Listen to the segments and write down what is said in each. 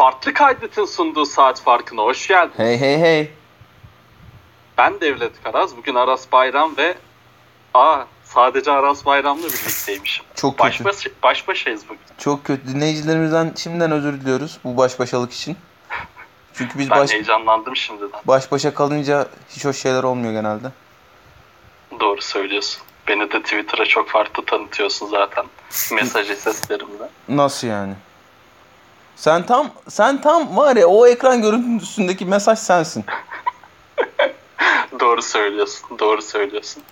Farklı Kaydet'in sunduğu saat farkına hoş geldin. Hey hey hey. Ben Devlet Karaz. Bugün Aras Bayram ve aa sadece Aras Bayram'la birlikteymişim. Çok kötü. Baş, baş, baş başayız bugün. Çok kötü. Dinleyicilerimizden şimdiden özür diliyoruz bu baş başalık için. Çünkü biz Ben baş, heyecanlandım şimdiden. baş başa kalınca hiç hoş şeyler olmuyor genelde. Doğru söylüyorsun. Beni de Twitter'a çok farklı tanıtıyorsun zaten. Mesaj seslerimle. Nasıl yani? Sen tam sen tam var ya o ekran görüntüsündeki mesaj sensin. Doğru söylüyorsun. Doğru söylüyorsun.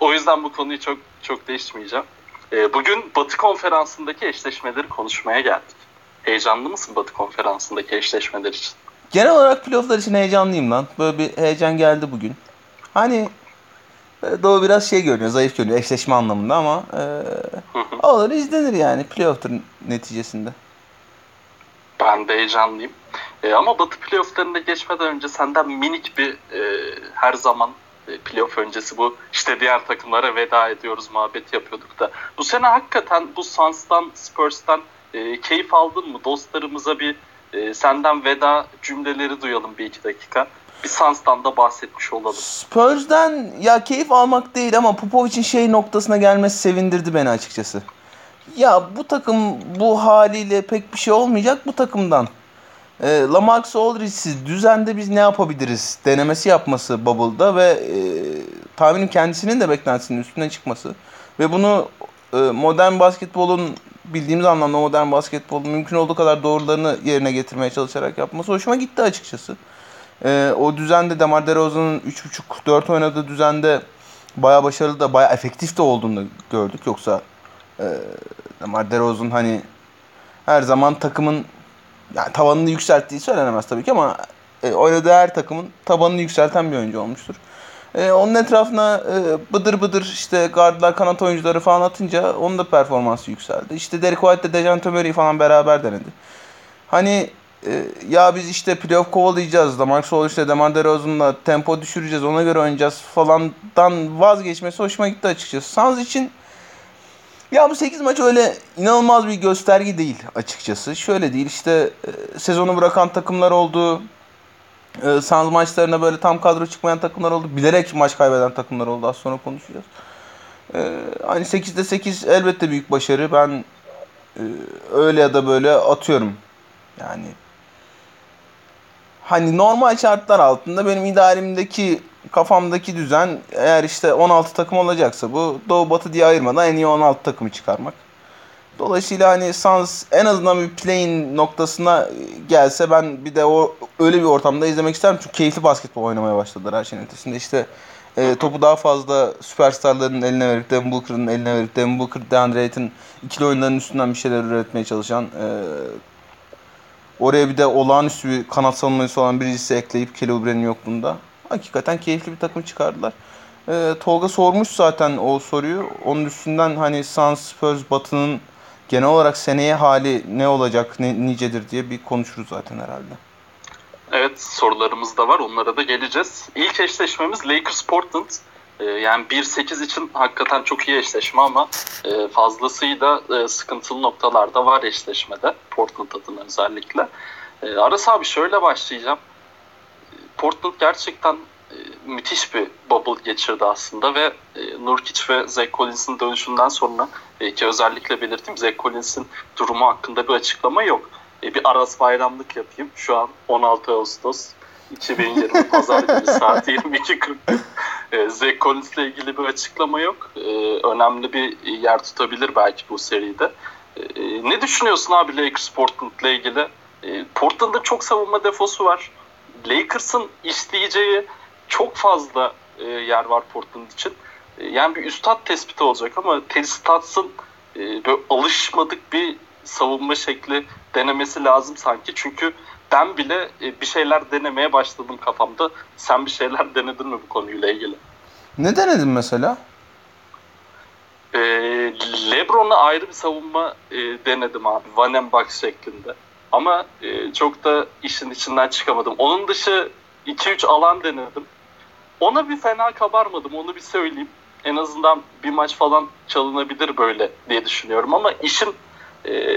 O yüzden bu konuyu çok çok değişmeyeceğim. Ee, bugün Batı konferansındaki eşleşmeleri konuşmaya geldik. Heyecanlı mısın Batı konferansındaki eşleşmeler için? Genel olarak playofflar için heyecanlıyım lan. Böyle bir heyecan geldi bugün. Hani e, Doğu biraz şey görünüyor, zayıf görünüyor eşleşme anlamında ama e, olur izlenir yani playoff'tur neticesinde. Ben de heyecanlıyım. Ee, ama Batı playofflarında geçmeden önce senden minik bir e, her zaman e, playoff öncesi bu işte diğer takımlara veda ediyoruz muhabbeti yapıyorduk da. Bu sene hakikaten bu Suns'tan, Spurs'tan e, keyif aldın mı? Dostlarımıza bir e, senden veda cümleleri duyalım bir iki dakika. Bir Suns'tan da bahsetmiş olalım. Spurs'den ya keyif almak değil ama Popovic'in şey noktasına gelmesi sevindirdi beni açıkçası. Ya bu takım bu haliyle pek bir şey olmayacak bu takımdan. E, Lamarcus Aldridge'siz düzende biz ne yapabiliriz denemesi yapması Bubble'da ve e, tahminim kendisinin de beklentisinin üstüne çıkması. Ve bunu e, modern basketbolun bildiğimiz anlamda modern basketbolun mümkün olduğu kadar doğrularını yerine getirmeye çalışarak yapması hoşuma gitti açıkçası. E, o düzende Demar DeRozan'ın 3.5-4 oynadığı düzende baya başarılı da baya efektif de olduğunu gördük. Yoksa Demar DeRozan hani her zaman takımın yani tavanını yükselttiği söylenemez tabii ki ama e, oynadığı her takımın tabanını yükselten bir oyuncu olmuştur. E, onun etrafına e, bıdır bıdır işte guardlar, kanat oyuncuları falan atınca onun da performansı yükseldi. İşte Derek White ile Dejan Murray falan beraber denedi. Hani e, ya biz işte playoff kovalayacağız. Lamarcus Aldridge ile Demar DeRozan'la tempo düşüreceğiz. Ona göre oynayacağız falandan vazgeçmesi hoşuma gitti açıkçası. Suns için ya bu 8 maç öyle inanılmaz bir gösterge değil açıkçası. Şöyle değil işte e, sezonu bırakan takımlar oldu. E, Suns maçlarına böyle tam kadro çıkmayan takımlar oldu. Bilerek maç kaybeden takımlar oldu. Az sonra konuşacağız. E, hani 8'de 8 elbette büyük başarı. Ben e, öyle ya da böyle atıyorum. Yani hani normal şartlar altında benim idealimdeki kafamdaki düzen eğer işte 16 takım olacaksa bu Doğu Batı diye ayırmadan en iyi 16 takımı çıkarmak. Dolayısıyla hani Suns en azından bir play'in noktasına gelse ben bir de o öyle bir ortamda izlemek isterim. Çünkü keyifli basketbol oynamaya başladılar her şeyin ötesinde. İşte e, topu daha fazla süperstarların eline verip Devin Booker'ın eline verip Devin Booker, DeAndre Ayton ikili oyunların üstünden bir şeyler üretmeye çalışan e, oraya bir de olağanüstü bir kanat savunması olan birisi ekleyip Kelly Oubre'nin yokluğunda hakikaten keyifli bir takım çıkardılar. Ee, Tolga sormuş zaten o soruyu. Onun üstünden hani Suns, Spurs, Batı'nın genel olarak seneye hali ne olacak, ne, nicedir diye bir konuşuruz zaten herhalde. Evet sorularımız da var onlara da geleceğiz. İlk eşleşmemiz Lakers Portland. Ee, yani 1-8 için hakikaten çok iyi eşleşme ama e, fazlasıyla e, sıkıntılı noktalar da var eşleşmede. Portland adına özellikle. E, Aras abi şöyle başlayacağım. Portland gerçekten e, müthiş bir bubble geçirdi aslında ve e, Nurkic ve Zach Collins'in dönüşünden sonra e, ki özellikle belirteyim Zach Collins'in durumu hakkında bir açıklama yok. E, bir Aras bayramlık yapayım. Şu an 16 Ağustos 2020 Pazar günü saat 22.40. E, Zach Collins'le ilgili bir açıklama yok. E, önemli bir yer tutabilir belki bu seride. E, ne düşünüyorsun abi Lakers Portland'la ilgili? E, Portland'da çok savunma defosu var. Lakers'ın isteyeceği çok fazla e, yer var Portland için. E, yani bir üstad tespiti olacak ama Terry Stotts'ın e, böyle alışmadık bir savunma şekli denemesi lazım sanki. Çünkü ben bile e, bir şeyler denemeye başladım kafamda. Sen bir şeyler denedin mi bu konuyla ilgili? Ne denedin mesela? E, Lebron'a ayrı bir savunma e, denedim abi. Van Box şeklinde. Ama e, çok da işin içinden çıkamadım. Onun dışı 2-3 alan denedim. Ona bir fena kabarmadım onu bir söyleyeyim. En azından bir maç falan çalınabilir böyle diye düşünüyorum ama işin e,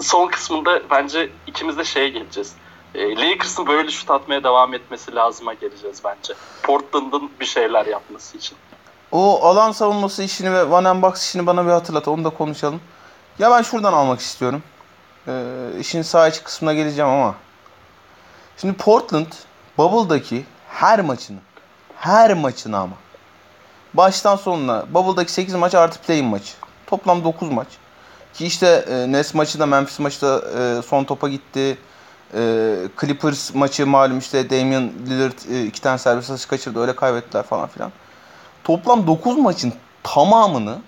son kısmında bence ikimiz de şeye geleceğiz. E, Lakers'ın böyle şut atmaya devam etmesi lazıma geleceğiz bence. Portland'ın bir şeyler yapması için. O alan savunması işini ve and box işini bana bir hatırlat. Onu da konuşalım. Ya ben şuradan almak istiyorum. Ee, işin sağ içi kısmına geleceğim ama. Şimdi Portland Bubble'daki her maçını her maçını ama baştan sonuna Bubble'daki 8 maç artı play-in maçı. Toplam 9 maç. Ki işte e, Nets maçı da Memphis maçı da e, son topa gitti. E, Clippers maçı malum işte Damian Lillard e, iki tane servis atış kaçırdı öyle kaybettiler falan filan. Toplam 9 maçın tamamını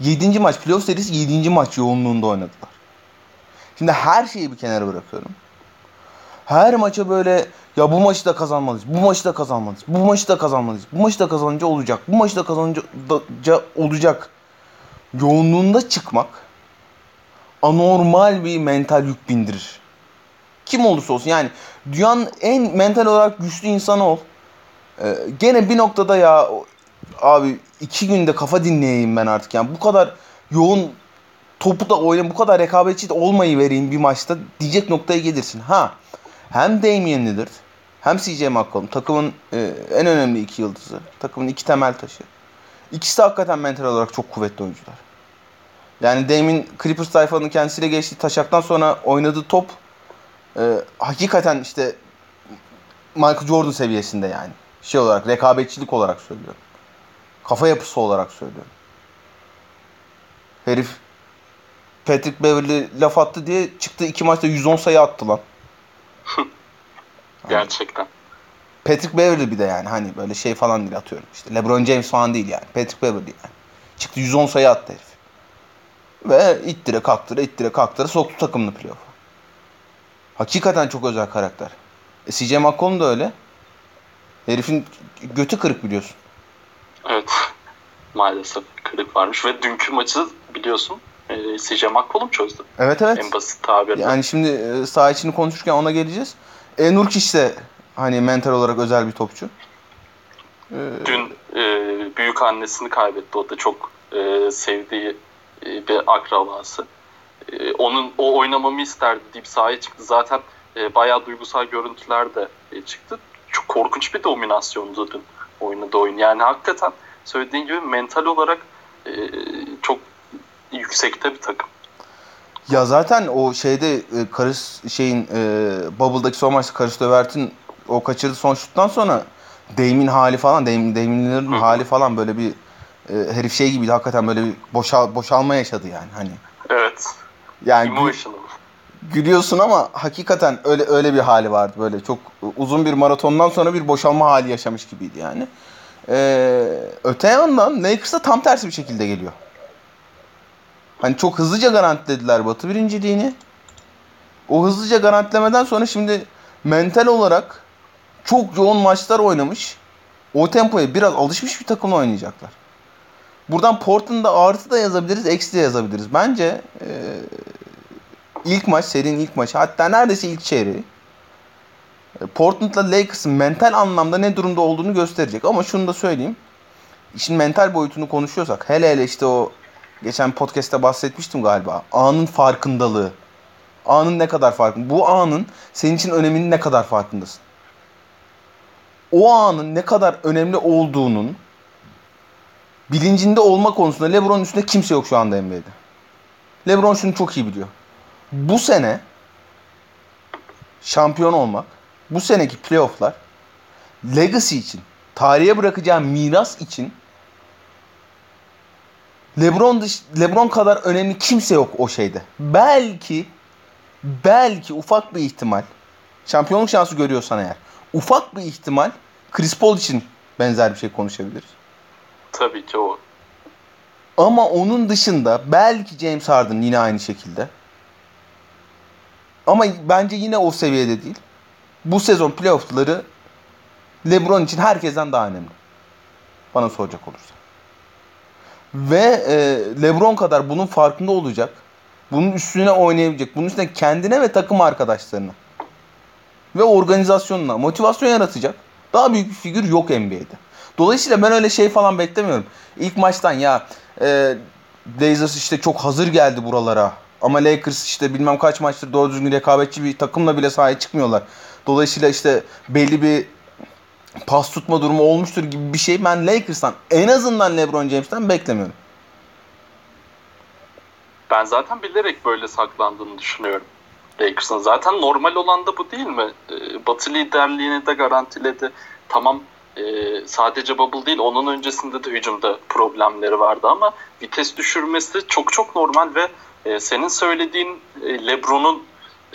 7. maç playoff serisi 7. maç yoğunluğunda oynadılar. Şimdi her şeyi bir kenara bırakıyorum. Her maça böyle ya bu maçı da kazanmalıyız. Bu maçı da kazanmalıyız. Bu maçı da kazanmalıyız. Bu maçı da kazanınca olacak. Bu maçı da kazanınca olacak. Yoğunluğunda çıkmak anormal bir mental yük bindirir. Kim olursa olsun yani dünyanın en mental olarak güçlü insanı ol. Ee, gene bir noktada ya abi iki günde kafa dinleyeyim ben artık yani bu kadar yoğun topu da oynayayım bu kadar rekabetçi de olmayı vereyim bir maçta diyecek noktaya gelirsin. Ha hem Damian Lillard hem CJ McCollum takımın e, en önemli iki yıldızı. Takımın iki temel taşı. İkisi de hakikaten mental olarak çok kuvvetli oyuncular. Yani Damian Clippers sayfanın kendisiyle geçtiği taşaktan sonra oynadığı top e, hakikaten işte Michael Jordan seviyesinde yani. Şey olarak rekabetçilik olarak söylüyorum. Kafa yapısı olarak söylüyorum. Herif Patrick Beverly laf attı diye çıktı iki maçta 110 sayı attı lan. Gerçekten. Patrick Beverly bir de yani hani böyle şey falan değil atıyorum. İşte LeBron James falan değil yani. Patrick Beverly yani. Çıktı 110 sayı attı herif. Ve ittire kaktıra ittire kaktıra soktu takımını playoff'a. Hakikaten çok özel karakter. E, CJ McCollum da öyle. Herifin götü kırık biliyorsun. Evet. Maalesef kırık varmış ve dünkü maçı biliyorsun e, CJ McCollum çözdü. Evet evet. En basit tabirle. Yani şimdi e, saha içini konuşurken ona geleceğiz. E, Nurkic de hani mental olarak özel bir topçu. Ee, Dün e, büyük annesini kaybetti. O da çok e, sevdiği e, bir akrabası. E, onun o oynamamı isterdi deyip sahaya çıktı. Zaten e, bayağı duygusal görüntüler de e, çıktı. Çok korkunç bir dominasyondu dün oynadığı oyun. Yani hakikaten söylediğin gibi mental olarak e, çok yüksekte bir takım. Ya zaten o şeyde e, Karis şeyin e, Bubble'daki son maçta Karis Dövert'in o kaçırdığı son şuttan sonra Dame'in hali falan, Dame, Dame'in hali falan böyle bir e, herif şey gibiydi hakikaten böyle bir boşal, boşalma yaşadı yani hani. Evet. Yani Emotional. Gülüyorsun ama hakikaten öyle öyle bir hali vardı böyle çok uzun bir maratondan sonra bir boşalma hali yaşamış gibiydi yani. Ee, öte yandan Lakers'a tam tersi bir şekilde geliyor. Hani çok hızlıca garantilediler Batı birinciliğini. O hızlıca garantilemeden sonra şimdi mental olarak çok yoğun maçlar oynamış. O tempoya biraz alışmış bir takımla oynayacaklar. Buradan Portland'da artı da yazabiliriz, eksi de yazabiliriz. Bence e, ilk maç, serinin ilk maçı hatta neredeyse ilk çeyreği e, Portland'la Lakers'ın mental anlamda ne durumda olduğunu gösterecek. Ama şunu da söyleyeyim. İşin mental boyutunu konuşuyorsak hele hele işte o geçen podcast'te bahsetmiştim galiba. Anın farkındalığı. Anın ne kadar farkında. Bu anın senin için öneminin ne kadar farkındasın. O anın ne kadar önemli olduğunun bilincinde olma konusunda LeBron'un üstünde kimse yok şu anda NBA'de. LeBron şunu çok iyi biliyor. Bu sene şampiyon olmak, bu seneki playofflar legacy için, tarihe bırakacağı miras için LeBron dış, LeBron kadar önemli kimse yok o şeyde. Belki belki ufak bir ihtimal şampiyonluk şansı görüyorsan eğer ufak bir ihtimal Chris Paul için benzer bir şey konuşabiliriz. Tabii ki o. Ama onun dışında belki James Harden yine aynı şekilde. Ama bence yine o seviyede değil. Bu sezon playoff'ları LeBron için herkesten daha önemli. Bana soracak olursa. Ve e, LeBron kadar bunun farkında olacak. Bunun üstüne oynayabilecek. Bunun üstüne kendine ve takım arkadaşlarına ve organizasyonuna motivasyon yaratacak. Daha büyük bir figür yok NBA'de. Dolayısıyla ben öyle şey falan beklemiyorum. İlk maçtan ya e, Blazers işte çok hazır geldi buralara. Ama Lakers işte bilmem kaç maçtır doğru düzgün rekabetçi bir takımla bile sahaya çıkmıyorlar. Dolayısıyla işte belli bir pas tutma durumu olmuştur gibi bir şey ben Lakers'tan en azından LeBron James'ten beklemiyorum. Ben zaten bilerek böyle saklandığını düşünüyorum. Lakers'ın zaten normal olan da bu değil mi? Ee, Batı liderliğini de garantiledi. Tamam e, sadece bubble değil onun öncesinde de hücumda problemleri vardı ama vites düşürmesi çok çok normal ve e, senin söylediğin e, LeBron'un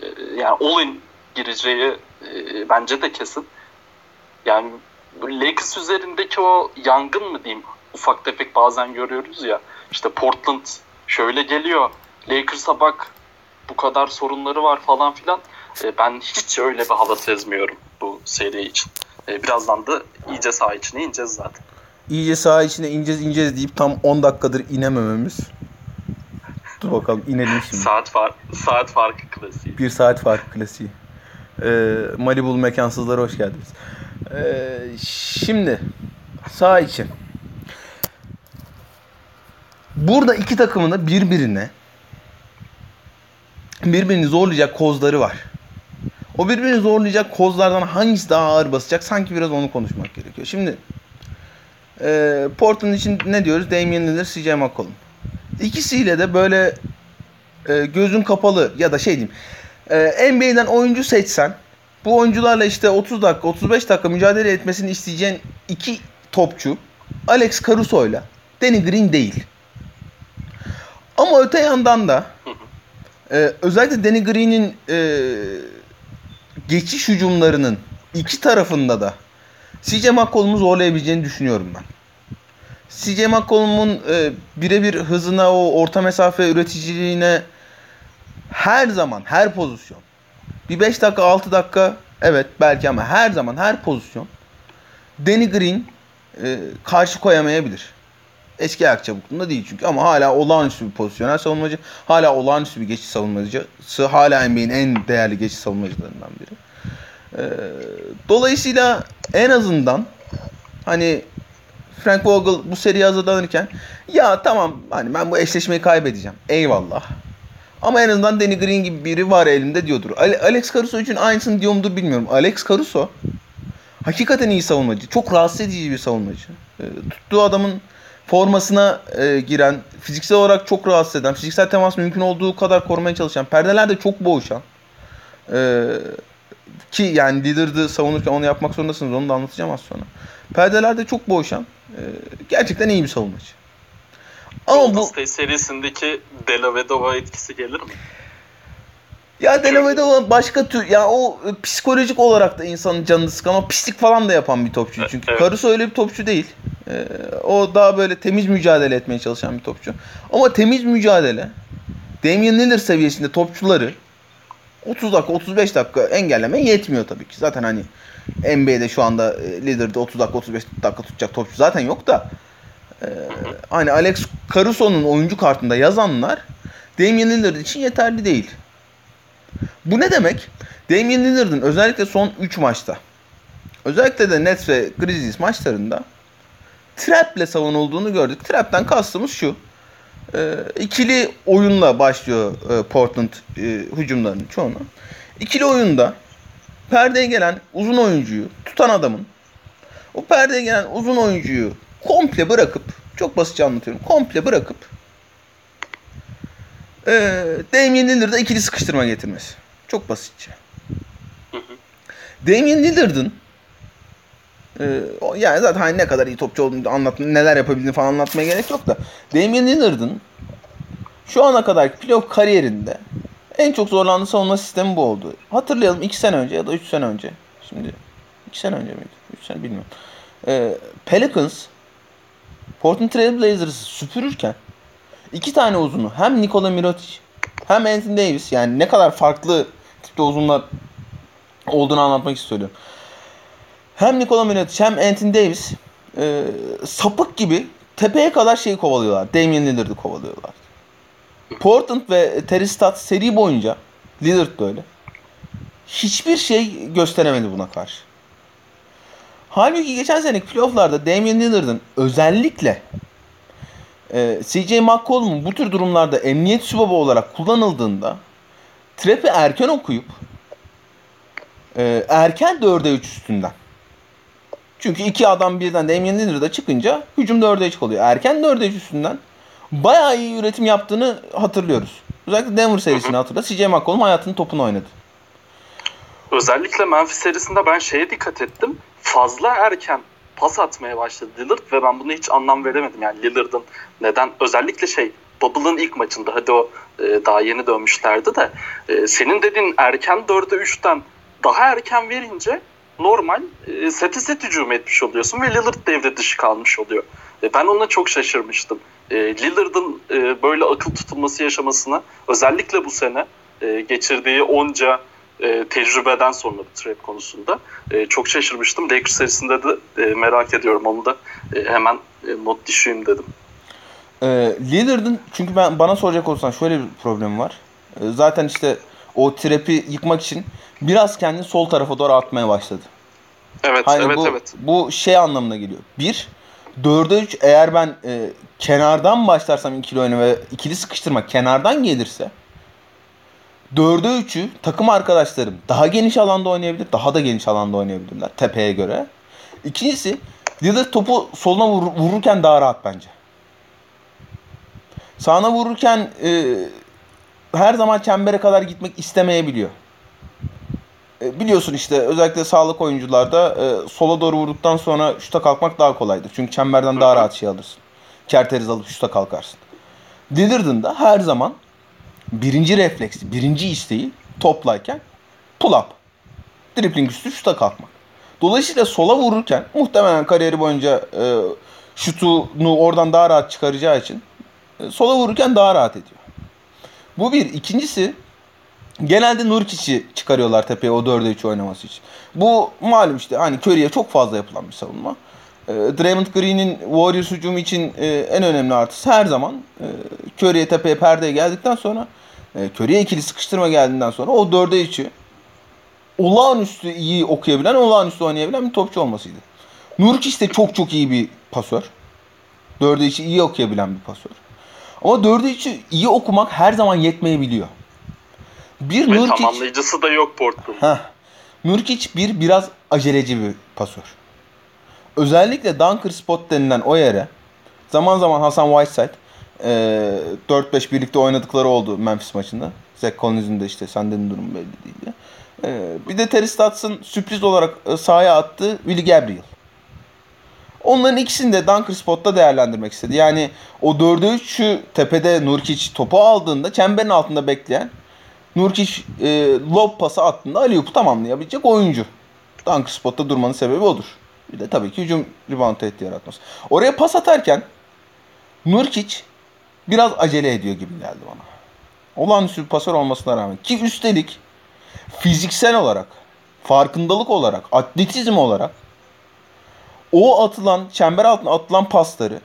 e, yani all-in gireceği e, bence de kesin. Yani Lakers üzerindeki o yangın mı diyeyim ufak tefek bazen görüyoruz ya işte Portland şöyle geliyor Lakers'a bak bu kadar sorunları var falan filan. E, ben hiç öyle bir hava sezmiyorum bu seri için. E, birazdan da iyice saha içine ineceğiz zaten. İyice saha içine ineceğiz ineceğiz deyip tam 10 dakikadır inemememiz. Dur bakalım inelim şimdi. Saat, far saat farkı klasiği. Bir saat farkı klasiği. Ee, Malibu'lu mekansızlara hoş geldiniz. Ee, şimdi sağ için. Burada iki takımın da birbirine birbirini zorlayacak kozları var. O birbirini zorlayacak kozlardan hangisi daha ağır basacak sanki biraz onu konuşmak gerekiyor. Şimdi e, Portland için ne diyoruz? Damian Lillard, CJ McCollum. İkisiyle de böyle e, gözün kapalı ya da şey diyeyim e, NBA'den oyuncu seçsen bu oyuncularla işte 30 dakika 35 dakika mücadele etmesini isteyeceğin iki topçu Alex Caruso ile Danny Green değil. Ama öte yandan da e, özellikle Danny Green'in e, geçiş hücumlarının iki tarafında da CJ McCollum'u zorlayabileceğini düşünüyorum ben. CJ McCollum'un e, birebir hızına, o orta mesafe üreticiliğine her zaman, her pozisyon. Bir 5 dakika, 6 dakika evet belki ama her zaman, her pozisyon Danny Green e, karşı koyamayabilir. Eski ayak çabukluğunda değil çünkü ama hala olağanüstü bir pozisyonel savunmacı. Hala olağanüstü bir geçiş savunmacısı. Hala NBA'in en değerli geçiş savunmacılarından biri. E, dolayısıyla en azından hani Frank Vogel bu seriye hazırlanırken ya tamam hani ben bu eşleşmeyi kaybedeceğim. Eyvallah. Ama en azından Danny Green gibi biri var elimde diyordur. Alex Caruso için aynısını diyor mudur bilmiyorum. Alex Caruso hakikaten iyi savunmacı. Çok rahatsız edici bir savunmacı. E, tuttuğu adamın formasına e, giren, fiziksel olarak çok rahatsız eden, fiziksel temas mümkün olduğu kadar korumaya çalışan, perdelerde çok boğuşan. E, ki yani Lillard'ı savunurken onu yapmak zorundasınız. Onu da anlatacağım az sonra. Perdelerde çok boğuşan, e, gerçekten iyi bir savunmacı. Ama bu State serisindeki Delavedova etkisi gelir mi? Ya Delavedova başka tür ya o psikolojik olarak da insanın canını sıkan o pislik falan da yapan bir topçu. Çünkü evet. Caruso öyle bir topçu değil. Ee, o daha böyle temiz mücadele etmeye çalışan bir topçu. Ama temiz mücadele Damian Lillard seviyesinde topçuları 30 dakika 35 dakika engelleme yetmiyor tabii ki. Zaten hani NBA'de şu anda e, Lillard'da 30 dakika 35 dakika tutacak topçu zaten yok da ee, hani Alex Caruso'nun oyuncu kartında yazanlar Damian Lillard için yeterli değil. Bu ne demek? Damian Lillard'ın özellikle son 3 maçta özellikle de Nets ve Grizzlies maçlarında trap'le savunulduğunu gördük. Trap'ten kastımız şu. E, ikili oyunla başlıyor e, Portland e, hücumlarının çoğunu. İkili oyunda perdeye gelen uzun oyuncuyu tutan adamın o perdeye gelen uzun oyuncuyu komple bırakıp çok basitçe anlatıyorum. Komple bırakıp e, Damian Lillard'a ikili sıkıştırma getirmesi. Çok basitçe. Damian Lillard'ın e, yani zaten hani ne kadar iyi topçu olduğunu anlat, neler yapabildiğini falan anlatmaya gerek yok da Damian Lillard'ın şu ana kadar playoff kariyerinde en çok zorlandığı savunma sistemi bu oldu. Hatırlayalım 2 sene önce ya da 3 sene önce. Şimdi 2 sene önce miydi? 3 sene bilmiyorum. Ee, Pelicans Portland Trail Blazers'ı süpürürken iki tane uzunu hem Nikola Mirotic hem Anthony Davis yani ne kadar farklı tipte uzunlar olduğunu anlatmak istiyorum. Hem Nikola Mirotic hem Anthony Davis e, sapık gibi tepeye kadar şeyi kovalıyorlar. Damian Lillard'ı kovalıyorlar. Portland ve Terry Stotts seri boyunca Lillard böyle. Hiçbir şey gösteremedi buna karşı. Halbuki geçen seneki playofflarda Damian Lillard'ın özellikle e, CJ McCollum bu tür durumlarda emniyet sübabı olarak kullanıldığında trap'i erken okuyup e, erken 4'e 3 üstünden. Çünkü iki adam birden Damian Lillard'a çıkınca hücum 4'e 3 oluyor. Erken 4'e 3 üstünden bayağı iyi üretim yaptığını hatırlıyoruz. Özellikle Denver serisini hatırla. CJ McCollum hayatının topunu oynadı. Özellikle Memphis serisinde ben şeye dikkat ettim. Fazla erken pas atmaya başladı Lillard ve ben buna hiç anlam veremedim. Yani Lillard'ın neden özellikle şey Bubble'ın ilk maçında hadi o e, daha yeni dönmüşlerdi de e, senin dediğin erken 4'e 3'ten daha erken verince normal e, sete set hücum etmiş oluyorsun ve Lillard devre dışı kalmış oluyor. E, ben ona çok şaşırmıştım. E, Lillard'ın e, böyle akıl tutulması yaşamasına özellikle bu sene e, geçirdiği onca e, tecrübeden sonra bu trap konusunda e, çok şaşırmıştım. Lakers serisinde de e, merak ediyorum onu da e, hemen e, not düşeyim dedim. E, Lillard'ın çünkü ben bana soracak olsan şöyle bir problem var. E, zaten işte o trap'i yıkmak için biraz kendini sol tarafa doğru atmaya başladı. Evet, hani evet, bu, evet. Bu şey anlamına geliyor. Bir, 4'e 3 eğer ben e, kenardan başlarsam ikili oyunu ve ikili sıkıştırma kenardan gelirse 4'e 3'ü takım arkadaşlarım daha geniş alanda oynayabilir. Daha da geniş alanda oynayabilirler tepeye göre. İkincisi Lillard topu soluna vur, vururken daha rahat bence. Sağına vururken e, her zaman çembere kadar gitmek istemeyebiliyor. E, biliyorsun işte özellikle sağlık oyuncularda e, sola doğru vurduktan sonra şuta kalkmak daha kolaydır. Çünkü çemberden daha rahat şey alırsın. Kerteriz alıp şuta kalkarsın. Lillard'ın da her zaman birinci refleksi, birinci isteği toplayken pull up. Dribbling üstü şuta kalkmak. Dolayısıyla sola vururken muhtemelen kariyeri boyunca e, şutunu oradan daha rahat çıkaracağı için e, sola vururken daha rahat ediyor. Bu bir. İkincisi genelde Nurkic'i çıkarıyorlar tepeye o 4'e 3 oynaması için. Bu malum işte hani Curry'e çok fazla yapılan bir savunma. E, Draymond Green'in Warriors hücumu için e, en önemli artısı her zaman e, Curry'e tepeye perdeye geldikten sonra e, Curry'e ikili sıkıştırma geldiğinden sonra o 4'e 3'ü olağanüstü iyi okuyabilen, olağanüstü oynayabilen bir topçu olmasıydı. Nurkic de çok çok iyi bir pasör. 4'e 3'ü iyi okuyabilen bir pasör. Ama 4'e 3'ü iyi okumak her zaman yetmeyebiliyor. Bir Ve Nurkic, tamamlayıcısı da yok Portland. Heh, Nurkic bir biraz aceleci bir pasör. Özellikle dunker spot denilen o yere zaman zaman Hasan Whiteside e, 4-5 birlikte oynadıkları oldu Memphis maçında. Zach Collins'in de işte senden durum belli değil. E, bir de Terry Stotts'ın sürpriz olarak e, sahaya attığı Willie Gabriel. Onların ikisini de dunker spotta değerlendirmek istedi. Yani o 4'e 3'ü tepede Nurkic topu aldığında çemberin altında bekleyen Nurkic e, lob pası attığında Aliyup'u tamamlayabilecek oyuncu. Dunker spotta durmanın sebebi odur. Bir de tabii ki hücum rebound tehdidi yaratması. Oraya pas atarken Nurkic biraz acele ediyor gibi geldi bana. Olağanüstü bir pasör olmasına rağmen. Ki üstelik fiziksel olarak, farkındalık olarak, atletizm olarak o atılan, çember altına atılan pasları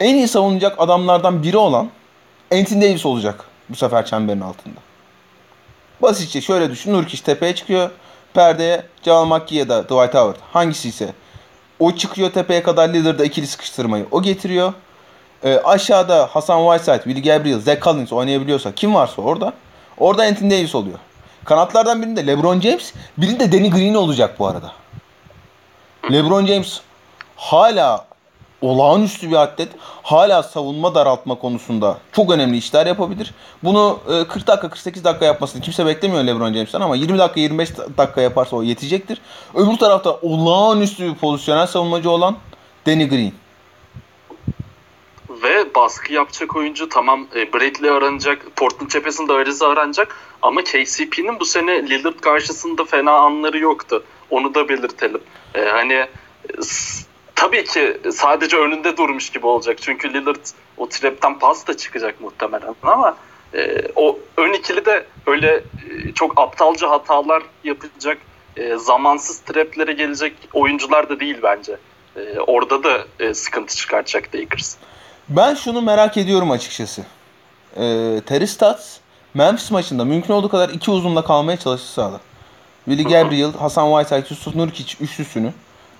en iyi savunacak adamlardan biri olan Anthony Davis olacak bu sefer çemberin altında. Basitçe şöyle düşün. Nurkic tepeye çıkıyor. Perdeye Jamal McGee ya da Dwight Howard. Hangisi ise o çıkıyor tepeye kadar Lillard'a ikili sıkıştırmayı. O getiriyor. E, aşağıda Hasan Whiteside, Willie Gabriel, Zach Collins oynayabiliyorsa kim varsa orada. Orada Anthony Davis oluyor. Kanatlardan birinde LeBron James, birinde Danny Green olacak bu arada. LeBron James hala olağanüstü bir atlet. Hala savunma daraltma konusunda çok önemli işler yapabilir. Bunu 40 e, dakika 48 dakika yapmasını kimse beklemiyor LeBron James'ten ama 20 dakika 25 dakika yaparsa o yetecektir. Öbür tarafta olağanüstü bir pozisyonel savunmacı olan Danny Green. Ve baskı yapacak oyuncu tamam e, Bradley aranacak, Portland cephesinde Ariza aranacak ama KCP'nin bu sene Lillard karşısında fena anları yoktu. Onu da belirtelim. E, hani tabii ki sadece önünde durmuş gibi olacak. Çünkü Lillard o trapten pas da çıkacak muhtemelen ama e, o ön ikili de öyle e, çok aptalca hatalar yapacak, e, zamansız traplere gelecek oyuncular da değil bence. E, orada da e, sıkıntı çıkartacak Lakers. Ben şunu merak ediyorum açıkçası. E, Terry Stotts Memphis maçında mümkün olduğu kadar iki uzunla kalmaya çalıştı sahada. Willie Gabriel, Hasan Whiteside, Yusuf Nurkic üçlüsünü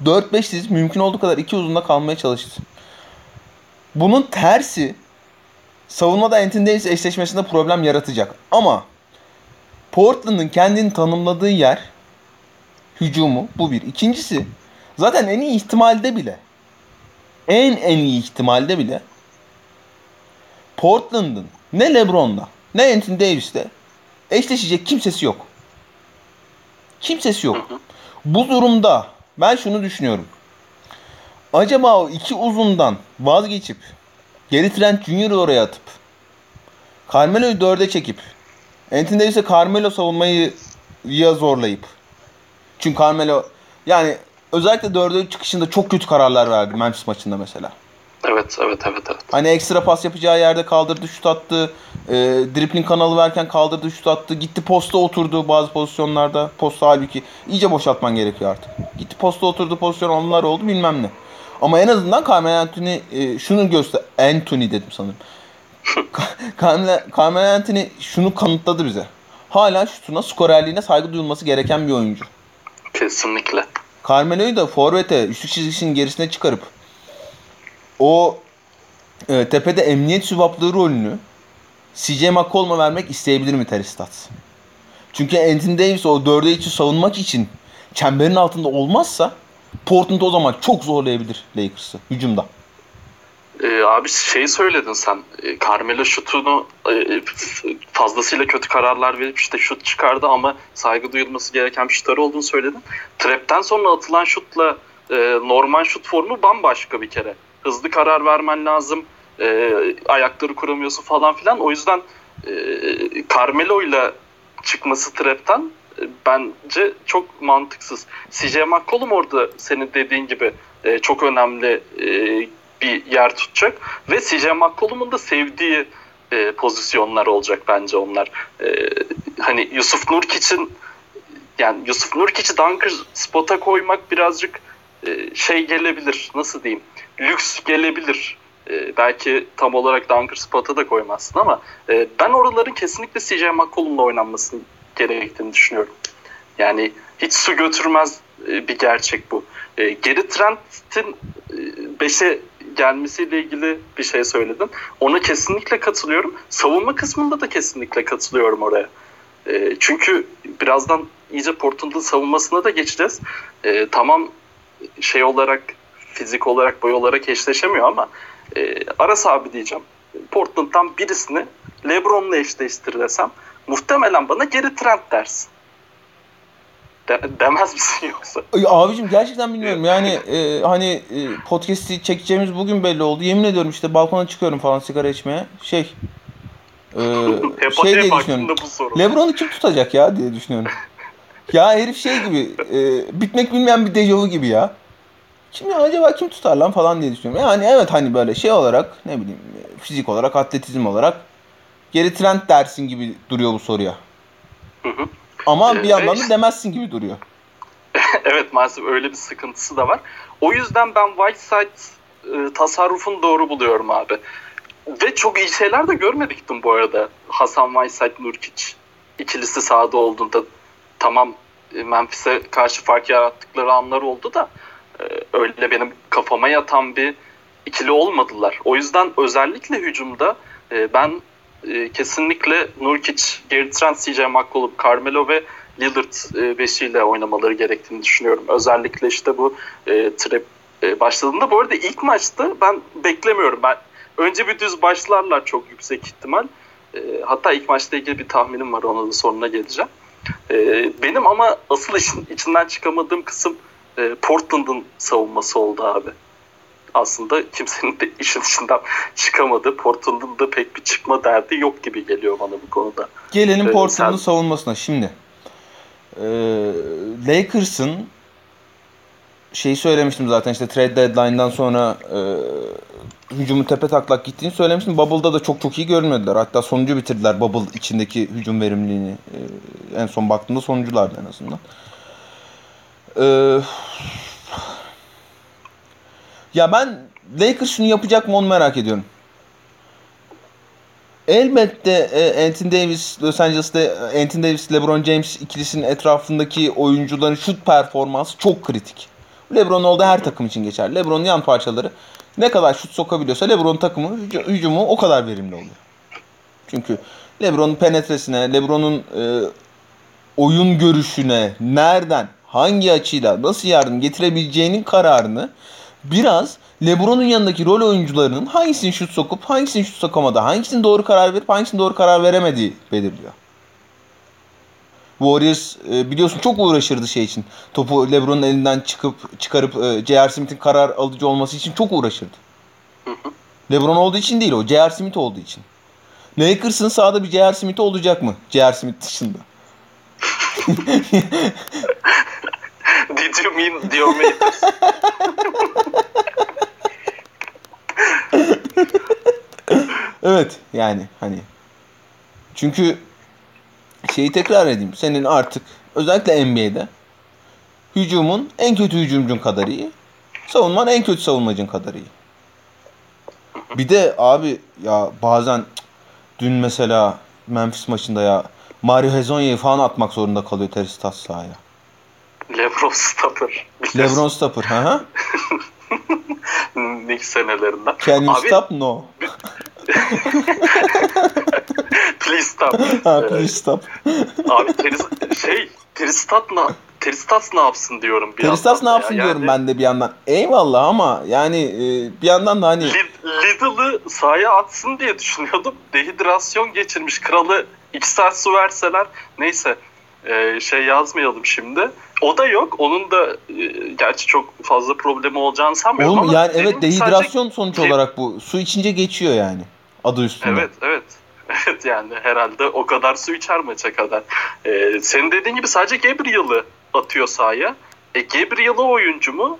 4-5 diz mümkün olduğu kadar iki uzunda kalmaya çalıştı. Bunun tersi savunmada Anthony Davis eşleşmesinde problem yaratacak. Ama Portland'ın kendini tanımladığı yer hücumu bu bir. İkincisi zaten en iyi ihtimalde bile en en iyi ihtimalde bile Portland'ın ne LeBron'la ne Anthony Davis'le eşleşecek kimsesi yok. Kimsesi yok. Bu durumda ben şunu düşünüyorum. Acaba o iki uzundan vazgeçip geri Trent Junior'ı oraya atıp Carmelo'yu dörde çekip Anthony Davis'e Carmelo savunmayı ya zorlayıp çünkü Carmelo yani özellikle dörde çıkışında çok kötü kararlar verdi Memphis maçında mesela. Evet, evet, evet, evet. Hani ekstra pas yapacağı yerde kaldırdı, şut attı. E, dribbling kanalı verken kaldırdı, şut attı. Gitti posta oturdu bazı pozisyonlarda. Posta halbuki iyice boşaltman gerekiyor artık. Gitti posta oturdu pozisyon onlar oldu bilmem ne. Ama en azından Carmelo Anthony e, şunu göster... Anthony dedim sanırım. Carmelo, Carmelo Anthony şunu kanıtladı bize. Hala şutuna, skorerliğine saygı duyulması gereken bir oyuncu. Kesinlikle. Carmelo'yu da forvete, üçlük çizgisinin gerisine çıkarıp o e, tepede emniyet sübaplığı rolünü CJ McCollum'a vermek isteyebilir mi Terry Stotts? Çünkü Anthony Davis o dörde içi savunmak için çemberin altında olmazsa Portland o zaman çok zorlayabilir Lakers'ı hücumda. Ee, abi şey söyledin sen. E, Carmelo şutunu e, fazlasıyla kötü kararlar verip işte şut çıkardı ama saygı duyulması gereken bir şutları olduğunu söyledin. Trap'ten sonra atılan şutla e, normal şut formu bambaşka bir kere. Hızlı karar vermen lazım. E, ayakları kuramıyorsun falan filan. O yüzden e, Carmelo ile çıkması trap'ten e, bence çok mantıksız. CJ McCollum orada senin dediğin gibi e, çok önemli e, bir yer tutacak ve CJ McCollum'un da sevdiği e, pozisyonlar olacak bence onlar. E, hani Yusuf Nurkic'in yani Yusuf Nurkic'i dunker spota koymak birazcık e, şey gelebilir. Nasıl diyeyim? Lüks gelebilir. E, belki tam olarak dunker spota da koymazsın ama e, ben oraların kesinlikle CJ McCollum'la oynanmasını gerektiğini düşünüyorum. Yani hiç su götürmez e, bir gerçek bu. E, geri Trent'in 5'e gelmesiyle ilgili bir şey söyledin. Ona kesinlikle katılıyorum. Savunma kısmında da kesinlikle katılıyorum oraya. E, çünkü birazdan iyice Portland'ın savunmasına da geçeceğiz. E, tamam şey olarak fizik olarak boy olarak eşleşemiyor ama e, Aras abi diyeceğim. Portland'dan birisini LeBron'la eşleştir desem muhtemelen bana geri Trent dersin. De, demez misin yoksa? Abicim gerçekten bilmiyorum. Yani e, hani e, podcast'i çekeceğimiz bugün belli oldu. Yemin ediyorum işte balkona çıkıyorum falan sigara içmeye. Şey e, şey diye düşünüyorum. Lebron'u kim tutacak ya diye düşünüyorum. ya herif şey gibi e, bitmek bilmeyen bir dejavu gibi ya. Ya acaba kim tutar lan falan diye düşünüyorum. Yani evet hani böyle şey olarak ne bileyim fizik olarak atletizm olarak geri trend dersin gibi duruyor bu soruya. Hı hı. Ama bir yandan da demezsin gibi duruyor. evet maalesef öyle bir sıkıntısı da var. O yüzden ben Whiteside e, tasarrufunu doğru buluyorum abi. Ve çok iyi şeyler de görmedik bu arada. Hasan Whiteside, Nurkic ikilisi sahada olduğunda tamam e, Memphis'e karşı fark yarattıkları anlar oldu da öyle benim kafama yatan bir ikili olmadılar. O yüzden özellikle hücumda e, ben e, kesinlikle Nurkic, Gary Trent, CJ McCollum, Carmelo ve Lillard e, beşiyle oynamaları gerektiğini düşünüyorum. Özellikle işte bu e, başladığında bu arada ilk maçta ben beklemiyorum. Ben önce bir düz başlarlar çok yüksek ihtimal. Hatta ilk maçla ilgili bir tahminim var ona da sonuna geleceğim. Benim ama asıl işin içinden çıkamadığım kısım e, Portland'ın savunması oldu abi aslında kimsenin de işin içinden çıkamadı. Portland'ın da pek bir çıkma derdi yok gibi geliyor bana bu konuda. Gelelim ee, Portland'ın sen... savunmasına şimdi. Ee, Lakers'ın şeyi söylemiştim zaten işte trade deadline'dan sonra e, hücumu tepe taklak gittiğini söylemiştim. Bubble'da da çok çok iyi görünmediler. Hatta sonuncu bitirdiler Bubble içindeki hücum verimliliğini. E, en son baktığımda sonunculardı en azından. Eee ya ben Lakers şunu yapacak mı onu merak ediyorum. Elbette e, Anthony Davis, Los Angeles'ta e, Anthony Davis, LeBron James ikilisinin etrafındaki oyuncuların şut performansı çok kritik. LeBron oldu her takım için geçer. LeBron'un yan parçaları ne kadar şut sokabiliyorsa LeBron takımı hüc- hücumu o kadar verimli oluyor. Çünkü LeBron'un penetresine, LeBron'un e, oyun görüşüne, nereden, hangi açıyla, nasıl yardım getirebileceğinin kararını biraz LeBron'un yanındaki rol oyuncularının hangisini şut sokup hangisini şut sokamadı, hangisini doğru karar verip hangisini doğru karar veremediği belirliyor. Warriors e, biliyorsun çok uğraşırdı şey için. Topu LeBron'un elinden çıkıp çıkarıp e, J.R. Smith'in karar alıcı olması için çok uğraşırdı. LeBron olduğu için değil o. J.R. Smith olduğu için. Lakers'ın sahada bir J.R. Smith olacak mı? J.R. Smith dışında. Did you mean diyor Makers? Evet yani hani. Çünkü şeyi tekrar edeyim. Senin artık özellikle NBA'de hücumun en kötü hücumcun kadar iyi. Savunman en kötü savunmacın kadar iyi. Bir de abi ya bazen dün mesela Memphis maçında ya Mario Hezonya'yı falan atmak zorunda kalıyor Teristas sahaya. Lebron Stopper. Lebron stopper. Hı hı. Knicks senelerinden. Can you Abi, stop? No. Please stop. Ha, Ee, please stop. Abi teris, şey Teristat ne Teristas ne yapsın diyorum bir Teristas ne yapsın ya. diyorum Yani ben de bir yandan. Eyvallah ama yani e, bir yandan da hani Lid- Lidl'ı sahaya atsın diye düşünüyordum. Dehidrasyon geçirmiş. Kralı iki saat su verseler neyse e, şey yazmayalım şimdi. O da yok. Onun da e, gerçi çok fazla problemi olacağını sanmıyorum Oğlum ama yani evet sadece- dehidrasyon sonuç Ke- olarak bu. Su içince geçiyor yani. Adı üstünde. Evet evet. Evet yani herhalde o kadar su içer maça kadar. Ee, senin dediğin gibi sadece Gabriel'ı atıyor sahaya. E Gabriel'ı oyuncu mu?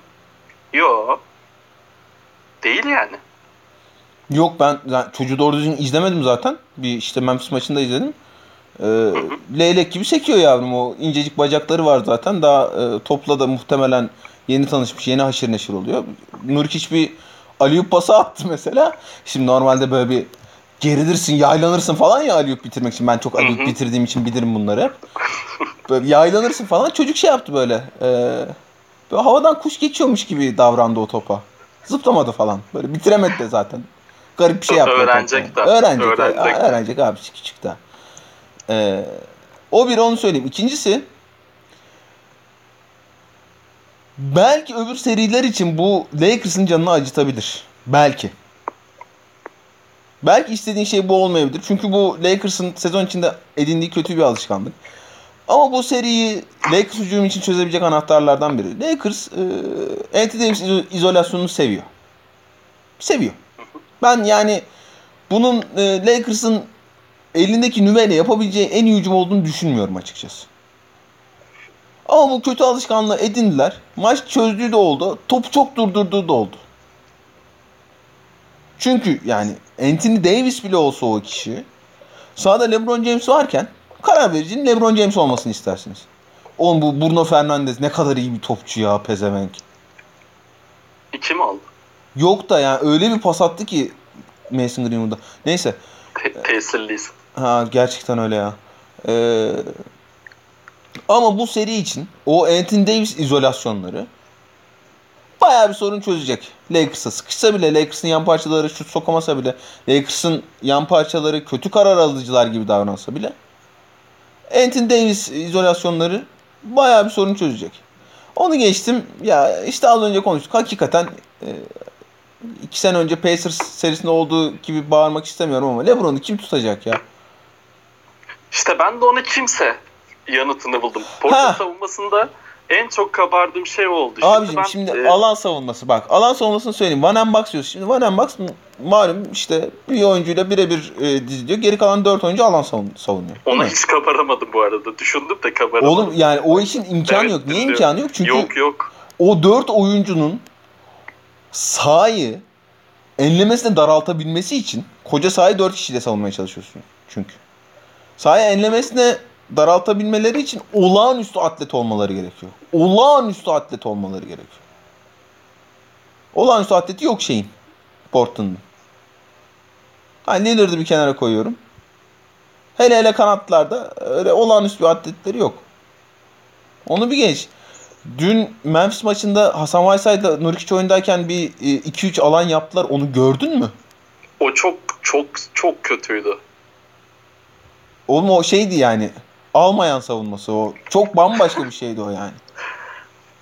Yo. Değil yani. Yok ben ben çocuğu doğru düzgün izlemedim zaten. Bir işte Memphis maçında izledim. Ee, leylek gibi sekiyor yavrum o incecik bacakları var zaten. Daha e, topla da muhtemelen yeni tanışmış, yeni haşır neşir oluyor. Nurkic bir Aliyup pası attı mesela. Şimdi normalde böyle bir gerilirsin, yaylanırsın falan ya Aliyup bitirmek için. Ben çok Aliyup bitirdiğim için bilirim bunları hep. Böyle yaylanırsın falan. Çocuk şey yaptı böyle. E, böyle havadan kuş geçiyormuş gibi davrandı o topa. Zıplamadı falan. Böyle bitiremedi de zaten. Garip bir şey yaptı. Öğrenecek daha. Öğrenecek. Öğrenecek öğrenecek abi küçük daha. Ee, o bir onu söyleyeyim. İkincisi belki öbür seriler için bu Lakers'ın canını acıtabilir. Belki. Belki istediğin şey bu olmayabilir. Çünkü bu Lakers'ın sezon içinde edindiği kötü bir alışkanlık. Ama bu seriyi Lakers hücum için çözebilecek anahtarlardan biri. Lakers e, Anthony Davis izo- izolasyonunu seviyor. Seviyor. Ben yani bunun e, Lakers'ın elindeki nüveyle yapabileceği en iyi hücum olduğunu düşünmüyorum açıkçası. Ama bu kötü alışkanlığı edindiler. Maç çözdüğü de oldu. Topu çok durdurduğu da oldu. Çünkü yani Anthony Davis bile olsa o kişi sahada LeBron James varken karar vericinin LeBron James olmasını istersiniz. Oğlum bu Bruno Fernandes ne kadar iyi bir topçu ya pezevenk. İki mi aldı? Yok da yani öyle bir pas attı ki Mason Greenwood'a. Neyse. Te- tesirliyiz. Ha gerçekten öyle ya. Ee, ama bu seri için o Anthony Davis izolasyonları bayağı bir sorun çözecek. Lakers'a sıkışsa bile, Lakers'ın yan parçaları şut sokamasa bile, Lakers'ın yan parçaları kötü karar alıcılar gibi davransa bile Anthony Davis izolasyonları bayağı bir sorun çözecek. Onu geçtim. Ya işte az önce konuştuk. Hakikaten e, iki sene önce Pacers serisinde olduğu gibi bağırmak istemiyorum ama LeBron'u kim tutacak ya? İşte ben de ona kimse yanıtını buldum. Porto Ha. savunmasında en çok kabardığım şey oldu. Abicim ben, şimdi e, alan savunması bak. Alan savunmasını söyleyeyim. Van en Box. Şimdi Van en Box malum işte bir oyuncuyla birebir e, diziliyor. Geri kalan 4 oyuncu alan savun- savunuyor. Değil ona mi? hiç kabaramadım bu arada. Düşündüm de kabaramadım. Oğlum yani o işin imkanı Evet, yok. Niye dinliyorum. imkanı yok? Çünkü Yok yok. o 4 oyuncunun sahayı enlemesine daraltabilmesi için koca sahayı 4 kişiyle savunmaya çalışıyorsun. Çünkü. Sahayı enlemesine daraltabilmeleri için olağanüstü atlet olmaları gerekiyor. Olağanüstü atlet olmaları gerekiyor. Olağanüstü atleti yok şeyin. Portland'ın. Hani Lillard'ı bir kenara koyuyorum. Hele hele kanatlarda öyle olağanüstü bir atletleri yok. Onu bir geç. Dün Memphis maçında Hasan Whiteside'la Nurkic oyundayken bir 2-3 e, alan yaptılar. Onu gördün mü? O çok çok çok kötüydü. Oğlum o şeydi yani. Almayan savunması o. Çok bambaşka bir şeydi o yani.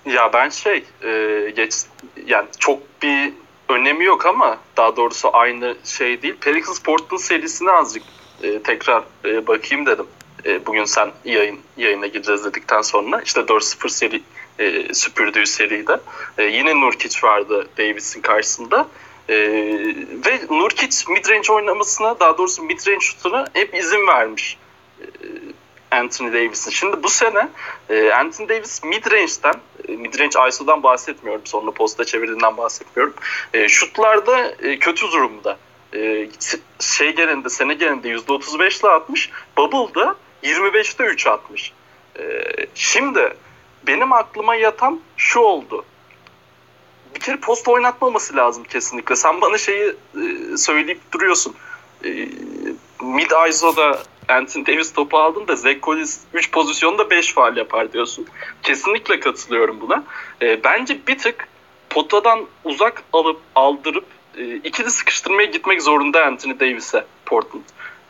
Ya ben şey e, geç yani çok bir önemi yok ama daha doğrusu aynı şey değil. Pelicans Portland serisini azıcık e, tekrar e, bakayım dedim. E, bugün sen yayın yayına gireceğiz dedikten sonra işte 4-0 seri e, süpürdüğü seride. E, yine Nurkic vardı Davis'in karşısında. E, ve Nurkic midrange oynamasına daha doğrusu midrange şutuna hep izin vermiş. E, Anthony Davis'in. Şimdi bu sene e, Anthony Davis midrange'den e, midrange ISO'dan bahsetmiyorum. Sonra posta çevirdiğinden bahsetmiyorum. E, şutlarda e, kötü durumda. E, şey genelinde sene genelinde %35 ile atmış. Bubble'da 25'te 3 atmış. E, şimdi benim aklıma yatan şu oldu. Bir kere post oynatmaması lazım kesinlikle. Sen bana şeyi e, söyleyip duruyorsun. E, mid ISO'da Anthony Davis topu aldın da Zach Collins 3 pozisyonda 5 faal yapar diyorsun. Kesinlikle katılıyorum buna. E, bence bir tık potadan uzak alıp aldırıp e, ikili sıkıştırmaya gitmek zorunda Anthony Davis'e Portland.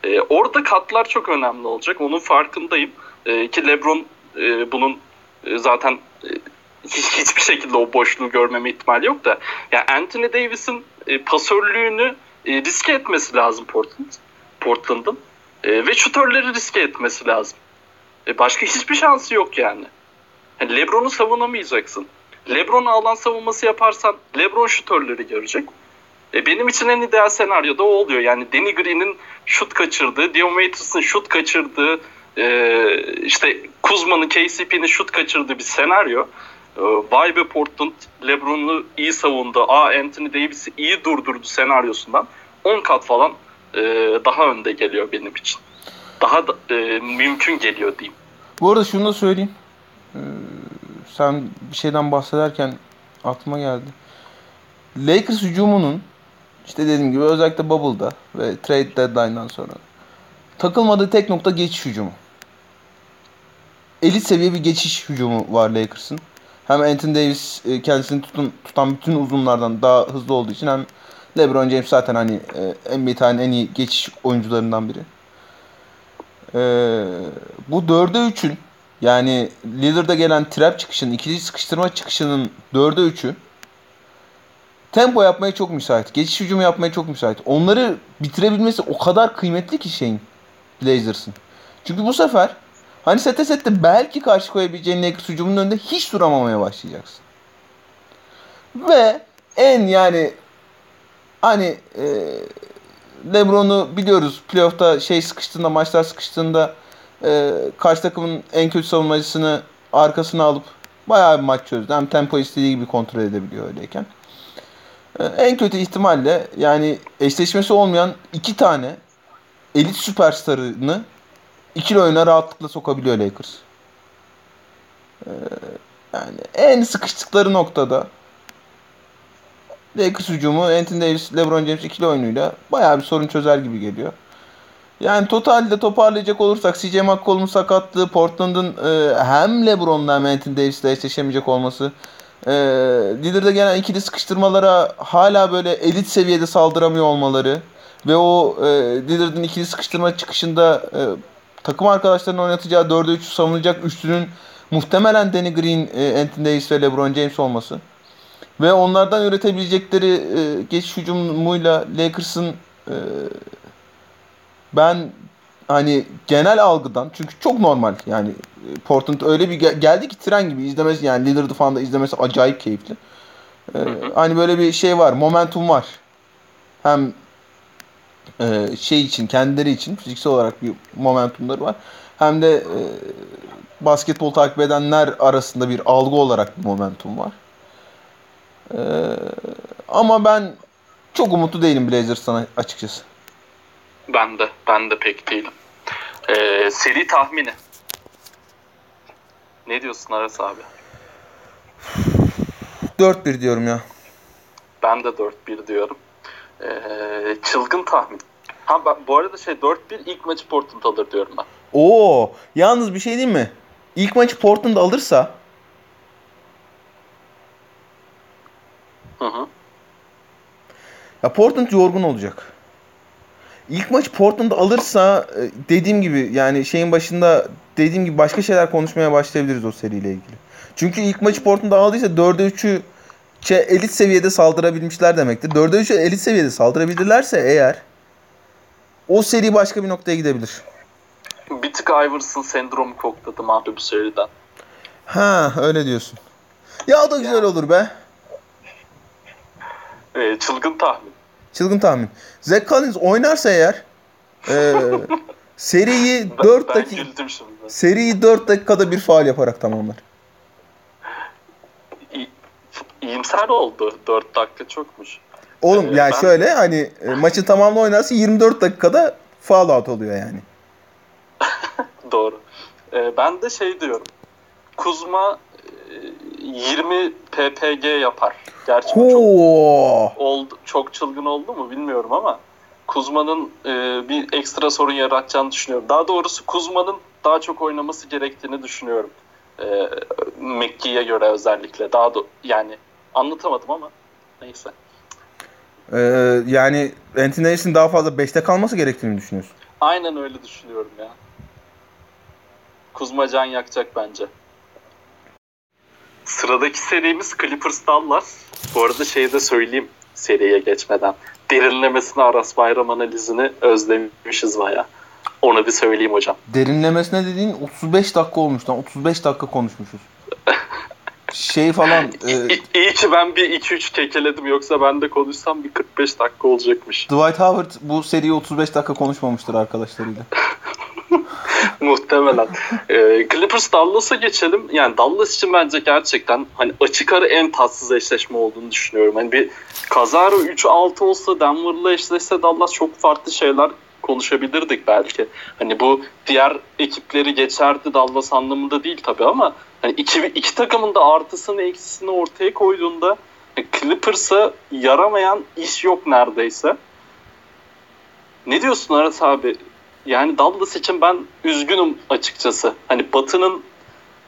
E, orada katlar çok önemli olacak. Onun farkındayım. E, ki LeBron e, bunun e, zaten e, hiçbir şekilde o boşluğu görmeme ihtimali yok da. Yani Anthony Davis'in e, pasörlüğünü e, riske etmesi lazım Portland. Portland'ın. E, ve şutörleri riske etmesi lazım. E, başka hiçbir şansı yok yani. yani Lebron'u savunamayacaksın. Lebron'a alan savunması yaparsan Lebron şutörleri görecek. E, benim için en ideal senaryo da o oluyor. Yani Danny Green'in şut kaçırdığı, Dion Waiters'ın şut kaçırdığı, e, işte Kuzma'nın KCP'nin şut kaçırdığı bir senaryo. E, vay be Portland LeBron'u iyi savundu. Aa Anthony Davis'i iyi durdurdu senaryosundan 10 kat falan e, daha önde geliyor benim için. Daha da, e, mümkün geliyor diyeyim. Bu arada şunu da söyleyeyim. Ee, sen bir şeyden bahsederken aklıma geldi. Lakers hücumunun işte dediğim gibi özellikle Bubble'da ve trade deadline'dan sonra takılmadığı tek nokta geçiş hücumu. Elit seviye bir geçiş hücumu var Lakers'ın. Hem Anthony Davis e, kendisini tutun, tutan bütün uzunlardan daha hızlı olduğu için hem LeBron James zaten hani e, NBA tarihinin en iyi geçiş oyuncularından biri. E, bu 4'e 3'ün yani Lillard'a gelen trap çıkışının, ikili sıkıştırma çıkışının 4'e 3'ü tempo yapmaya çok müsait. Geçiş hücumu yapmaya çok müsait. Onları bitirebilmesi o kadar kıymetli ki şeyin Blazers'ın. Çünkü bu sefer hani sete sette belki karşı koyabileceğin Lakers hücumunun önünde hiç duramamaya başlayacaksın. Ve en yani hani e, LeBron'u biliyoruz playoff'ta şey sıkıştığında maçlar sıkıştığında e, karşı takımın en kötü savunmacısını arkasına alıp bayağı bir maç çözdü. Hem tempo istediği gibi kontrol edebiliyor öyleyken. E, en kötü ihtimalle yani eşleşmesi olmayan iki tane elit süperstarını ikili oyuna rahatlıkla sokabiliyor Lakers. E, yani en sıkıştıkları noktada Lakers hücumu Anthony Davis, LeBron James ikili oyunuyla bayağı bir sorun çözer gibi geliyor. Yani totalde toparlayacak olursak CJ McCollum'un sakatlığı, Portland'ın e, hem LeBron'la hem Anthony Davis'le eşleşemeyecek olması, e, Lillard'a gelen ikili sıkıştırmalara hala böyle elit seviyede saldıramıyor olmaları ve o e, Lillard'ın ikili sıkıştırma çıkışında e, takım arkadaşlarının oynatacağı 4'e 3 savunulacak üçlünün muhtemelen Danny Green, e, Anthony Davis ve LeBron James olması. Ve onlardan üretebilecekleri e, geçiş hücumuyla Lakers'ın e, ben hani genel algıdan çünkü çok normal yani e, Portland öyle bir gel- geldi ki tren gibi izlemesi yani Lillard'ı falan da izlemesi acayip keyifli. Ee, hani böyle bir şey var, momentum var. Hem e, şey için, kendileri için fiziksel olarak bir momentumları var. Hem de e, basketbol takip edenler arasında bir algı olarak bir momentum var. Ee, ama ben çok umutlu değilim Blazers'tan açıkçası. Ben de. Ben de pek değilim. Ee, seri tahmini. Ne diyorsun Aras abi? 4-1 diyorum ya. Ben de 4-1 diyorum. Ee, çılgın tahmin. Ha ben, bu arada şey 4-1 ilk maçı Portland alır diyorum ben. Oo, yalnız bir şey değil mi? İlk maçı Portland alırsa Hı hı. Ya Portland yorgun olacak. İlk maç Portland alırsa e, dediğim gibi yani şeyin başında dediğim gibi başka şeyler konuşmaya başlayabiliriz o seriyle ilgili. Çünkü ilk maçı Portland aldıysa 4'e 3'ü elit seviyede saldırabilmişler demektir. 4'e 3'e elit seviyede saldırabilirlerse eğer o seri başka bir noktaya gidebilir. Bir tık Iverson sendromu kokladım abi bu seriden. Ha öyle diyorsun. Ya o da güzel olur be. Ee, çılgın tahmin. Çılgın tahmin. Zach Collins oynarsa eğer e, seriyi 4 ben dakika seriyi 4 dakikada bir faal yaparak tamamlar. İyimser oldu. 4 dakika çokmuş. Oğlum Ee, yani ben- şöyle hani e, maçın tamamını oynarsa 24 dakikada foul out oluyor yani. Doğru. Ee, ben de şey diyorum. Kuzma e, 20 ppg yapar. Gerçi çok oldu, çok çılgın oldu mu bilmiyorum ama Kuzma'nın e, bir ekstra sorun yaratacağını düşünüyorum. Daha doğrusu Kuzma'nın daha çok oynaması gerektiğini düşünüyorum. E, Mekki'ye göre özellikle. Daha da yani anlatamadım ama neyse. Ee, yani Anthony Davis'in daha fazla 5'te kalması gerektiğini düşünüyorsun. Aynen öyle düşünüyorum ya. Kuzma can yakacak bence. Sıradaki serimiz Clippers Dallas. Bu arada şeyi de söyleyeyim seriye geçmeden. Derinlemesine Aras Bayram analizini özlemişiz baya. Onu bir söyleyeyim hocam. Derinlemesine dediğin 35 dakika olmuş lan. 35 dakika konuşmuşuz. Şey falan e, İyi ki ben bir 2-3 kekeledim yoksa ben de konuşsam bir 45 dakika olacakmış. Dwight Howard bu seriyi 35 dakika konuşmamıştır arkadaşlarıyla. Muhtemelen. Ee, Clippers Dallas'a geçelim. Yani Dallas için bence gerçekten hani açık ara en tatsız eşleşme olduğunu düşünüyorum. Hani bir kazara 3-6 olsa Denver'la eşleşse Dallas çok farklı şeyler konuşabilirdik belki. Hani bu diğer ekipleri geçerdi Dallas anlamında değil tabii ama hani iki, iki takımın da artısını eksisini ortaya koyduğunda hani Clippers'a yaramayan iş yok neredeyse. Ne diyorsun Aras abi? Yani Dallas için ben üzgünüm açıkçası. Hani Batı'nın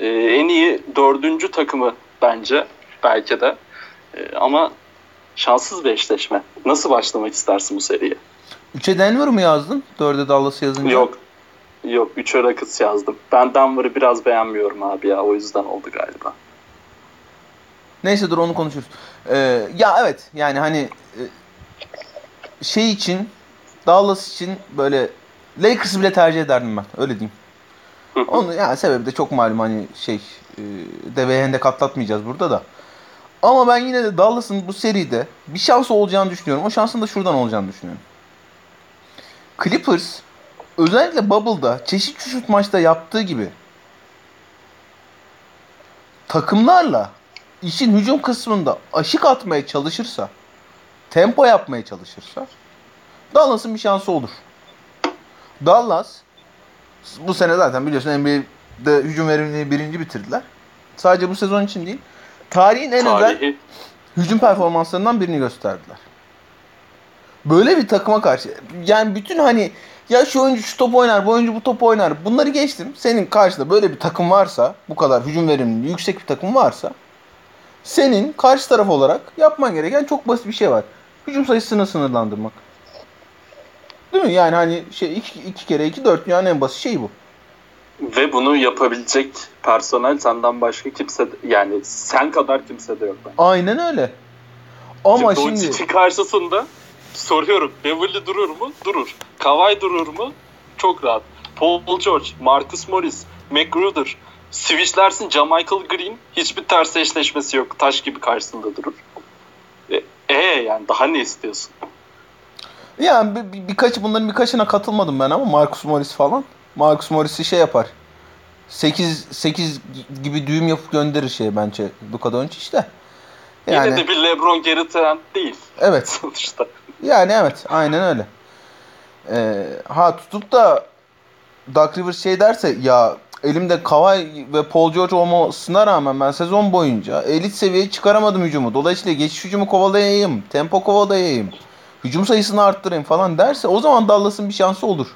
e, en iyi dördüncü takımı bence belki de. E, ama şanssız bir eşleşme. Nasıl başlamak istersin bu seriye? 3'e Denver mı yazdın? 4'e Dallas yazınca. Yok. Yok 3'e Rockets yazdım. Ben Denver'ı biraz beğenmiyorum abi ya. O yüzden oldu galiba. Neyse dur onu konuşuruz. Ee, ya evet yani hani e, şey için Dallas için böyle Lakers'ı bile tercih ederdim ben. Öyle diyeyim. Onu yani sebebi de çok malum hani şey e, deveye hendek atlatmayacağız burada da. Ama ben yine de Dallas'ın bu seride bir şans olacağını düşünüyorum. O şansın da şuradan olacağını düşünüyorum. Clippers özellikle Bubble'da çeşit çeşit maçta yaptığı gibi takımlarla işin hücum kısmında aşık atmaya çalışırsa, tempo yapmaya çalışırsa Dallas'ın bir şansı olur. Dallas bu sene zaten biliyorsun NBA'de hücum verimliliği birinci bitirdiler. Sadece bu sezon için değil. Tarihin en özel Tarihi hücum performanslarından birini gösterdiler. Böyle bir takıma karşı yani bütün hani ya şu oyuncu şu top oynar, bu oyuncu bu top oynar. Bunları geçtim. Senin karşında böyle bir takım varsa, bu kadar hücum verimliliği yüksek bir takım varsa senin karşı taraf olarak yapman gereken çok basit bir şey var. Hücum sayısını sınırlandırmak. Değil mi? Yani hani şey iki, iki kere iki dört dünyanın en basit şeyi bu. ve bunu yapabilecek personel senden başka kimse yani sen kadar kimse de yok. bence. Aynen öyle. Ama Şimdi şimdi karşısında soruyorum. Beverly durur mu? Durur. Kawhi durur mu? Çok rahat. Paul George, Marcus Morris, McGruder. Switchlersin Jamichael Green. Hiçbir ters eşleşmesi yok. Taş gibi karşısında durur. E, e yani daha ne istiyorsun? yani bir, bir- birkaç bunların birkaçına katılmadım ben ama Marcus Morris falan. Marcus Morris'i şey yapar. 8 8 gibi düğüm yapıp gönderir şey bence Luka Doncic de. Yani Yine de bir LeBron Gary Trent değil evet. sonuçta. Yani evet, aynen öyle. Ee, ha tutup da Doug Rivers şey derse ya elimde Kawhi ve Paul George olmasına rağmen ben sezon boyunca elit seviyeye çıkaramadım hücumu. Dolayısıyla geçiş hücumu kovalayayım, tempo kovalayayım, hücum sayısını arttırayım falan derse o zaman Dallas'ın bir şansı olur.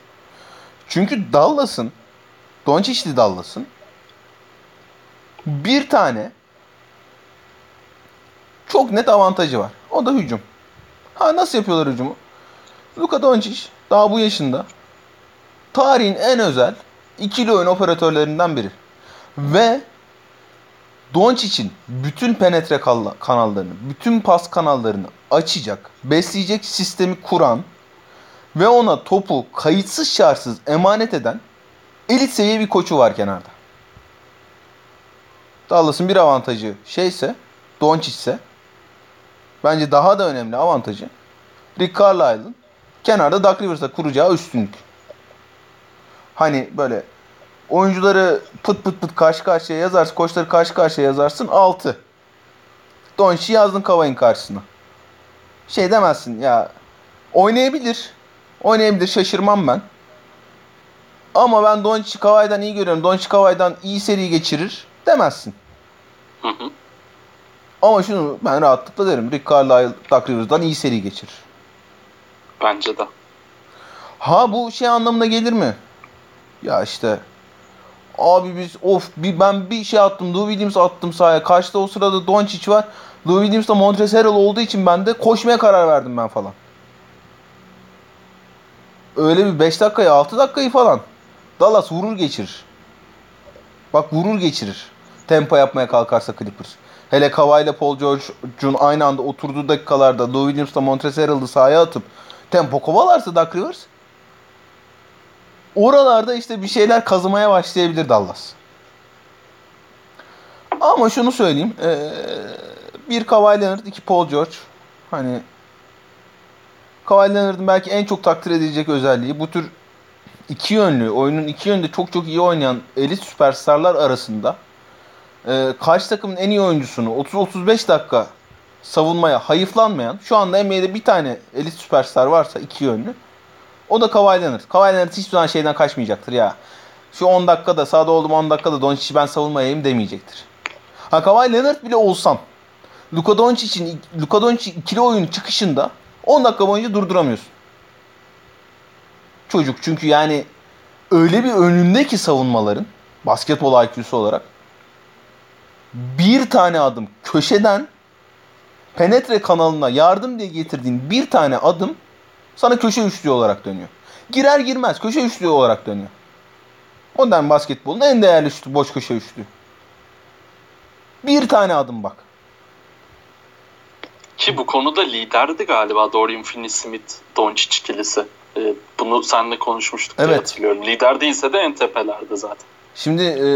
Çünkü Dallas'ın, Doncic'li Dallas'ın bir tane çok net avantajı var. O da hücum. Ha nasıl yapıyorlar hücumu? Luka Doncic daha bu yaşında tarihin en özel ikili oyun operatörlerinden biri. Ve Doncic'in bütün penetre kanallarını, bütün pas kanallarını açacak, besleyecek sistemi kuran ve ona topu kayıtsız şartsız emanet eden elit seviye bir koçu var kenarda. Dallas'ın bir avantajı şeyse, Doncic ise bence daha da önemli avantajı Rick Carlisle'ın kenarda Doug Rivers'a kuracağı üstünlük. Hani böyle oyuncuları pıt pıt pıt karşı karşıya yazarsın, koçları karşı karşıya yazarsın 6. Doncic'i yazdın Kavay'ın karşısına. Şey demezsin ya oynayabilir. Oynayabilir şaşırmam ben. Ama ben Doncic Kavay'dan iyi görüyorum. Doncic Kavay'dan iyi seri geçirir demezsin. Hı hı. Ama şunu ben rahatlıkla derim. Rick Carlisle Doug Rivers'dan iyi seri geçirir. Bence de. Ha bu şey anlamına gelir mi? Ya işte abi biz of bir ben bir şey attım. Lou Williams attım sahaya. Karşıda o sırada Doncic var. Lou Williams da Montrezl Harrell olduğu için ben de koşmaya karar verdim ben falan. Öyle bir 5 dakikayı 6 dakikayı falan Dallas vurur geçirir. Bak vurur geçirir. Tempo yapmaya kalkarsa Clippers. Hele Kawhi ile Paul George'un aynı anda oturduğu dakikalarda Lou Williams'la Montrezl Harrell'ı sahaya atıp tempo kovalarsa Doug Rivers oralarda işte bir şeyler kazımaya başlayabilir Dallas. Ama şunu söyleyeyim. Ee, bir Kawhi Leonard, iki Paul George. Hani Kawhi Leonard'ın belki en çok takdir edilecek özelliği bu tür iki yönlü, oyunun iki yönde çok çok iyi oynayan elit süperstarlar arasında e, karşı takımın en iyi oyuncusunu 30-35 dakika savunmaya hayıflanmayan şu anda NBA'de bir tane elit süperstar varsa iki yönlü o da Kawhi Leonard. Kawhi Leonard hiçbir zaman şeyden kaçmayacaktır ya. Şu 10 dakikada sağda oldum 10 dakikada Doncic'i ben savunmayayım demeyecektir. Ha Kawhi Leonard bile olsam Luka Doncic'in Luka Doncic ikili oyun çıkışında 10 dakika boyunca durduramıyorsun. Çocuk çünkü yani öyle bir önünde ki savunmaların basketbol IQ'su olarak bir tane adım köşeden penetre kanalına yardım diye getirdiğin bir tane adım sana köşe üçlü olarak dönüyor. Girer girmez köşe üçlü olarak dönüyor. Modern basketbolun en değerli şutu boş köşe üçlü. Bir tane adım bak. Ki bu konuda liderdi galiba Dorian Finney-Smith Doncic ikilisi. Ee, bunu seninle konuşmuştuk evet. diye hatırlıyorum. Lider değilse de en tepelerde zaten. Şimdi e,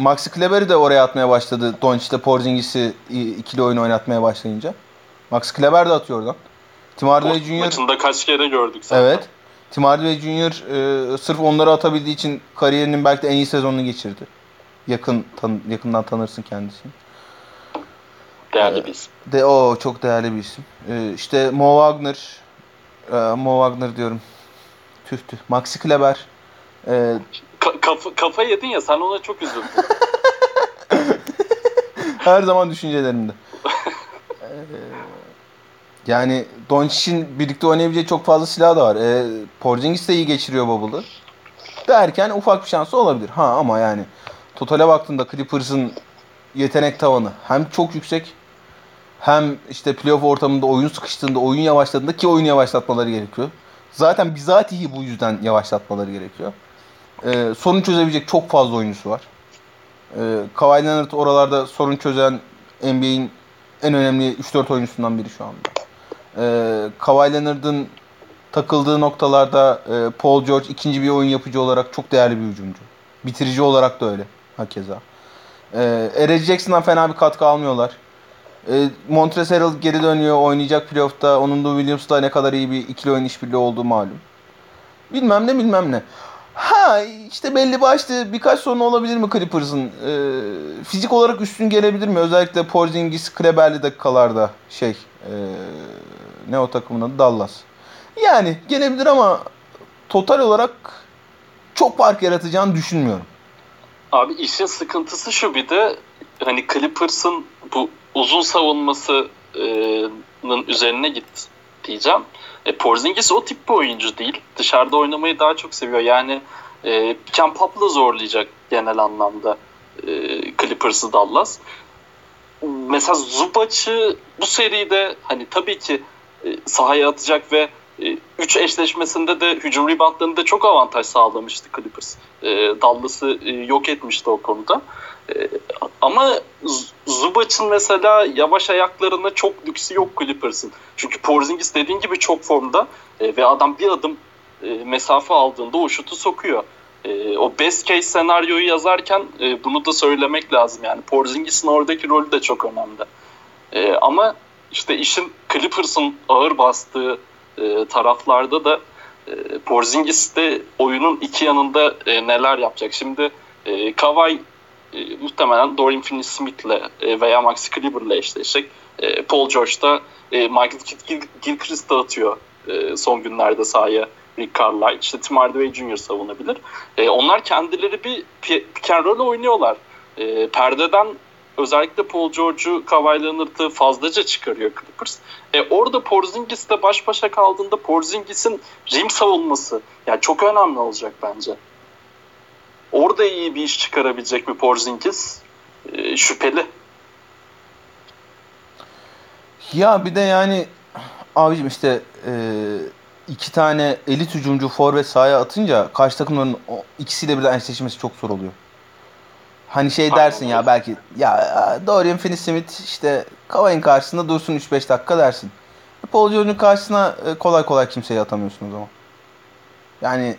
Maxi Kleber'i de oraya atmaya başladı. Doncic'te Porzingis'i ikili oyun oynatmaya başlayınca. Max Kleber de atıyor oradan. Tim Hardaway Jr. Maçında kaç kere gördük zaten. Evet. Tim Hardaway Jr. E, sırf onları atabildiği için kariyerinin belki de en iyi sezonunu geçirdi. Yakın tan yakından tanırsın kendisini. Değerli bir isim. De, o çok değerli bir isim. E, işte Mo Wagner e, Mo Wagner diyorum. Tüh tüh. Maxi Kleber. E, Ka- kafa, kafa yedin ya sen ona çok üzüldün. Her zaman düşüncelerimde. ee, yani Doncic'in birlikte oynayabileceği çok fazla silah da var. Ee, Porzingis de iyi geçiriyor Bubble'ı. Derken ufak bir şansı olabilir. Ha ama yani totale baktığında Clippers'ın yetenek tavanı hem çok yüksek hem işte playoff ortamında oyun sıkıştığında, oyun yavaşladığında ki oyunu yavaşlatmaları gerekiyor. Zaten bizatihi bu yüzden yavaşlatmaları gerekiyor. Ee, sorun çözebilecek çok fazla oyuncusu var. Ee, Kawhi Leonard oralarda sorun çözen NBA'in en önemli 3-4 oyuncusundan biri şu anda. Ee, Kawhi Leonard'ın takıldığı noktalarda e, Paul George ikinci bir oyun yapıcı olarak çok değerli bir hücumcu. Bitirici olarak da öyle hakeza. Ee, Eric Jackson'dan fena bir katkı almıyorlar. E, Montrezl geri dönüyor oynayacak playoff'ta. Onun da Williams'la ne kadar iyi bir ikili oyun işbirliği olduğu malum. Bilmem ne bilmem ne. Ha işte belli başlı birkaç sorun olabilir mi Clippers'ın? E, fizik olarak üstün gelebilir mi? Özellikle Porzingis, Kleber'li dakikalarda şey e, ne o takımın adı? Dallas. Yani gelebilir ama total olarak çok fark yaratacağını düşünmüyorum. Abi işin sıkıntısı şu bir de hani Clippers'ın bu uzun savunmasının üzerine git diyeceğim. E, Porzingis o tip bir oyuncu değil. Dışarıda oynamayı daha çok seviyor. Yani e, Ken Pop'la zorlayacak genel anlamda e, Clippers'ı Dallas. mesela Zubac'ı bu seride hani tabii ki e, sahaya atacak ve 3 e, eşleşmesinde de hücum reboundlarında çok avantaj sağlamıştı Clippers. E, Dallas'ı e, yok etmişti o konuda. E, ama Zubac'ın mesela yavaş ayaklarına çok lüksü yok Clippers'ın. Çünkü Porzingis dediğin gibi çok formda e, ve adam bir adım e, mesafe aldığında o şutu sokuyor. E, o best case senaryoyu yazarken e, bunu da söylemek lazım. Yani Porzingis'in oradaki rolü de çok önemli. E, ama işte işin Clippers'ın ağır bastığı e, taraflarda da e, Porzingis de oyunun iki yanında e, neler yapacak. Şimdi e, Kawhi e, muhtemelen Dorian Finney-Smith'le e, veya Max Kleber'le eşleşecek. E, Paul George da e, Michael Gil Gilchrist dağıtıyor e, son günlerde sahaya Rick Carlisle. İşte Tim Hardaway Jr. savunabilir. E, onlar kendileri bir pick and roll oynuyorlar. E, perdeden özellikle Paul George'u Kawhi Leonard'ı fazlaca çıkarıyor Clippers. E, orada Porzingis'le baş başa kaldığında Porzingis'in rim savunması yani çok önemli olacak bence. Orada iyi bir iş çıkarabilecek mi Porzingis? E, şüpheli. Ya bir de yani abicim işte e, iki tane elit hücumcu forvet sahaya atınca karşı takımların ikisiyle birden eşleşmesi çok zor oluyor. Hani şey dersin ya belki ya Dorian Finney-Smith işte Kavay'ın karşısında dursun 3-5 dakika dersin. Paul George'un karşısına e, kolay kolay kimseyi atamıyorsun o zaman. Yani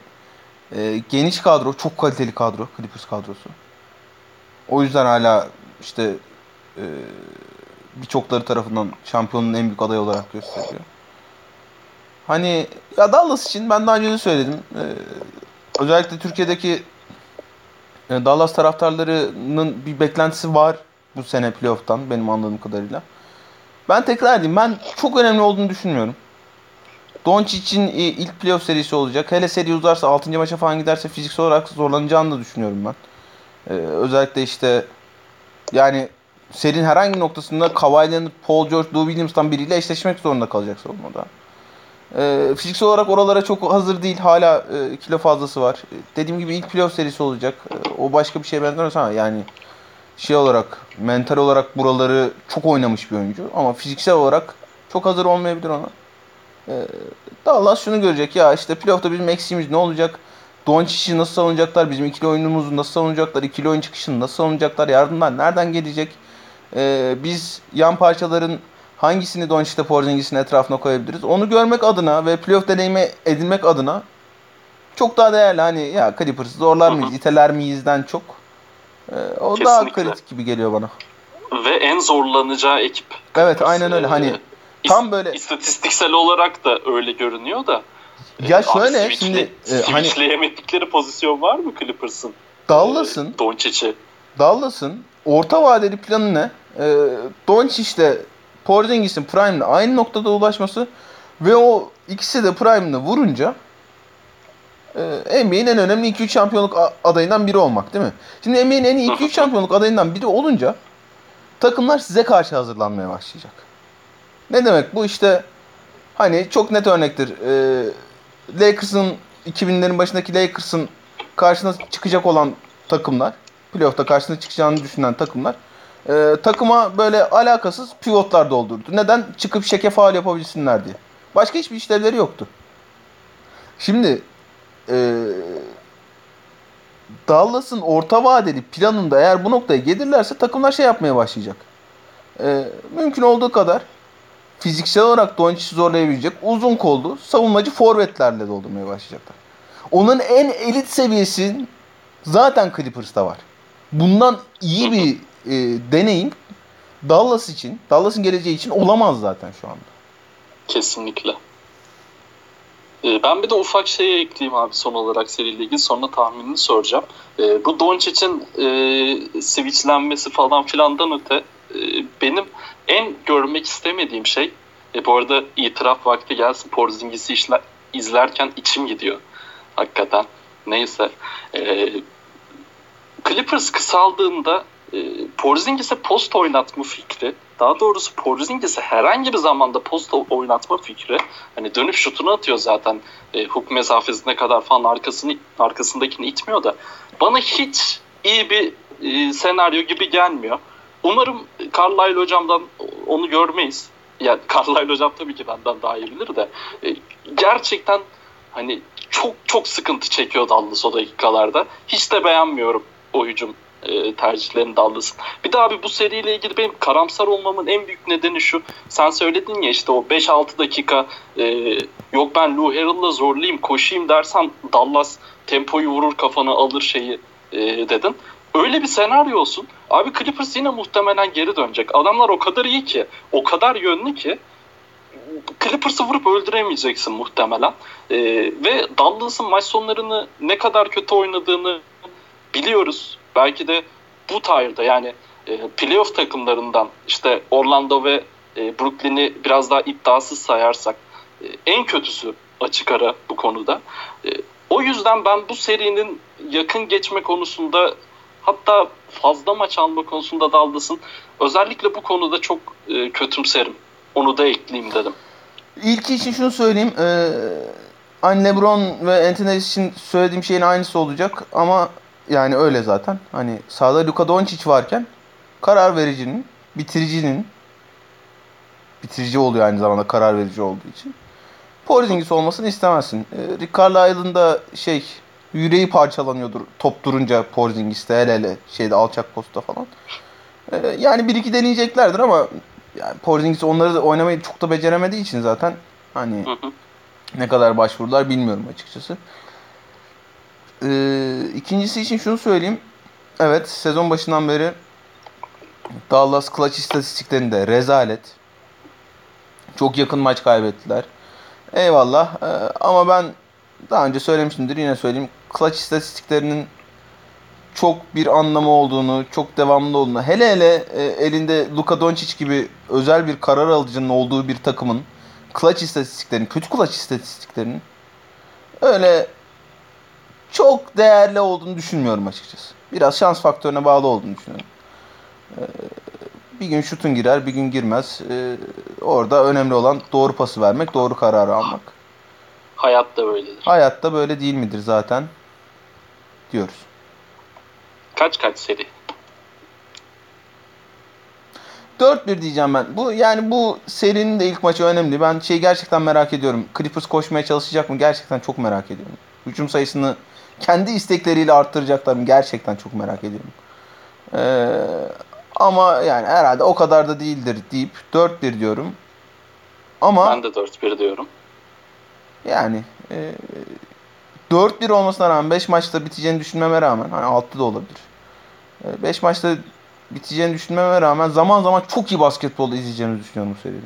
e, geniş kadro, çok kaliteli kadro, Clippers kadrosu. O yüzden hala işte e, birçokları tarafından şampiyonun en büyük adayı olarak gösteriliyor. Hani ya Dallas için ben daha önce de söyledim. E, özellikle Türkiye'deki e, Dallas taraftarlarının bir beklentisi var bu sene playoff'tan benim anladığım kadarıyla. Ben tekrar edeyim. Ben çok önemli olduğunu düşünmüyorum. Doncic'in ilk playoff serisi olacak. Hele seri uzarsa 6. maça falan giderse fiziksel olarak zorlanacağını da düşünüyorum ben. Ee, özellikle işte yani serinin herhangi noktasında Kawhi Leonard, Paul George, Lou Williams'tan biriyle eşleşmek zorunda kalacak savunmada. Ee, fiziksel olarak oralara çok hazır değil. Hala e, kilo fazlası var. E, dediğim gibi ilk playoff serisi olacak. E, o başka bir şeye benzemez ama yani şey olarak, mental olarak buraları çok oynamış bir oyuncu. Ama fiziksel olarak çok hazır olmayabilir ona. E, Dallas şunu görecek. Ya işte playoff'ta bizim eksiğimiz ne olacak? Doncic'i nasıl savunacaklar? Bizim ikili oyunumuzu nasıl savunacaklar? İkili oyun çıkışını nasıl savunacaklar? Yardımlar nereden gelecek? E, biz yan parçaların hangisini Doncic'te Porzingis'in etrafına koyabiliriz? Onu görmek adına ve playoff deneyimi edinmek adına çok daha değerli. Hani ya Clippers'ı zorlar mıyız, iteler miyizden çok. Ee, o Kesinlikle. daha kritik gibi geliyor bana. Ve en zorlanacağı ekip. Evet aynen öyle. Hani ee, tam böyle istatistiksel olarak da öyle görünüyor da. Ya e, şöyle Abi, şimdi e, hani switchleyemedikleri pozisyon var mı Clippers'ın? Dallas'ın e, Doncic'i. Dallas'ın orta vadeli planı ne? E, Doncic'le Porzingis'in Prime'le aynı noktada ulaşması ve o ikisi de Prime'ını vurunca e, NBA'in en önemli 2-3 şampiyonluk adayından biri olmak değil mi? Şimdi NBA'in en iyi 2-3 şampiyonluk adayından biri olunca takımlar size karşı hazırlanmaya başlayacak. Ne demek bu işte hani çok net örnektir. E, Lakers'ın 2000'lerin başındaki Lakers'ın karşısına çıkacak olan takımlar, playoff'ta karşısına çıkacağını düşünen takımlar e, takıma böyle alakasız pivotlar doldurdu. Neden? Çıkıp şeke faal yapabilsinler diye. Başka hiçbir işlevleri yoktu. Şimdi e, Dallas'ın orta vadeli planında eğer bu noktaya gelirlerse takımlar şey yapmaya başlayacak. E, mümkün olduğu kadar fiziksel olarak Doncic'i zorlayabilecek uzun kollu savunmacı forvetlerle doldurmaya başlayacaklar. Onun en elit seviyesi zaten Clippers'ta var. Bundan iyi bir e, deneyim Dallas için, Dallas'ın geleceği için olamaz zaten şu anda. Kesinlikle. Ee, ben bir de ufak şeye ekleyeyim abi son olarak seriyle ilgili sonra tahminini soracağım. Ee, bu Doncic'in e, switchlenmesi falan filandan öte e, benim en görmek istemediğim şey e, bu arada itiraf vakti gelsin Porzingis'i işler, izlerken içim gidiyor. Hakikaten. Neyse. E, Clippers kısaldığında e, Porzingis'e post oynatma fikri daha doğrusu Porzingis'e herhangi bir zamanda post oynatma fikri hani dönüp şutunu atıyor zaten e, huk mesafesine kadar falan arkasını arkasındakini itmiyor da bana hiç iyi bir e, senaryo gibi gelmiyor. Umarım Carlisle hocamdan onu görmeyiz. Yani Carlisle hocam tabii ki benden daha iyi bilir de e, gerçekten hani çok çok sıkıntı çekiyor Dallas o dakikalarda. Hiç de beğenmiyorum o hücum e, tercihlerini Dallas'ın. Bir de abi bu seriyle ilgili benim karamsar olmamın en büyük nedeni şu. Sen söyledin ya işte o 5-6 dakika e, yok ben Lou Harrell'la zorlayayım koşayım dersen Dallas tempoyu vurur kafana alır şeyi e, dedin. Öyle bir senaryo olsun. Abi Clippers yine muhtemelen geri dönecek. Adamlar o kadar iyi ki, o kadar yönlü ki Clippers'ı vurup öldüremeyeceksin muhtemelen. Ee, ve Dallas'ın maç sonlarını ne kadar kötü oynadığını biliyoruz. Belki de bu tarzda yani e, playoff takımlarından işte Orlando ve e, Brooklyn'i biraz daha iddiasız sayarsak e, en kötüsü açık ara bu konuda. E, o yüzden ben bu serinin yakın geçme konusunda hatta fazla maç alma konusunda Dallas'ın özellikle bu konuda çok e, kötümserim. Onu da ekleyeyim dedim. İlk için şunu söyleyeyim. Ee, hani LeBron ve Anthony için söylediğim şeyin aynısı olacak ama yani öyle zaten. Hani sağda Luka Doncic varken karar vericinin, bitiricinin bitirici oluyor aynı zamanda karar verici olduğu için. Porzingis olmasını istemezsin. Ee, Rick Carlisle'ın da şey yüreği parçalanıyordur top durunca Porzingis'te el ele şeyde alçak posta falan. Ee, yani bir iki deneyeceklerdir ama yani Porzingis onları da oynamayı çok da beceremediği için zaten hani hı hı. ne kadar başvurular bilmiyorum açıkçası. Ee, ikincisi için şunu söyleyeyim. Evet sezon başından beri Dallas clutch istatistiklerinde rezalet. Çok yakın maç kaybettiler. Eyvallah. Ee, ama ben daha önce söylemişimdir yine söyleyeyim. Clutch istatistiklerinin çok bir anlamı olduğunu, çok devamlı olduğunu, hele hele e, elinde Luka Doncic gibi özel bir karar alıcının olduğu bir takımın clutch istatistiklerinin, kötü clutch istatistiklerinin öyle çok değerli olduğunu düşünmüyorum açıkçası. Biraz şans faktörüne bağlı olduğunu düşünüyorum. Ee, bir gün şutun girer, bir gün girmez. Ee, orada önemli olan doğru pası vermek, doğru kararı almak. Hayatta böyledir. Hayatta böyle değil midir zaten diyoruz. Kaç kaç seri? 4-1 diyeceğim ben. Bu yani bu serinin de ilk maçı önemli. Ben şey gerçekten merak ediyorum. Clippers koşmaya çalışacak mı? Gerçekten çok merak ediyorum. Hücum sayısını kendi istekleriyle arttıracaklar mı? Gerçekten çok merak ediyorum. Ee, ama yani herhalde o kadar da değildir deyip 4-1 diyorum. Ama ben de 4-1 diyorum. Yani e, 4-1 olmasına rağmen 5 maçta biteceğini düşünmeme rağmen hani 6 da olabilir. 5 e, maçta biteceğini düşünmeme rağmen zaman zaman çok iyi basketbol izleyeceğini düşünüyorum bu seride.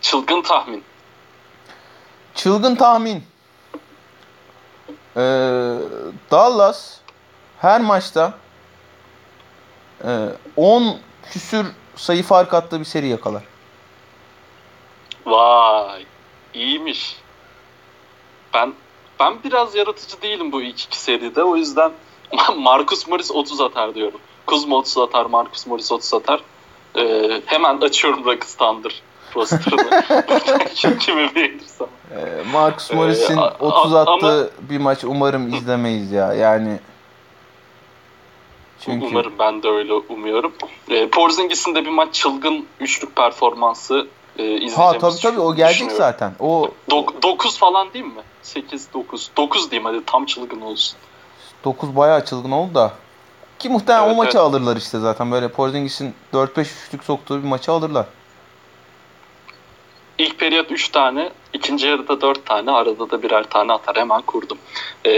Çılgın tahmin. Çılgın tahmin. Ee, Dallas her maçta e, 10 küsür sayı fark attığı bir seri yakalar. Vay. iyiymiş. Ben ben biraz yaratıcı değilim bu ilk iki seride. O yüzden Marcus Morris 30 atar diyorum. Kuzma 30 atar, Marcus Morris 30 atar. Ee, hemen açıyorum Rockets Thunder rosterını. Kimi beğenirsem. Ee, Marcus Morris'in ee, 30 attığı ama, bir maç umarım izlemeyiz ya. Yani çünkü... Umarım ben de öyle umuyorum. E, Porzingis'in de bir maç çılgın üçlük performansı e, izleyeceğimiz Ha tabii tabii o gelecek zaten. O 9 falan değil mi? 8 9. 9 diyeyim hadi tam çılgın olsun. 9 bayağı çılgın oldu da. Ki muhtemelen evet, o maçı evet. alırlar işte zaten. Böyle Porzingis'in 4-5 üçlük soktuğu bir maçı alırlar. İlk periyot 3 tane, ikinci yarıda 4 tane, arada da birer tane atar. Hemen kurdum. Ee,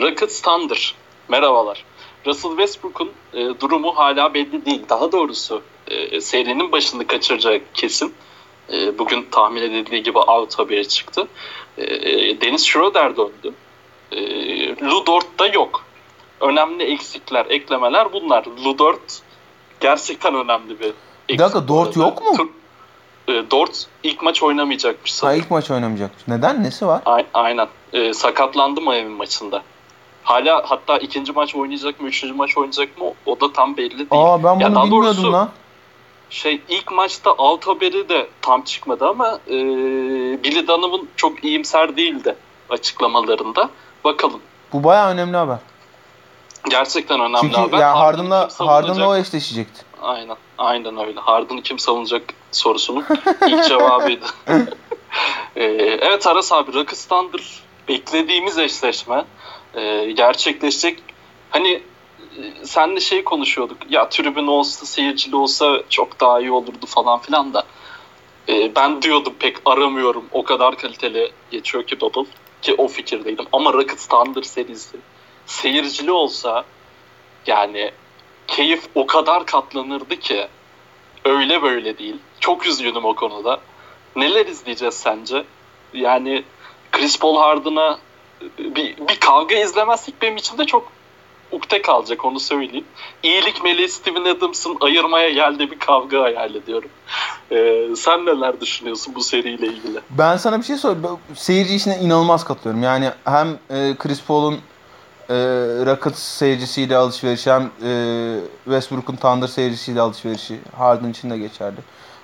Rockets Thunder. Merhabalar. Russell Westbrook'un e, durumu hala belli değil. Daha doğrusu e, serinin başını kaçıracak kesin. E, bugün tahmin edildiği gibi out haberi çıktı. E, Deniz Schroeder döndü. E, Ludort da yok. Önemli eksikler, eklemeler bunlar. Ludort gerçekten önemli bir eksik. Bir dakika Dort yok mu? Tur, e, Dort ilk maç oynamayacakmış sanırım. Ha ilk maç oynamayacakmış. Neden? Nesi var? A- aynen. E, sakatlandı Miami maçında. Hala hatta ikinci maç oynayacak mı, üçüncü maç oynayacak mı o da tam belli değil. Aa ben bunu ya bilmiyordum doğrusu, lan. Şey ilk maçta alt haberi de tam çıkmadı ama e, Billy Donovan çok iyimser değildi açıklamalarında. Bakalım. Bu baya önemli haber. Gerçekten önemli Çünkü haber. ya Harden'ı Harden'la Harden'la o eşleşecekti. Aynen. Aynen öyle. Harden'ı kim savunacak sorusunun ilk cevabıydı. Ee, evet Aras abi Rockets Thunder beklediğimiz eşleşme ee, gerçekleşecek. Hani e, senle şey konuşuyorduk. Ya tribün olsa seyircili olsa çok daha iyi olurdu falan filan da. Ee, ben diyordum pek aramıyorum. O kadar kaliteli geçiyor ki Bubble. Ki o fikirdeydim. Ama Rockets Thunder serisi seyircili olsa yani keyif o kadar katlanırdı ki öyle böyle değil. Çok üzgünüm o konuda. Neler izleyeceğiz sence? Yani Chris Paul Harden'a bir, bir kavga izlemezsek benim içimde çok ukde kalacak onu söyleyeyim. İyilik meleği Steven Adams'ın ayırmaya geldiği bir kavga hayal ediyorum. Ee, sen neler düşünüyorsun bu seriyle ilgili? Ben sana bir şey söyleyeyim. Seyirci işine inanılmaz katılıyorum. Yani hem e, Chris Paul'un e, Rockets seyircisiyle alışverişi hem e, Westbrook'un Thunder seyircisiyle alışverişi Harden için de geçerli.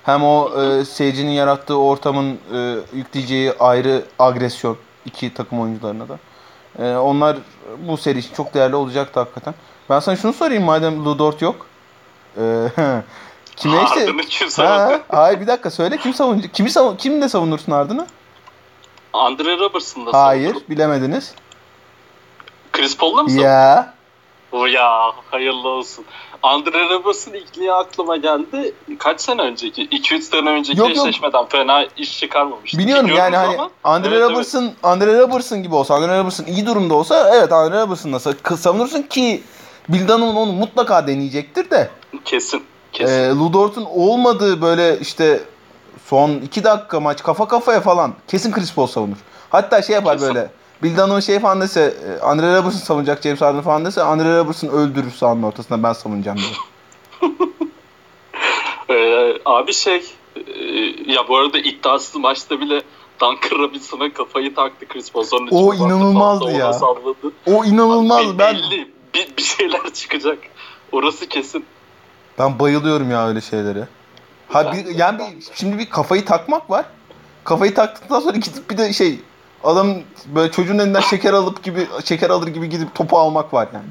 Hem o e, seyircinin yarattığı ortamın e, yükleyeceği ayrı agresyon iki takım oyuncularına da. E, onlar bu seri için çok değerli olacaktı hakikaten. Ben sana şunu sorayım madem Lou Dort yok. E, kime işte? Kim savundu? hayır bir dakika söyle kim savunacak? Kimi savun kimle savunursun Harden'ı? Andre Robertson'da Hayır, savundum. bilemediniz. Chris Paul'la mı savundun? Ya. O ya hayırlı olsun. Andre Robertson ilkliği aklıma geldi. Kaç sene önceki? 2-3 sene önceki Yok, yok. eşleşmeden fena iş çıkarmamıştı. Biliyorum Biliyoruz yani hani ama- Andre Evet, evet. Robertson, Andre Robertson gibi olsa, Andre Robertson iyi durumda olsa evet Andre Robertson'la sa- savunursun ki Bill Donovan onu mutlaka deneyecektir de Kesin. Kesin. e, Lou Dort'un olmadığı böyle işte son 2 dakika maç kafa kafaya falan kesin Chris Paul savunur. Hatta şey yapar Kesin. böyle Bill Donovan şey falan dese e, Andre Robertson savunacak James Harden falan dese Andre Robertson öldürür sahanın ortasında ben savunacağım diye. Ee, abi şey e, ya bu arada iddiasız maçta bile Duncan Robinson'a kafayı taktı Chris Paul. Sonra O inanılmazdı ya. Salladı. O inanılmaz Be- ben Belli. Bir, bir şeyler çıkacak. Orası kesin. Ben bayılıyorum ya öyle şeylere. Ha bir, yani bir, şimdi bir kafayı takmak var. Kafayı taktıktan sonra gidip bir de şey adam böyle çocuğun elinden şeker alıp gibi şeker alır gibi gidip topu almak var yani.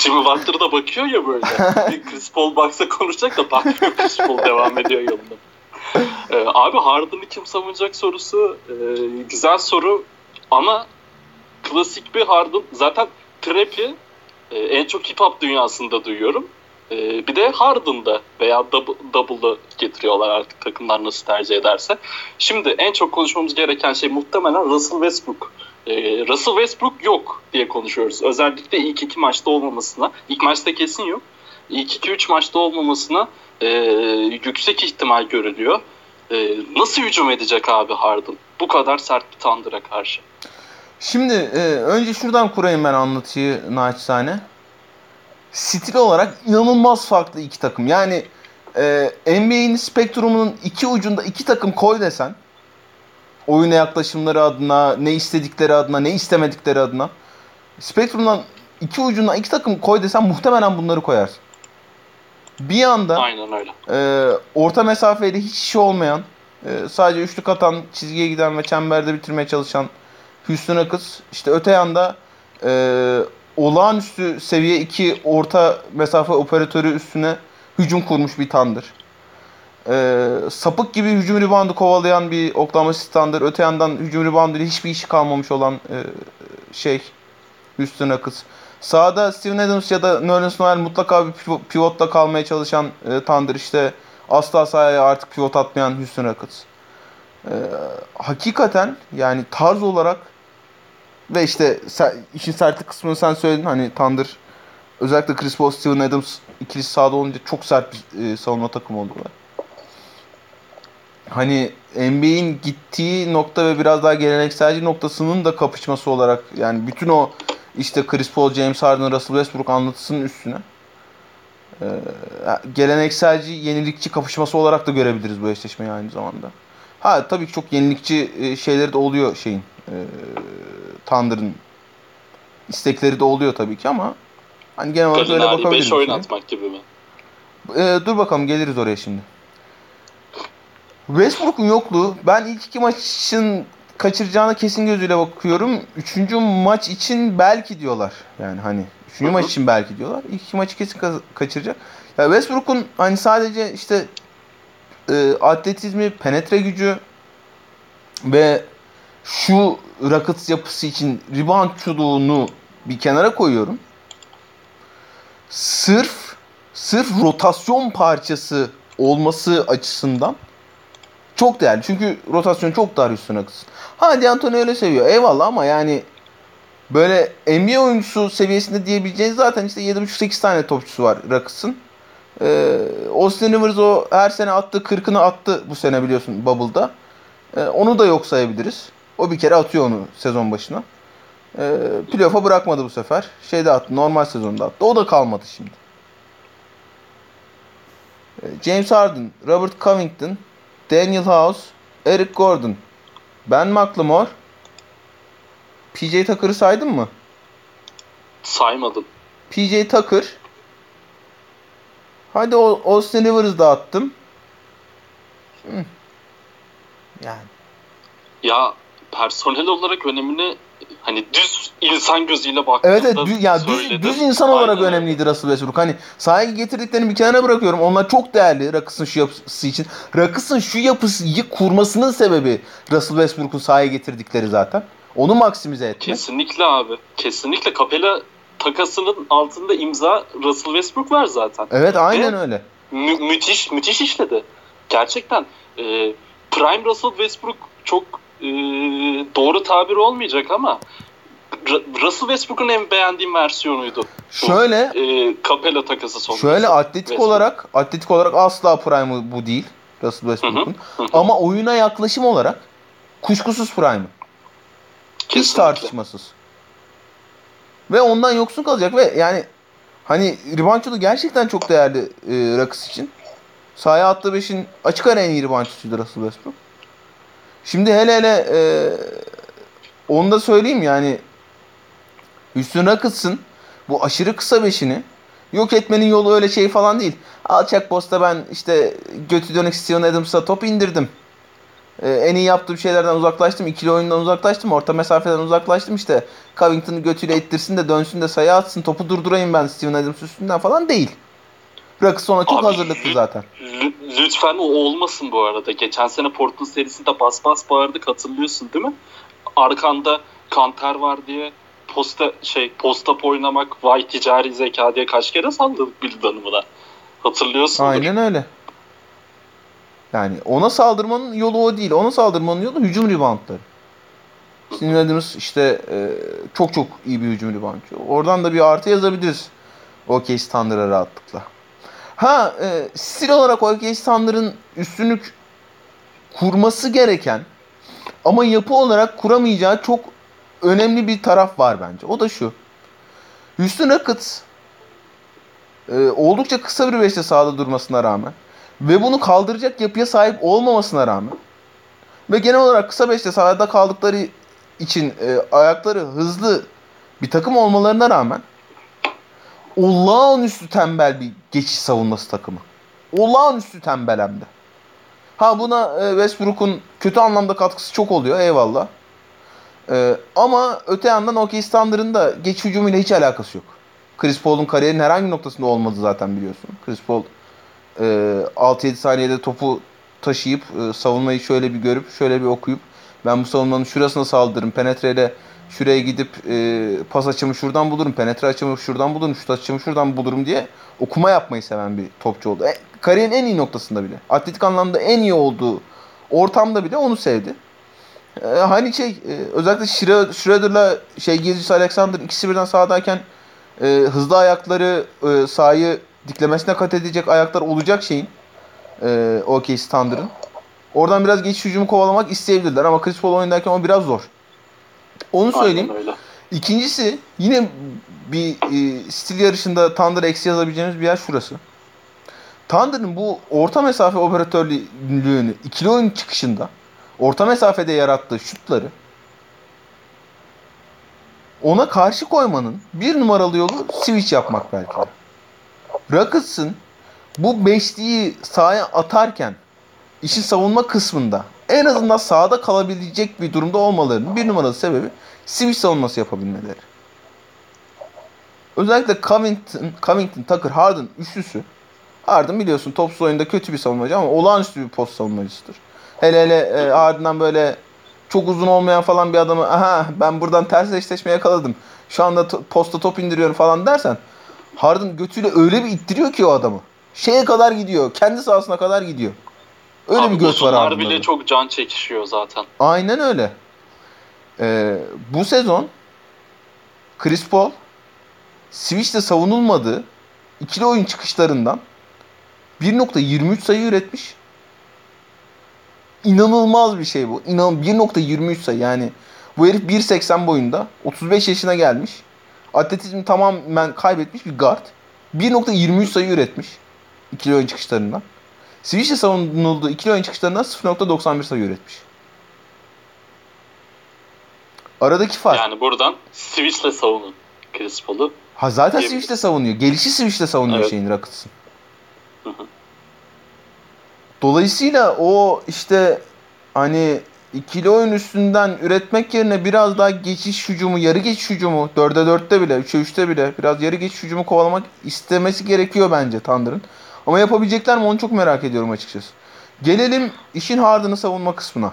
Jimmy Butler da bakıyor ya böyle. Bir Chris Paul baksa konuşacak da bakmıyor Chris Paul devam ediyor yolunda. Ee, abi Harden'ı kim savunacak sorusu e, güzel soru ama klasik bir Harden zaten Trap'i e, en çok hip hop dünyasında duyuyorum. E, bir de Harden'da veya double- Double'da getiriyorlar artık takımlar nasıl tercih ederse. Şimdi en çok konuşmamız gereken şey muhtemelen Russell Westbrook. Ee, Russell Westbrook yok diye konuşuyoruz. Özellikle ilk iki maçta olmamasına, ilk maçta kesin yok. İlk iki üç maçta olmamasına e, yüksek ihtimal görülüyor. E, nasıl hücum edecek abi Harden? Bu kadar sert bir Thunder'a karşı. Şimdi e, önce şuradan kurayım ben anlatıyı naçizane. Stil olarak inanılmaz farklı iki takım. Yani e, NBA'nin spektrumunun iki ucunda iki takım koy desen oyuna yaklaşımları adına, ne istedikleri adına, ne istemedikleri adına spektrumdan iki ucundan iki takım koy desen muhtemelen bunları koyarsın. Bir yanda Aynen öyle. e, orta mesafeyle hiç işi olmayan, e, sadece üçlük atan, çizgiye giden ve çemberde bitirmeye çalışan Houston Rockets. İşte öte yanda e, olağanüstü seviye 2 orta mesafe operatörü üstüne hücum kurmuş bir Thunder. E, sapık gibi hücum ribandı kovalayan bir Oklahoma City Thunder. Öte yandan hücum ribandı hiçbir işi kalmamış olan e, şey Houston Rockets. Sağda Steven Adams ya da Nerlens Noel mutlaka bir pivo- pivotta kalmaya çalışan e, Thunder işte asla sahaya artık pivot atmayan Houston Rockets. E, hakikaten yani tarz olarak ve işte sen, işin sertlik kısmını sen söyledin hani Thunder özellikle Chris Paul, Steven Adams ikilisi sahada olunca çok sert bir e, savunma takımı oldular. Hani NBA'in gittiği nokta ve biraz daha gelenekselci noktasının da kapışması olarak yani bütün o işte Chris Paul, James Harden, Russell Westbrook anlatısının üstüne e, gelenekselci, yenilikçi kapışması olarak da görebiliriz bu eşleşmeyi aynı zamanda. Ha tabii ki çok yenilikçi e, şeyleri de oluyor şeyin. E, Thunder'ın istekleri de oluyor tabii ki ama hani genel olarak öyle Galinari 5 bakabiliriz. oynatmak gibi mi? Ee, dur bakalım geliriz oraya şimdi. Westbrook'un yokluğu ben ilk iki maçın kaçıracağına kesin gözüyle bakıyorum. Üçüncü maç için belki diyorlar. Yani hani üçüncü maç için belki diyorlar. İlk iki maçı kesin ka- kaçıracak. Ya Westbrook'un hani sadece işte e, atletizmi, penetre gücü ve şu Rockets yapısı için reboundçuluğunu bir kenara koyuyorum. Sırf sırf rotasyon parçası olması açısından çok değerli. Çünkü rotasyon çok dar Houston Rockets. Ha D'Antoni öyle seviyor. Eyvallah ama yani böyle NBA oyuncusu seviyesinde diyebileceğiniz zaten işte 7.5-8 tane topçusu var Rockets'ın. Ee, Austin Rivers o her sene attı 40'ını attı bu sene biliyorsun Bubble'da. Ee, onu da yok sayabiliriz. O bir kere atıyor onu sezon başına. Ee, playoff'a bırakmadı bu sefer. Şeyde attı normal sezonda attı. O da kalmadı şimdi. Ee, James Harden, Robert Covington, Daniel House, Eric Gordon, Ben McLemore, PJ Tucker'ı saydın mı? Saymadım. PJ Tucker. Hadi Austin Rivers'ı da attım. Hı. Yani. Ya personel olarak önemini hani düz insan gözüyle baktığında Evet evet düz, ya düz, düz insan olarak Aynen önemliydi Russell Westbrook. Hani sahaya getirdiklerini bir kenara bırakıyorum. Onlar çok değerli Rakıs'ın şu yapısı için. Rakıs'ın şu yapıyı kurmasının sebebi Russell Westbrook'un sahaya getirdikleri zaten. Onu maksimize etmek. Kesinlikle abi. Kesinlikle Capella takasının altında imza Russell Westbrook var zaten. Evet aynen Ve- öyle. Mü- müthiş müthiş işledi. Gerçekten e, Prime Russell Westbrook çok e, doğru tabir olmayacak ama Russell Westbrook'un en beğendiğim versiyonuydu. Şöyle E, Capella takası sonrası. Şöyle atletik Westbrook. olarak atletik olarak asla prime'ı bu değil Russell Westbrook'un. Ama oyuna yaklaşım olarak kuşkusuz prime'ı. Hiç tartışmasız. Ve ondan yoksun kalacak ve yani hani reboundçılığı gerçekten çok değerli e, Rakıs için. Sahaya attığı beşin açık ara en iyi reboundçısıydı Russell Westbrook. Şimdi hele hele e, onu da söyleyeyim yani Houston Rockets'ın bu aşırı kısa beşini yok etmenin yolu öyle şey falan değil. Alçak posta ben işte götü dönük Steven Adams'a top indirdim. Ee, en iyi yaptığım şeylerden uzaklaştım. ikili oyundan uzaklaştım. Orta mesafeden uzaklaştım. İşte Covington'ı götüyle ittirsin de dönsün de sayı atsın. Topu durdurayım ben Steven Adams üstünden falan değil. Ona çok Abi, hazırlıklı zaten. Lü- Lütfen o olmasın bu arada. Geçen sene Portland serisinde bas bas bağırdık hatırlıyorsun değil mi? Arkanda kanter var diye posta şey postap oynamak vay ticari zeka diye kaç kere salladık Bill Dunham'ına. Hatırlıyorsun. Aynen öyle. Yani ona saldırmanın yolu o değil. Ona saldırmanın yolu hücum reboundları. Adams işte e, çok çok iyi bir hücum reboundçı. Oradan da bir artı yazabiliriz. OKC Thunder'a rahatlıkla. Ha e, stil olarak OKC Thunder'ın üstünlük kurması gereken ama yapı olarak kuramayacağı çok önemli bir taraf var bence. O da şu. Houston Rockets e, oldukça kısa bir beşte sahada durmasına rağmen ve bunu kaldıracak yapıya sahip olmamasına rağmen ve genel olarak kısa beşte sahada kaldıkları için e, ayakları hızlı bir takım olmalarına rağmen olağanüstü tembel bir geçiş savunması takımı. Olağanüstü tembel hem de. Ha buna e, Westbrook'un kötü anlamda katkısı çok oluyor eyvallah. E, ama öte yandan OKC Thunder'ın da geç hücumuyla hiç alakası yok. Chris Paul'un kariyerinin herhangi noktasında olmadı zaten biliyorsun. Chris Paul e, 6-7 saniyede topu taşıyıp e, savunmayı şöyle bir görüp şöyle bir okuyup ben bu savunmanın şurasına saldırırım penetreyle şuraya gidip e, pas açımı şuradan bulurum penetre açımı şuradan bulurum şut açımı şuradan bulurum diye okuma yapmayı seven bir topçu oldu. E, kariyerin en iyi noktasında bile atletik anlamda en iyi olduğu ortamda bile onu sevdi. E, hani şey e, özellikle Schroeder- Schroeder'la şey Gilgis Alexander ikisi birden sahadayken e, hızlı ayakları e, sahayı diklemesine kat edecek ayaklar olacak şeyin e, OKC Thunder'ın. Oradan biraz geçiş hücumu kovalamak isteyebilirler ama Chris Paul oynarken o biraz zor. Onu söyleyeyim. İkincisi yine bir e, stil yarışında Thunder eksi yazabileceğimiz bir yer şurası. Thunder'ın bu orta mesafe operatörlüğünü ikili oyun çıkışında orta mesafede yarattığı şutları ona karşı koymanın bir numaralı yolu switch yapmak belki de. Rockets'ın bu beşliği sahaya atarken işin savunma kısmında en azından sahada kalabilecek bir durumda olmalarının bir numaralı sebebi switch savunması yapabilmeleri. Özellikle Covington, Covington, Tucker, Harden üçlüsü. Harden biliyorsun topsuz oyunda kötü bir savunmacı ama olağanüstü bir post savunmacısıdır. Hele hele e, Harden'dan böyle çok uzun olmayan falan bir adamı aha ben buradan ters eşleşme yakaladım. Şu anda to- posta top indiriyorum falan dersen Harden götüyle öyle bir ittiriyor ki o adamı. Şeye kadar gidiyor. Kendi sahasına kadar gidiyor. Öyle Abi bir göt var Harden'da. bile da. çok can çekişiyor zaten. Aynen öyle. Ee, bu sezon Chris Paul Switch'te savunulmadığı ikili oyun çıkışlarından 1.23 sayı üretmiş. İnanılmaz bir şey bu. İnan 1.23 sayı yani bu herif 1.80 boyunda 35 yaşına gelmiş. Atletizmi tamamen kaybetmiş bir guard. 1.23 sayı üretmiş ikili oyun çıkışlarından. Switch'te savunulduğu ikili oyun çıkışlarından 0.91 sayı üretmiş. Aradaki fark. Yani buradan Switch'le savunun Chris Paul'u. Ha zaten. Switch'te savunuyor. Gelişi Switch'te savunuyor Evet. şeyin Rockets'ın. Dolayısıyla o işte hani ikili oyun üstünden üretmek yerine biraz daha geçiş hücumu, yarı geçiş hücumu 4'e 4'te bile, 3'e 3'te bile biraz yarı geçiş hücumu kovalamak istemesi gerekiyor bence Thunder'ın. Ama yapabilecekler mi onu çok merak ediyorum açıkçası. Gelelim işin Harden'ı savunma kısmına.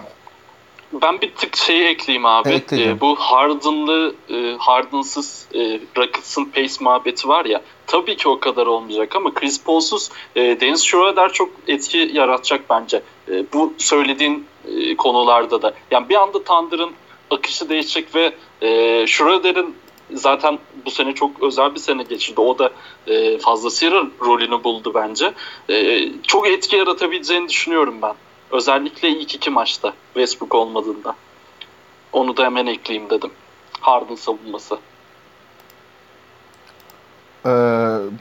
Ben bir tık şeyi ekleyeyim abi. Canım. Ee, bu Harden'lı, e, Harden'sız e, Rockets'ın pace muhabbeti var ya. Tabii ki o kadar olmayacak ama Chris Paul'suz e, Dennis Schroeder çok etki yaratacak bence. E, bu söylediğin e, konularda da. Yani bir anda Thunder'ın akışı değişecek ve e, Schroeder'in zaten bu sene çok özel bir sene geçirdi. O da e, fazlasıyla rolünü buldu bence. E, çok etki yaratabileceğini düşünüyorum ben. Özellikle ilk iki maçta Westbrook olmadığında. Onu da hemen ekleyeyim dedim. Harden savunması. Ee,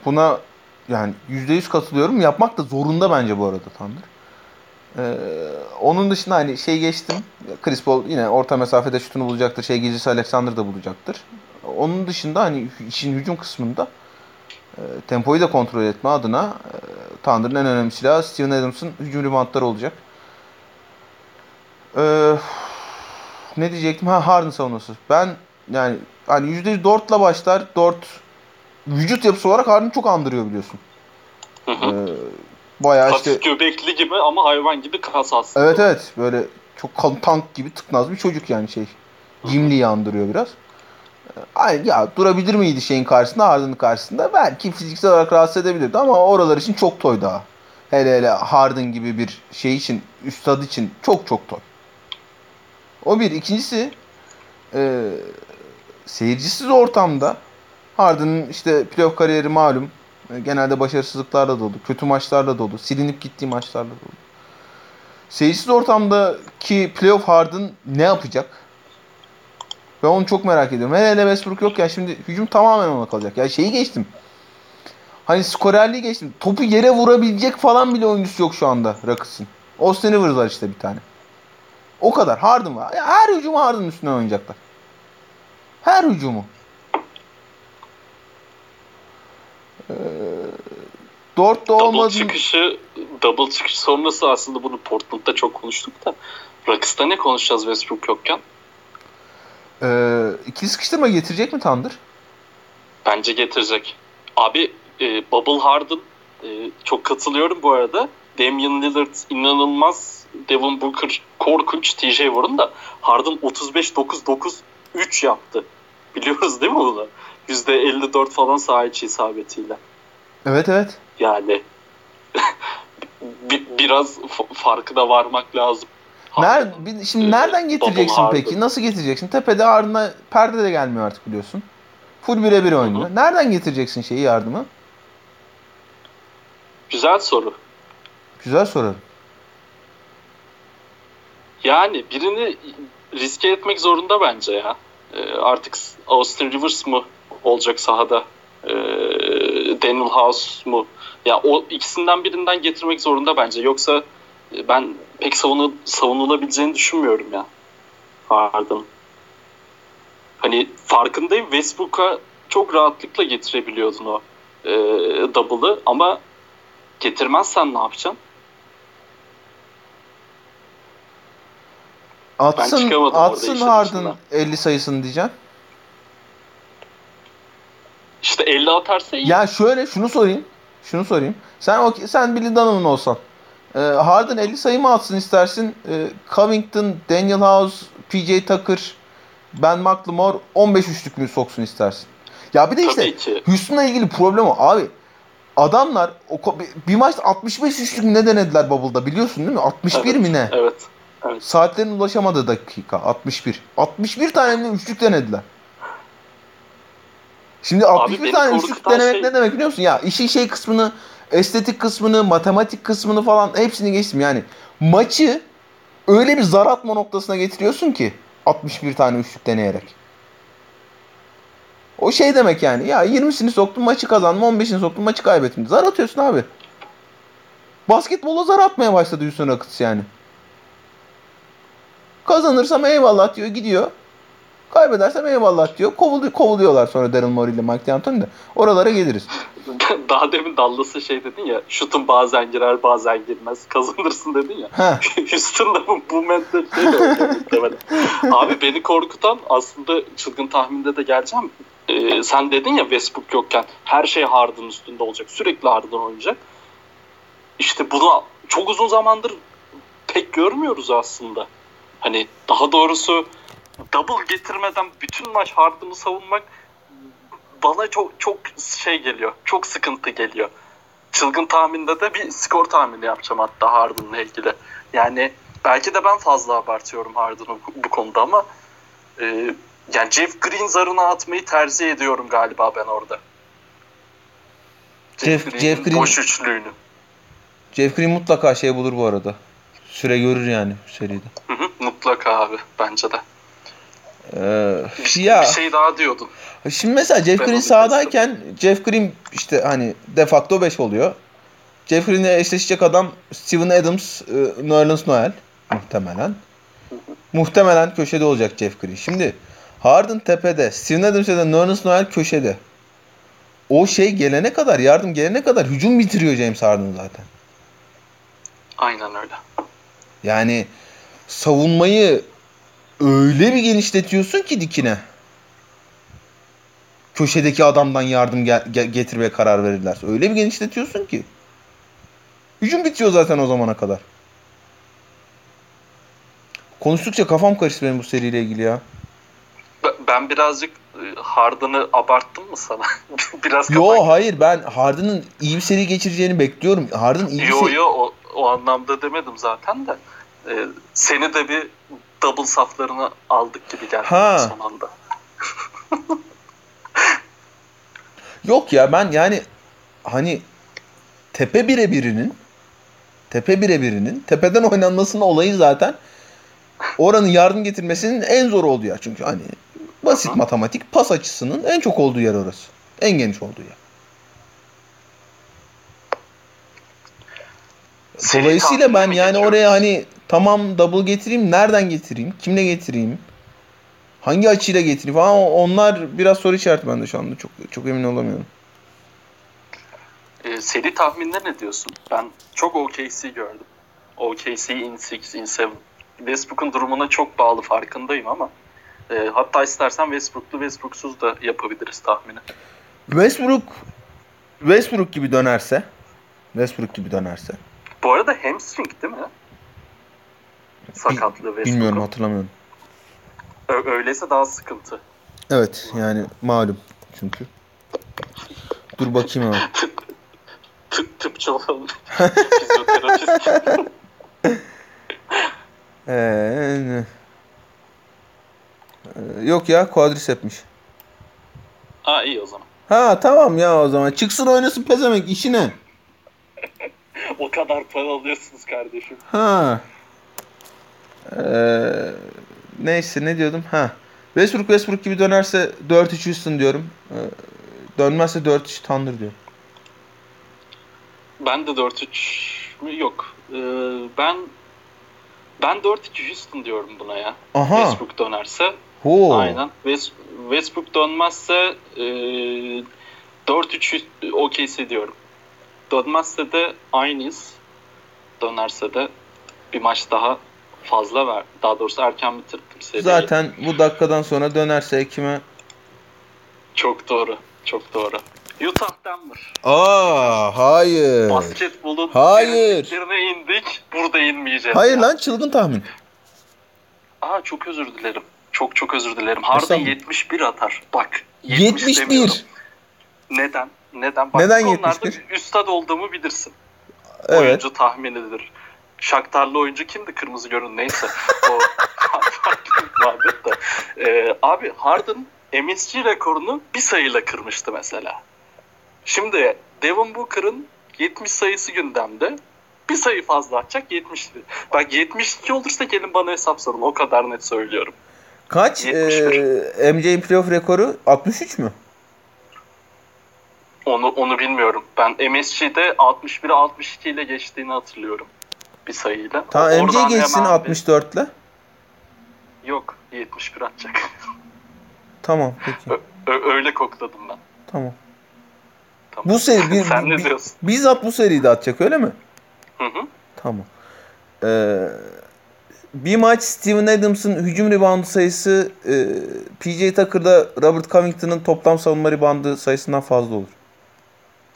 buna yani %100 katılıyorum. Yapmak da zorunda bence bu arada Thunder. Ee, onun dışında hani şey geçtim. Chris Paul yine orta mesafede şutunu bulacaktır. Şey gecesi Alexander da bulacaktır. Onun dışında hani işin hücum kısmında e, tempoyu da kontrol etme adına e, Thunder'ın en önemli silahı Steven Adams'ın hücum reboundları olacak. Ee, ne diyecektim? Ha Harden savunması. Ben yani hani %100 Dort'la başlar. Dort vücut yapısı olarak Harden'ı çok andırıyor biliyorsun. Hı hı. Ee, bayağı işte Hafif göbekli gibi ama hayvan gibi kas aslında. evet evet böyle çok kalın tank gibi tıknaz bir çocuk yani şey. Gimli'yi andırıyor biraz. Ya durabilir miydi şeyin karşısında Harden'ın karşısında? Belki fiziksel olarak rahatsız edebilirdi ama oralar için çok toy daha. Hele hele Harden gibi bir şey için, üstad için çok çok toy. O bir. İkincisi e, seyircisiz ortamda Harden'ın işte playoff kariyeri malum. E, Genelde başarısızlıklarla dolu. Kötü maçlarla dolu. Silinip gittiği maçlarla dolu. Seyircisiz ortamdaki playoff Harden ne yapacak? Ben onu çok merak ediyorum. Hele hele Westbrook yokken şimdi hücum tamamen ona kalacak. Ya şeyi geçtim. Hani skorerliği geçtim. Topu yere vurabilecek falan bile oyuncusu yok şu anda Rockets'ın. Austin Rivers var işte bir tane. O kadar. Harden var. Ya her hücumu Harden'ın üstüne oynayacaklar. Her hücumu. Ee, Dort'ta Double olmadı. çıkışı, double çıkış sonrası aslında bunu Portland'da çok konuştuk da. Rockets'ta ne konuşacağız Westbrook yokken? Ee, ikili sıkıştırma getirecek mi Thunder? Bence getirecek. Abi e, Bubble Harden e, çok katılıyorum bu arada. Damian Lillard inanılmaz. Devin Booker korkunç. TJ Warren da Harden 35-9-9-3 yaptı. Biliyoruz değil mi bunu? %54 falan saha içi isabetiyle. Evet evet. Yani bi- biraz f- farkına varmak lazım. Nerede, şimdi nereden getireceksin peki? Nasıl getireceksin? Tepede Harden'a perde de gelmiyor artık biliyorsun. Full birebir oynuyor. Nereden getireceksin şeyi yardımı? Güzel soru. Güzel soru. Yani birini riske etmek zorunda bence ya. Ee, artık Austin Rivers mı olacak sahada? Ee, Daniel House mu? Ya o ikisinden birinden getirmek zorunda bence. Yoksa ben pek savunu, savunulabileceğini düşünmüyorum ya. Harden. Hani farkındayım Westbrook'a çok rahatlıkla getirebiliyordun o e, double'ı ama getirmezsen ne yapacaksın? Atsın, atsın Harden 50 sayısını diyeceğim. İşte 50 atarsa iyi. Ya şöyle şunu sorayım. Şunu sorayım. Sen sen Billy Donovan olsan. E, Harden 50 sayı mı atsın istersin? E, Covington, Daniel House, PJ Tucker, Ben McLemore 15 üçlük mü soksun istersin? Ya bir de işte Houston'la ilgili problem o. Abi adamlar o, bir maç 65 üçlük ne denediler Bubble'da biliyorsun değil mi? 61 evet, mi ne? Evet. evet. Saatlerin ulaşamadığı dakika 61. 61 tane üçlük denediler. Şimdi 61 tane üçlük denemek şey... ne demek biliyor musun? Ya işin şey kısmını, estetik kısmını, matematik kısmını falan hepsini geçtim. Yani maçı öyle bir zar atma noktasına getiriyorsun ki 61 tane üçlük deneyerek. O şey demek yani. Ya 20'sini soktum maçı kazandım, 15'ini soktum maçı kaybettim. Zar atıyorsun abi. Basketbola zar atmaya başladı Houston Rockets yani. Kazanırsam eyvallah diyor gidiyor. Kaybedersem eyvallah diyor. Kovul, kovuluyorlar sonra Daryl Morey ile Mike D'Antoni de. Oralara geliriz. Daha demin Dallas'ı şey dedin ya. Şutun bazen girer bazen girmez. Kazanırsın dedin ya. Houston'da bu, bu mentalite Abi beni korkutan aslında çılgın tahminde de geleceğim. Ee, sen dedin ya Westbrook yokken her şey Harden üstünde olacak. Sürekli Harden oynayacak. İşte bunu çok uzun zamandır pek görmüyoruz aslında. Hani daha doğrusu double getirmeden bütün maç Harden'ı savunmak bana çok çok şey geliyor. Çok sıkıntı geliyor. Çılgın tahminde de bir skor tahmini yapacağım hatta Harden'la ilgili. Yani belki de ben fazla abartıyorum Harden'ı bu, bu konuda ama e, yani Jeff Green zarına atmayı tercih ediyorum galiba ben orada. Jeff, Jeff, Jeff Green boş üçlüğünü. Jeff Green mutlaka şey bulur bu arada. Süre görür yani seride. Hı hı, mutlaka abi bence de. Ee, ya, bir şey daha diyordun. Şimdi mesela Jeff Green sahadayken Jeff Green işte hani de facto 5 oluyor. Jeff Green'le eşleşecek adam Steven Adams, e, Nerlens Noel muhtemelen. Muhtemelen köşede olacak Jeff Green. Şimdi Harden tepede, Steven Adams ya da Nerlens Noel köşede. O şey gelene kadar, yardım gelene kadar hücum bitiriyor James Harden zaten. Aynen öyle. Yani savunmayı öyle bir genişletiyorsun ki dikine. Köşedeki adamdan yardım ge- ge- getirmeye karar verirler. Öyle bir genişletiyorsun ki. Hücum bitiyor zaten o zamana kadar. Konuştukça kafam karıştı benim bu seriyle ilgili ya. Ben birazcık e, Harden'ı abarttım mı sana? Biraz Yo hayır ben Harden'ın iyi bir seri geçireceğini bekliyorum. Harden iyi yo, bir seri... Yo o, o anlamda demedim zaten de. Ee, seni de bir double saflarını aldık gibi geldi ha. son anda. Yok ya ben yani hani tepe bire birinin tepe bire birinin tepeden oynanmasının olayı zaten oranın yardım getirmesinin en zor olduğu yer. Çünkü hani basit Hı. matematik pas açısının en çok olduğu yer orası. En geniş olduğu yer. Dolayısıyla ben yani oraya hani tamam double getireyim nereden getireyim kimle getireyim hangi açıyla getireyim falan onlar biraz soru işareti bende şu anda çok çok emin olamıyorum. Ee, seri tahminde ne diyorsun? Ben çok OKC gördüm. OKC in 6, in 7. Westbrook'un durumuna çok bağlı farkındayım ama e, hatta istersen Westbrook'lu Westbrook'suz da yapabiliriz tahmini. Westbrook Westbrook gibi dönerse Westbrook gibi dönerse. Bu arada hamstring değil mi? sakatlığı Westbrook'un. Bilmiyorum hatırlamıyorum. Ö- öyleyse daha sıkıntı. Evet yani malum çünkü. Dur bakayım hemen. Tıp, tıpçı olalım. Fizyoterapist. ee, yok ya quadricepmiş. Ha iyi o zaman. Ha tamam ya o zaman. Çıksın oynasın pezemek işine. O kadar para alıyorsunuz kardeşim. Ha. Ee, neyse ne diyordum? Ha. Westbrook Westbrook gibi dönerse 4-3 Houston diyorum. Ee, dönmezse 4-3 Thunder diyorum. Ben de 4-3 yok. Ee, ben ben 4-2 Houston diyorum buna ya. Aha. Westbrook dönerse. Ho. Aynen. West, Westbrook dönmezse e, 4-3 OKC diyorum. Dönmezse de aynıyız. Dönerse de bir maç daha fazla ver. Daha doğrusu erken bitirdim seriyi. Zaten bu dakikadan sonra dönerse Ekim'e Çok doğru. Çok doğru. Utah Denver. Aa hayır. Basketbolun Hayır. derinliklerine indik. Burada inmeyeceğiz. Hayır ya. lan çılgın tahmin. Aa çok özür dilerim. Çok çok özür dilerim. Harden Estağfurullah. 71 atar. Bak. 70 71. demiyorum. Neden? Neden? Bak, Neden bu konularda 71? üstad olduğumu bilirsin. Evet. Oyuncu tahminidir. Şaktarlı oyuncu kimdi? Kırmızı görün neyse. O muhabbet de. Ee, abi Harden MSG rekorunu bir sayıyla kırmıştı mesela. Şimdi Devin Booker'ın 70 sayısı gündemde. Bir sayı fazla atacak 70'ti. Bak 72 olursa gelin bana hesap sorun. O kadar net söylüyorum. Kaç 71. e, MJ'in playoff rekoru? 63 mü? Onu onu bilmiyorum. Ben MSG'de 61'e 62 ile geçtiğini hatırlıyorum. Bir sayıyla. Oradan MJ geçsin hemen bir- 64 ile. Yok 71 atacak. Tamam peki. Ö- öyle kokladım ben. Tamam. Tamam. Bu seri bir, Sen ne diyorsun? bizzat bu seriyi de atacak öyle mi? Hı hı. Tamam. Ee, bir maç Steven Adams'ın hücum reboundu sayısı e, PJ Tucker'da Robert Covington'ın toplam savunma reboundu sayısından fazla olur.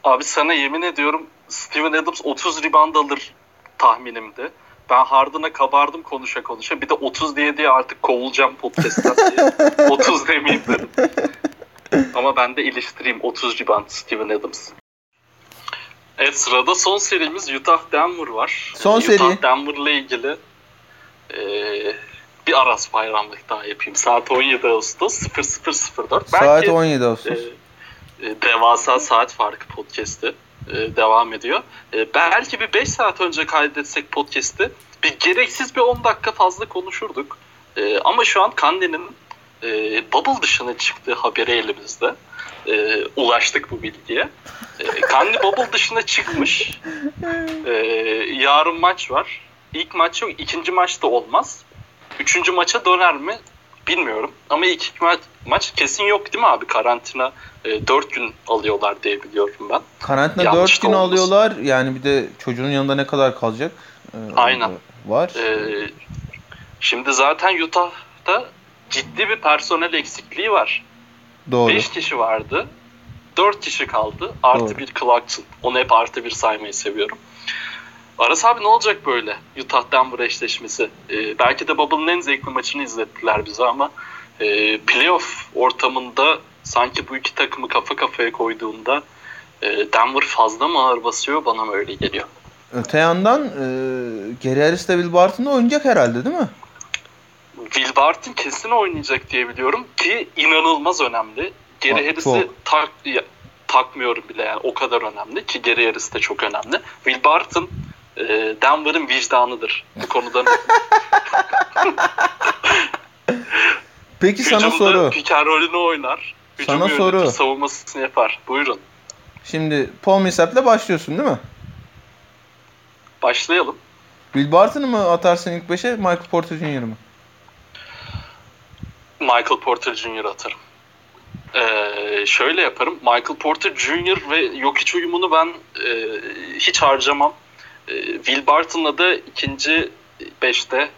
Abi sana yemin ediyorum Steven Adams 30 rebound alır tahminimdi. Ben Harden'a kabardım konuşa konuşa. Bir de 30 diye diye artık kovulacağım podcast'tan diye. 30 demeyeyim dedim. Ama ben de iliştireyim 30 rebound Steven Adams. Evet sırada son serimiz Utah Denver var. Son Utah seri. Denver'la ilgili eee, bir Aras bayramlık daha yapayım. Saat 17 Ağustos 0004. Saat 17 Ağustos. e, e, devasa saat farkı podcast'i e, devam ediyor. E, belki bir 5 saat önce kaydetsek podcast'i bir gereksiz bir 10 dakika fazla konuşurduk. E, ama şu an Kandi'nin e, bubble dışına çıktığı haberi elimizde. E, ulaştık bu bilgiye. E, Kandi bubble dışına çıkmış. E, yarın maç var. İlk maç yok. ikinci maç da olmaz. Üçüncü maça döner mi? Bilmiyorum. Ama ilk iki ma- maç kesin yok değil mi abi? Karantina e, 4 gün alıyorlar diye biliyorum ben. Karantina yanlış 4 gün olmasın. alıyorlar. Yani bir de çocuğun yanında ne kadar kalacak? Ee, Aynen. Var. E, şimdi zaten Utah'da ciddi bir personel eksikliği var. Doğru. 5 kişi vardı. 4 kişi kaldı. Artı Doğru. bir Clarkson. Onu hep artı bir saymayı seviyorum. Aras abi ne olacak böyle Utah Denver eşleşmesi? Ee, belki de Bubble'ın en zevkli maçını izlettiler bize ama e, playoff ortamında sanki bu iki takımı kafa kafaya koyduğunda e, Denver fazla mı ağır basıyor bana mı öyle geliyor. Öte yandan e, Gary Harris de Will Barton da oynayacak herhalde değil mi? Will Barton kesin oynayacak diye biliyorum ki inanılmaz önemli. Gary Harris'i tak, takmıyorum bile yani o kadar önemli ki Gary Harris de çok önemli. Will Barton e, Denver'ın vicdanıdır bu konuda. Peki sana soru. roll'ünü oynar. Hücumu Sana yönetir, soru. savunmasını yapar. Buyurun. Şimdi Paul Millsap'le başlıyorsun değil mi? Başlayalım. Will Barton'ı mı atarsın ilk 5'e Michael Porter Jr. mı? Michael Porter Jr. atarım. Ee, şöyle yaparım. Michael Porter Jr. ve Jokic uyumunu ben e, hiç harcamam. E, Will Barton'la da ikinci beşte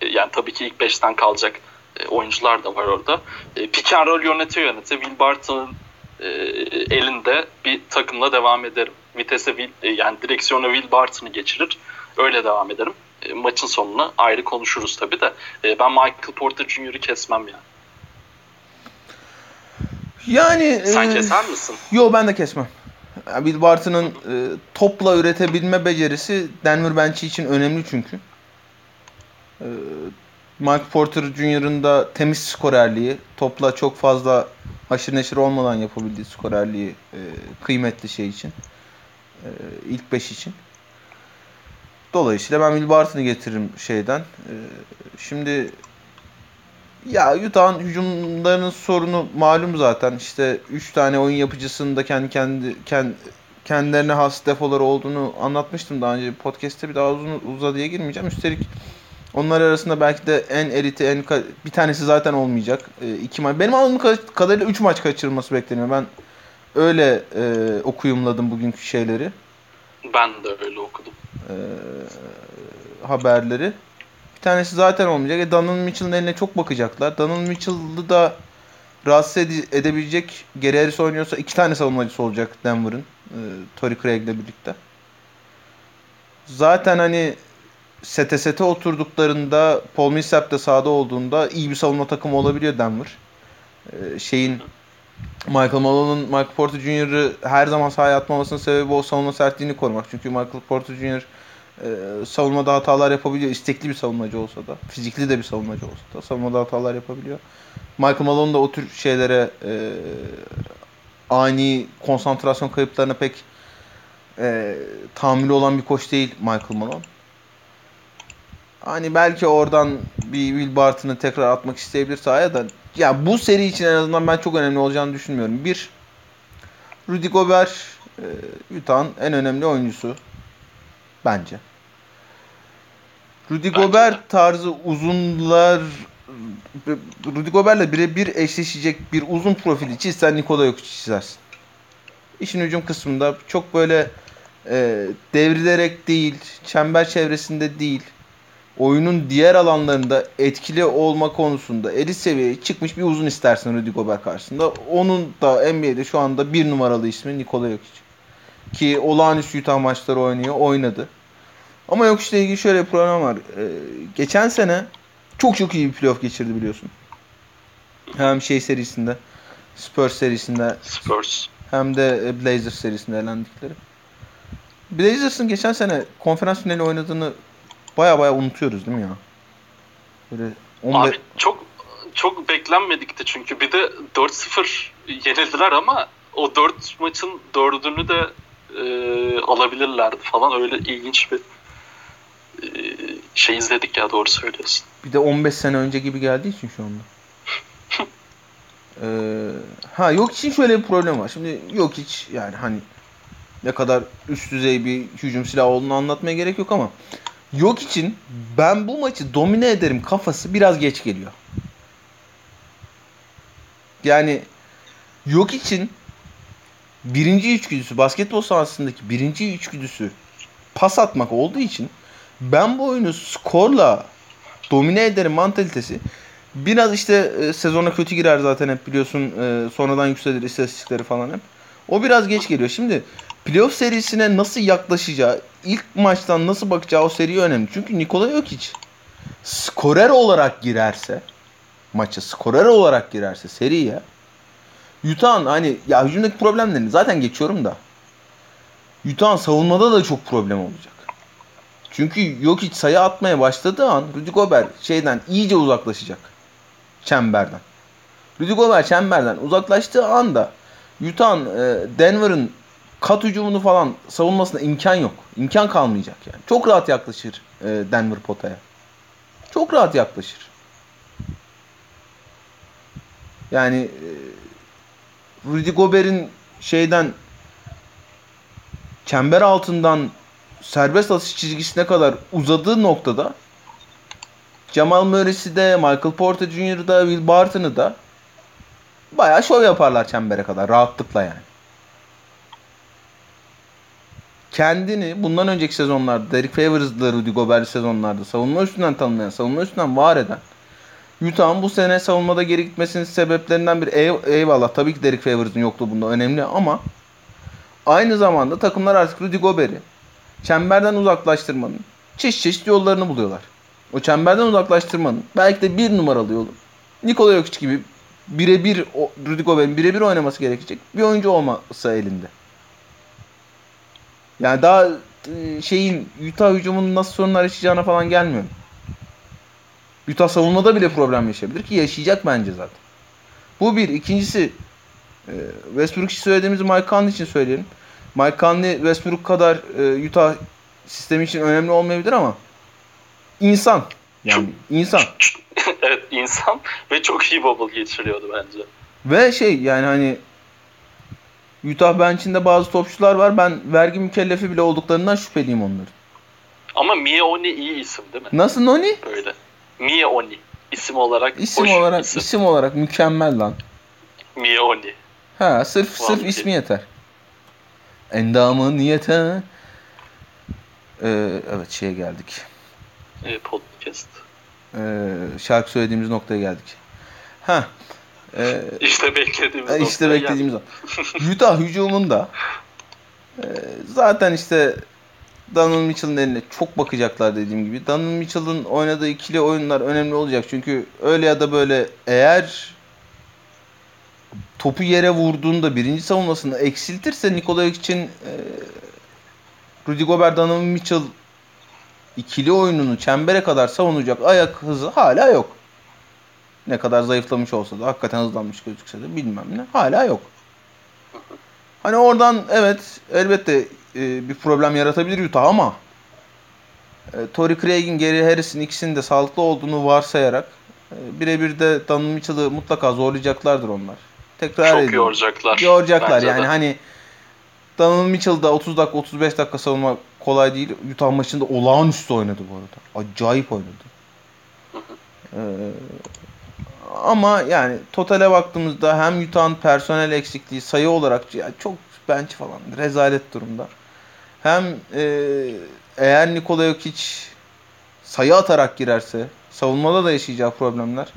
e, yani tabii ki ilk beşten kalacak e, oyuncular da var orada. E, pick and roll yönete yönete Will Barton'ın elinde bir takımla devam ederim. Vitese yani direksiyona Will Barton'ı geçirir. Öyle devam ederim. Maçın sonuna ayrı konuşuruz tabii de. Ben Michael Porter Jr.'ı kesmem yani. Yani Sen keser misin? Yo ben de kesmem. Ya Will Barton'ın e, topla üretebilme becerisi Denver bench'i için önemli çünkü. E, Mike Porter Jr.'ın da temiz skorerliği, topla çok fazla haşır neşir olmadan yapabildiği skorerliği e, kıymetli şey için. E, ilk 5 için. Dolayısıyla ben Will Barton'ı getiririm şeyden. E, şimdi ya Utah'ın hücumlarının sorunu malum zaten. İşte 3 tane oyun yapıcısının da kendi kendi kendi kendilerine has defoları olduğunu anlatmıştım daha önce podcast'te bir daha uzun uzadıya girmeyeceğim. Üstelik onlar arasında belki de en eliti en bir tanesi zaten olmayacak. E, iki maç. Benim anladığım ka- kadarıyla 3 maç kaçırılması bekleniyor. Ben öyle e, okuyumladım bugünkü şeyleri. Ben de öyle okudum. e, haberleri. Tanesi zaten olmayacak. E Donovan Mitchell'ın eline çok bakacaklar. Donovan Mitchell'ı da rahatsız ede- edebilecek Gary Harris oynuyorsa iki tane savunmacısı olacak Denver'ın. E, Torrey Craig'le birlikte. Zaten hani sete sete oturduklarında Paul Millsap de sahada olduğunda iyi bir savunma takımı olabiliyor Denver. E, şeyin Michael Malone'un Michael Porter Jr.'ı her zaman sahaya atmamasının sebebi o savunma sertliğini korumak. Çünkü Michael Porter Jr. E, savunmada hatalar yapabiliyor. İstekli bir savunmacı olsa da. Fizikli de bir savunmacı olsa da. Savunmada hatalar yapabiliyor. Michael Malone da o tür şeylere e, ani konsantrasyon kayıplarına pek e, tahammülü olan bir koç değil Michael Malone. Hani belki oradan bir Will Barton'ı tekrar atmak isteyebilir sahaya da ya bu seri için en azından ben çok önemli olacağını düşünmüyorum. Bir, Rudy Gobert e, Utah'ın en önemli oyuncusu bence. Rudy Gobert tarzı uzunlar Rudy Gobert'le birebir eşleşecek bir uzun profili çizsen Nikola Jokic çizersin. İşin hücum kısmında çok böyle e, devrilerek değil, çember çevresinde değil, oyunun diğer alanlarında etkili olma konusunda elit seviyeye çıkmış bir uzun istersin Rudy Gobert karşısında. Onun da NBA'de şu anda bir numaralı ismi Nikola Jokic. Ki olağanüstü Utah maçları oynuyor, oynadı. Ama Jokic'le ilgili şöyle bir problem var. Ee, geçen sene çok çok iyi bir playoff geçirdi biliyorsun. Hem şey serisinde, Spurs serisinde Spurs. hem de e, Blazers serisinde elendikleri. Blazers'ın geçen sene konferans finali oynadığını baya baya unutuyoruz değil mi ya? Böyle 15... Abi çok çok beklenmedikti çünkü bir de 4-0 yenildiler ama o 4 maçın 4'ünü de e, alabilirlerdi falan öyle ilginç bir şey izledik ya doğru söylüyorsun. Bir de 15 sene önce gibi geldiği için şu anda. ee, ha yok için şöyle bir problem var. Şimdi yok hiç yani hani ne kadar üst düzey bir hücum silahı olduğunu anlatmaya gerek yok ama yok için ben bu maçı domine ederim kafası biraz geç geliyor. Yani yok için birinci içgüdüsü basketbol sahasındaki birinci içgüdüsü pas atmak olduğu için ben bu oyunu skorla domine ederim mantalitesi biraz işte e, sezona kötü girer zaten hep biliyorsun e, sonradan yükselir istatistikleri falan hep. O biraz geç geliyor. Şimdi playoff serisine nasıl yaklaşacağı, ilk maçtan nasıl bakacağı o seri önemli. Çünkü Nikola Jokic skorer olarak girerse maça skorer olarak girerse seriye Utah'ın hani ya hücumdaki problemlerini zaten geçiyorum da Utah'ın savunmada da çok problem olacak. Çünkü Jokic sayı atmaya başladığı an Rudy Gobert şeyden iyice uzaklaşacak. Çemberden. Rudy Gobert çemberden uzaklaştığı anda Utah'ın e, Denver'ın kat hücumunu falan savunmasına imkan yok. İmkan kalmayacak yani. Çok rahat yaklaşır e, Denver potaya. Çok rahat yaklaşır. Yani e, Rudy Gobert'in şeyden çember altından serbest atış çizgisine kadar uzadığı noktada Jamal Murray'si de Michael Porter Jr. da Will Barton'ı da bayağı şov yaparlar çembere kadar rahatlıkla yani. Kendini bundan önceki sezonlarda Derek Favors'la Rudy Gobert sezonlarda savunma üstünden tanımlayan, savunma üstünden var eden Utah'ın bu sene savunmada geri gitmesinin sebeplerinden bir eyvallah tabii ki Derek Favors'ın yokluğu bunda önemli ama aynı zamanda takımlar artık Rudy Gobert'i çemberden uzaklaştırmanın çeşit çeşit yollarını buluyorlar. O çemberden uzaklaştırmanın belki de bir numaralı yolu Nikola Jokic gibi birebir Rudy Gobert'in birebir oynaması gerekecek bir oyuncu olması elinde. Yani daha şeyin Utah hücumunun nasıl sorunlar yaşayacağına falan gelmiyorum. Utah savunmada bile problem yaşayabilir ki yaşayacak bence zaten. Bu bir. İkincisi Westbrook için söylediğimizi Mike Conley için söyleyelim. Mike Conley Westbrook kadar Utah sistemi için önemli olmayabilir ama insan. Yani insan. evet insan ve çok iyi bubble geçiriyordu bence. Ve şey yani hani Utah bench'inde bazı topçular var. Ben vergi mükellefi bile olduklarından şüpheliyim onların. Ama Mie Oni iyi isim değil mi? Nasıl Noni? Böyle. Mie Oni. İsim olarak İsim hoş olarak isim. isim olarak mükemmel lan. Mie Oni. Ha sırf sırf Vallahi. ismi yeter. Endamın yeter. Ee, evet şeye geldik. E, podcast. e, şarkı söylediğimiz noktaya geldik. Ha. E, işte beklediğimiz e, işte beklediğimiz o. Utah hücumunda e, zaten işte Donovan Mitchell'ın eline çok bakacaklar dediğim gibi. Donovan Mitchell'ın oynadığı ikili oyunlar önemli olacak. Çünkü öyle ya da böyle eğer topu yere vurduğunda birinci savunmasını eksiltirse Nikola için e, Rudy Gobert, Donovan Mitchell ikili oyununu çembere kadar savunacak ayak hızı hala yok. Ne kadar zayıflamış olsa da hakikaten hızlanmış gözükse de bilmem ne hala yok. Hani oradan evet elbette e, bir problem yaratabilir Utah ama e, Tory Craig'in, Gary Harris'in ikisinin de sağlıklı olduğunu varsayarak e, birebir de Donovan Mitchell'ı mutlaka zorlayacaklardır onlar. Tekrar Çok ediyorum. yoracaklar. Yoracaklar yani de. hani Donovan Mitchell'da 30 dakika 35 dakika savunma kolay değil. Utah maçında olağanüstü oynadı bu arada. Acayip oynadı. Ee, ama yani totale baktığımızda hem Utah'ın personel eksikliği sayı olarak yani çok bench falan rezalet durumda. Hem e, eğer Nikola Jokic sayı atarak girerse savunmada da yaşayacağı problemler.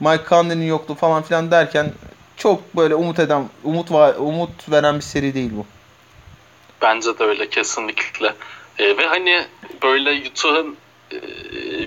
Mike Conley'nin yokluğu falan filan derken çok böyle umut eden umut var, umut veren bir seri değil bu. Bence de öyle kesinlikle. E, ve hani böyle Utah'ın e,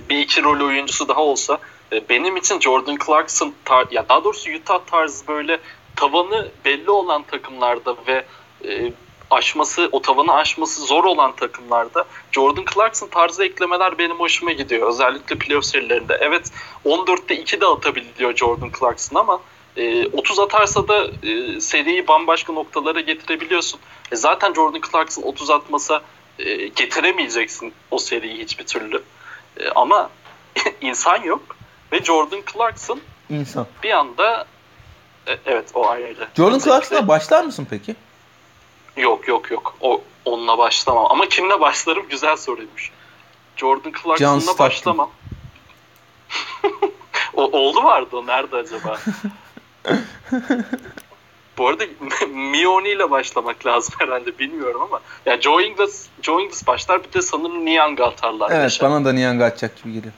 bir iki rol oyuncusu daha olsa e, benim için Jordan Clarkson tar ya daha doğrusu Utah tarzı böyle tavanı belli olan takımlarda ve e, aşması, o tavanı aşması zor olan takımlarda Jordan Clarkson tarzı eklemeler benim hoşuma gidiyor. Özellikle playoff serilerinde. Evet 14'te 2 de atabiliyor Jordan Clarkson ama e, 30 atarsa da e, seriyi bambaşka noktalara getirebiliyorsun. E, zaten Jordan Clarkson 30 atmasa e, getiremeyeceksin o seriyi hiçbir türlü. E, ama insan yok ve Jordan Clarkson insan. bir anda e, evet o ayrı. Jordan Clarkson'a başlar mısın peki? Yok yok yok. O onunla başlamam. Ama kimle başlarım güzel soruymuş. Jordan Clarkson'la başlamam. o oğlu vardı o nerede acaba? Bu arada Mioni ile başlamak lazım herhalde bilmiyorum ama yani Joe Ingles, Joe Ingles başlar bir de sanırım Niang atarlar. Evet bana da Niang atacak gibi geliyor.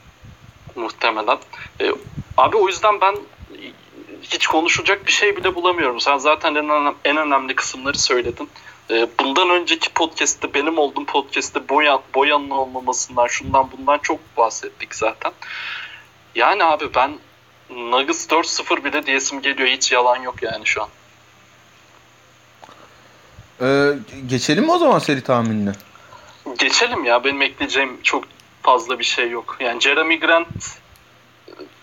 Muhtemelen. Ee, abi o yüzden ben hiç konuşacak bir şey bile bulamıyorum. Sen zaten en, önemli, en önemli kısımları söyledin. Ee, bundan önceki podcast'te benim olduğum podcast'te Boyan, Boyan'ın olmamasından şundan bundan çok bahsettik zaten. Yani abi ben Nuggets 4-0 bile diyesim geliyor. Hiç yalan yok yani şu an. Ee, geçelim mi o zaman seri tahminine? Geçelim ya. Benim ekleyeceğim çok fazla bir şey yok. Yani Jeremy Grant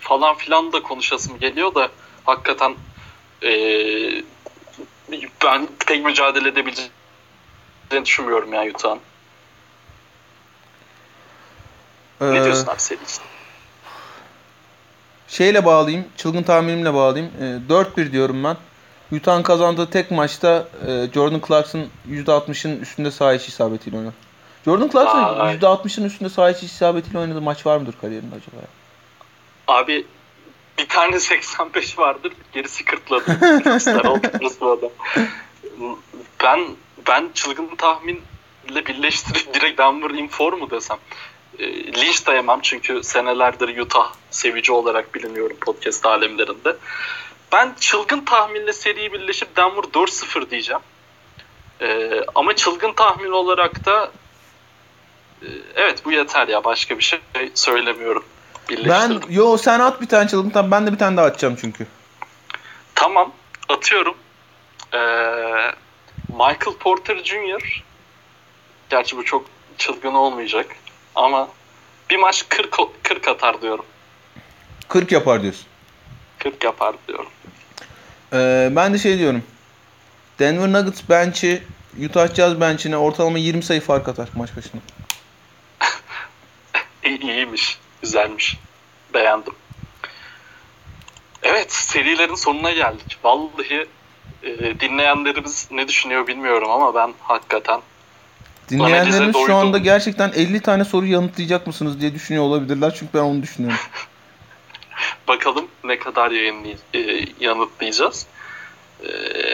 falan filan da konuşasım geliyor da hakikaten ee, ben pek mücadele edebileceğini düşünmüyorum ya Utah'ın. Ee, ne diyorsun abi senin için? Şeyle bağlayayım, çılgın tahminimle bağlayayım. E, 4-1 diyorum ben. Utah'ın kazandığı tek maçta e, Jordan Clarkson %60'ın üstünde saha içi isabetiyle oynadı. Jordan Clarkson %60'ın üstünde saha içi isabetiyle oynadığı maç var mıdır kariyerinde acaba? Ya? Abi bir tane 85 vardır, gerisi kırtladı. Oldunuz bu adam. Ben ben çılgın tahminle birleştirip direkt Denver Infor mu desem? E, linç dayamam çünkü senelerdir Utah sevici olarak biliniyorum podcast alemlerinde. Ben çılgın tahminle seriyi birleşip Denver 4-0 diyeceğim. E, ama çılgın tahmin olarak da e, evet bu yeter ya başka bir şey söylemiyorum. Ben yo sen at bir tane çılgın tahmin ben de bir tane daha atacağım çünkü. Tamam atıyorum. Ee, Michael Porter Jr. Gerçi bu çok çılgın olmayacak. Ama bir maç 40, 40 atar diyorum. 40 yapar diyorsun. 40 yapar diyorum. Ee, ben de şey diyorum. Denver Nuggets bench'i Utah Jazz bench'ine ortalama 20 sayı fark atar maç başına. İyiymiş. Güzelmiş. Beğendim. Evet serilerin sonuna geldik. Vallahi e, dinleyenlerimiz ne düşünüyor bilmiyorum ama ben hakikaten Dinleyenlerin şu anda gerçekten 50 tane soru yanıtlayacak mısınız diye düşünüyor olabilirler. Çünkü ben onu düşünüyorum. Bakalım ne kadar yayınlay e, yanıtlayacağız. E,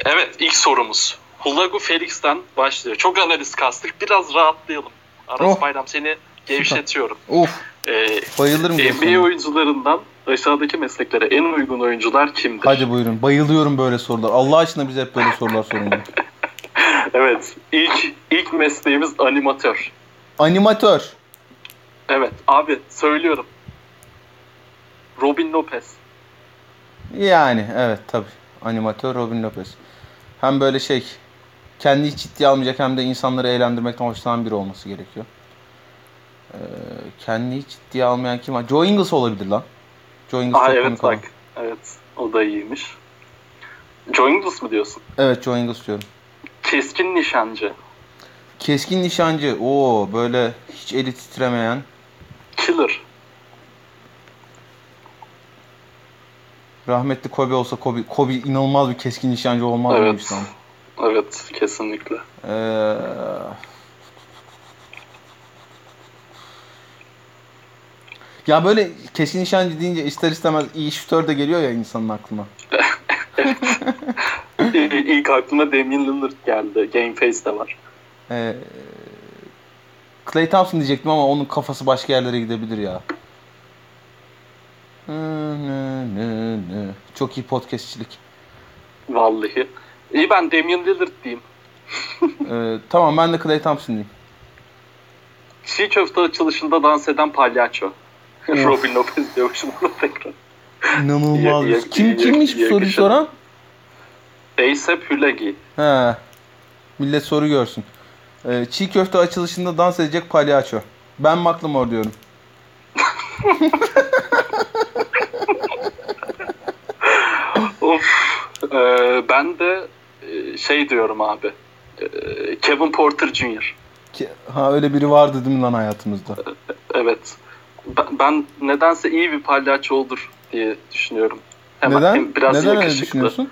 evet ilk sorumuz. Hulagu Felix'ten başlıyor. Çok analiz kastık. Biraz rahatlayalım. Aras oh. Bayram seni Gevşetiyorum. Of Ee, bayılırım. NBA oyuncularından aşağıdaki mesleklere en uygun oyuncular kimdir? Hadi buyurun. Bayılıyorum böyle sorular. Allah aşkına bize hep böyle sorular sorun. Evet. ilk ilk mesleğimiz animatör. Animatör. Evet. Abi söylüyorum. Robin Lopez. Yani evet tabi. Animatör Robin Lopez. Hem böyle şey kendi ciddiye almayacak hem de insanları eğlendirmekten hoşlanan biri olması gerekiyor. Ee, kendi ciddiye almayan kim var? Joe Ingles olabilir lan. Joe Ingles Aa çok evet bak. Evet. O da iyiymiş. Joe Ingles mı diyorsun? Evet Joe Ingles diyorum. Keskin nişancı. Keskin nişancı. Oo böyle hiç eli titremeyen. Killer. Rahmetli Kobe olsa Kobe, Kobe inanılmaz bir keskin nişancı olmaz Evet. mıymış lan? Evet. Kesinlikle. Ee, ya böyle keskin nişancı deyince ister istemez iyi şutör de geliyor ya insanın aklına. İlk aklıma Damian Lillard geldi. Game Face'de var. Ee, Clay Thompson diyecektim ama onun kafası başka yerlere gidebilir ya. Çok iyi podcastçilik. Vallahi. İyi ben Damian Lillard diyeyim. Ee, tamam ben de Clay Thompson diyeyim. Çiğ köfte açılışında dans eden palyaço. Robin Lopez diyormuşum tekrar. İnanılmaz. Kim kimmiş bu soruyu soran? Aesop Hülegi. He. Millet soru görsün. Ee, çiğ köfte açılışında dans edecek palyaço. Ben McLemore diyorum. Of. Ee, ben de e, şey diyorum abi. Ee, Kevin Porter Jr. Ha öyle biri vardı değil mi lan hayatımızda? Evet. Ben, ben nedense iyi bir palyaço olur diye düşünüyorum. Hemen Neden? hem biraz Neden öyle yakışıklı. düşünüyorsun?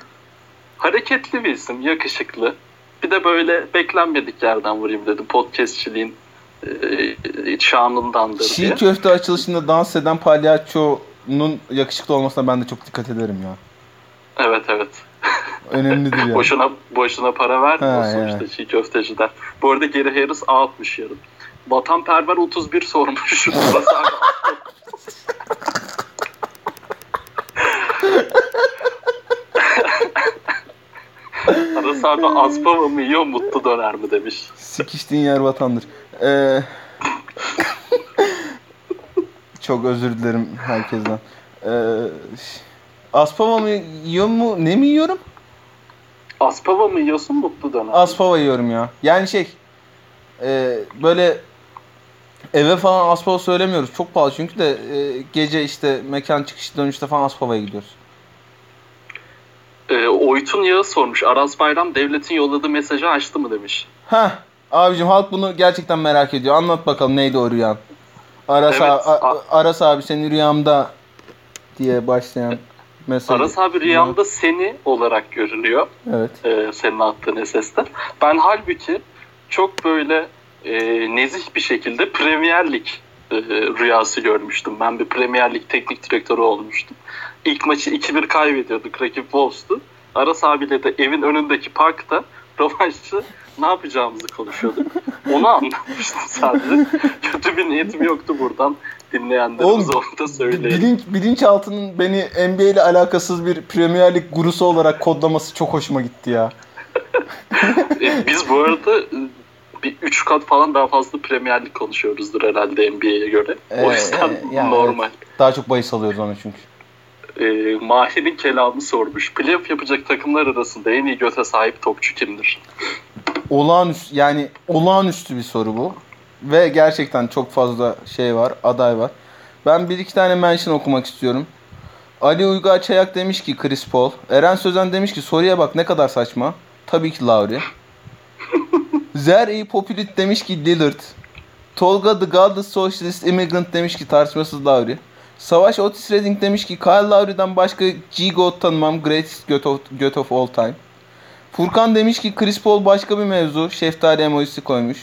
Hareketli bir isim, yakışıklı. Bir de böyle beklenmedik yerden vurayım dedim. Podcastçiliğin e, şanındandır Çiğ diye. köfte açılışında dans eden palyaçonun yakışıklı olmasına ben de çok dikkat ederim ya. Evet evet. Önemlidir ya. Boşuna boşuna para vermiyor sonuçta çiğ köfteciler. Bu arada Geri Harris A atmış yarın. Vatanperver 31 sormuş. Burası abi. Aspava mı yiyor mutlu döner mi demiş. Sikiştiğin yer vatandır. Ee, çok özür dilerim herkesten. Ee, Aspava mı yiyor mu? Ne mi yiyorum? Aspava mı yiyorsun mutlu döner? Aspava yiyorum ya. Yani şey e, böyle eve falan Aspava söylemiyoruz. Çok pahalı çünkü de e, gece işte mekan çıkışı dönüşte falan Aspava'ya gidiyoruz. Ee, Oytun Yağı sormuş. Aras Bayram devletin yolladığı mesajı açtı mı demiş. Heh abicim halk bunu gerçekten merak ediyor. Anlat bakalım neydi o rüyan? Aras, Evet, abi, Aras abi senin rüyamda diye başlayan mesaj. Aras abi rüyamda seni olarak görünüyor. Evet. e, senin attığın SS'te. Ben halbuki çok böyle e, nezih bir şekilde Premier Lig e, rüyası görmüştüm. Ben bir Premier Lig teknik direktörü olmuştum. İlk maçı 2-1 kaybediyorduk. Rakip Wolves'tu. Aras abiyle de evin önündeki parkta rövanşı ne yapacağımızı konuşuyorduk. Onu anlatmıştım sadece. Kötü bir niyetim yoktu buradan. Dinleyenlerimize onu da söyleyelim. Bilinç, bilinçaltının beni NBA ile alakasız bir Premier Lig gurusu olarak kodlaması çok hoşuma gitti ya. E, Biz bu arada bir 3 kat falan daha fazla Premier Lig konuşuyoruzdur herhalde NBA'ye göre. o Ee, yüzden e, yani normal. Daha çok bahis alıyoruz ona çünkü. E, Mahir'in kelamı sormuş. Playoff yapacak takımlar arasında en iyi göte sahip topçu kimdir? Olağanüstü yani olağanüstü bir soru bu. Ve gerçekten çok fazla şey var, aday var. Ben bir iki tane mention okumak istiyorum. Ali Uygar Çayak demiş ki Chris Paul. Eren Sözen demiş ki soruya bak ne kadar saçma. Tabii ki Lowry. Zer-i Populit demiş ki Lillard. Tolga The Godless Socialist Immigrant demiş ki tartışmasız Lowry. Savaş Otis Redding demiş ki Kyle Lowry'den başka G-God tanımam greatest göt of, göt of all time. Furkan demiş ki Chris Paul başka bir mevzu. Şeftali emojisi koymuş.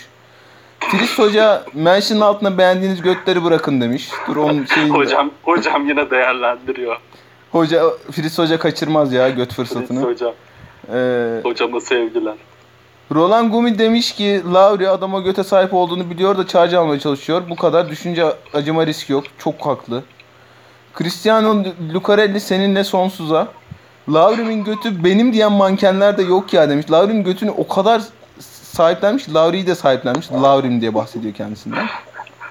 Filiz Hoca mention altına beğendiğiniz götleri bırakın demiş. Dur onun şeyini de- Hocam hocam yine değerlendiriyor. Hoca Filiz Hoca kaçırmaz ya göt Filiz fırsatını. Hocam. Ee, Hocama sevgiler. Roland Gumi demiş ki Lauri adama göte sahip olduğunu biliyor da charge almaya çalışıyor. Bu kadar düşünce acıma risk yok. Çok haklı. Cristiano Lucarelli seninle sonsuza. Lauri'nin götü benim diyen mankenler de yok ya demiş. Lauri'nin götünü o kadar sahiplenmiş. Lauri'yi de sahiplenmiş. Laurim diye bahsediyor kendisinden.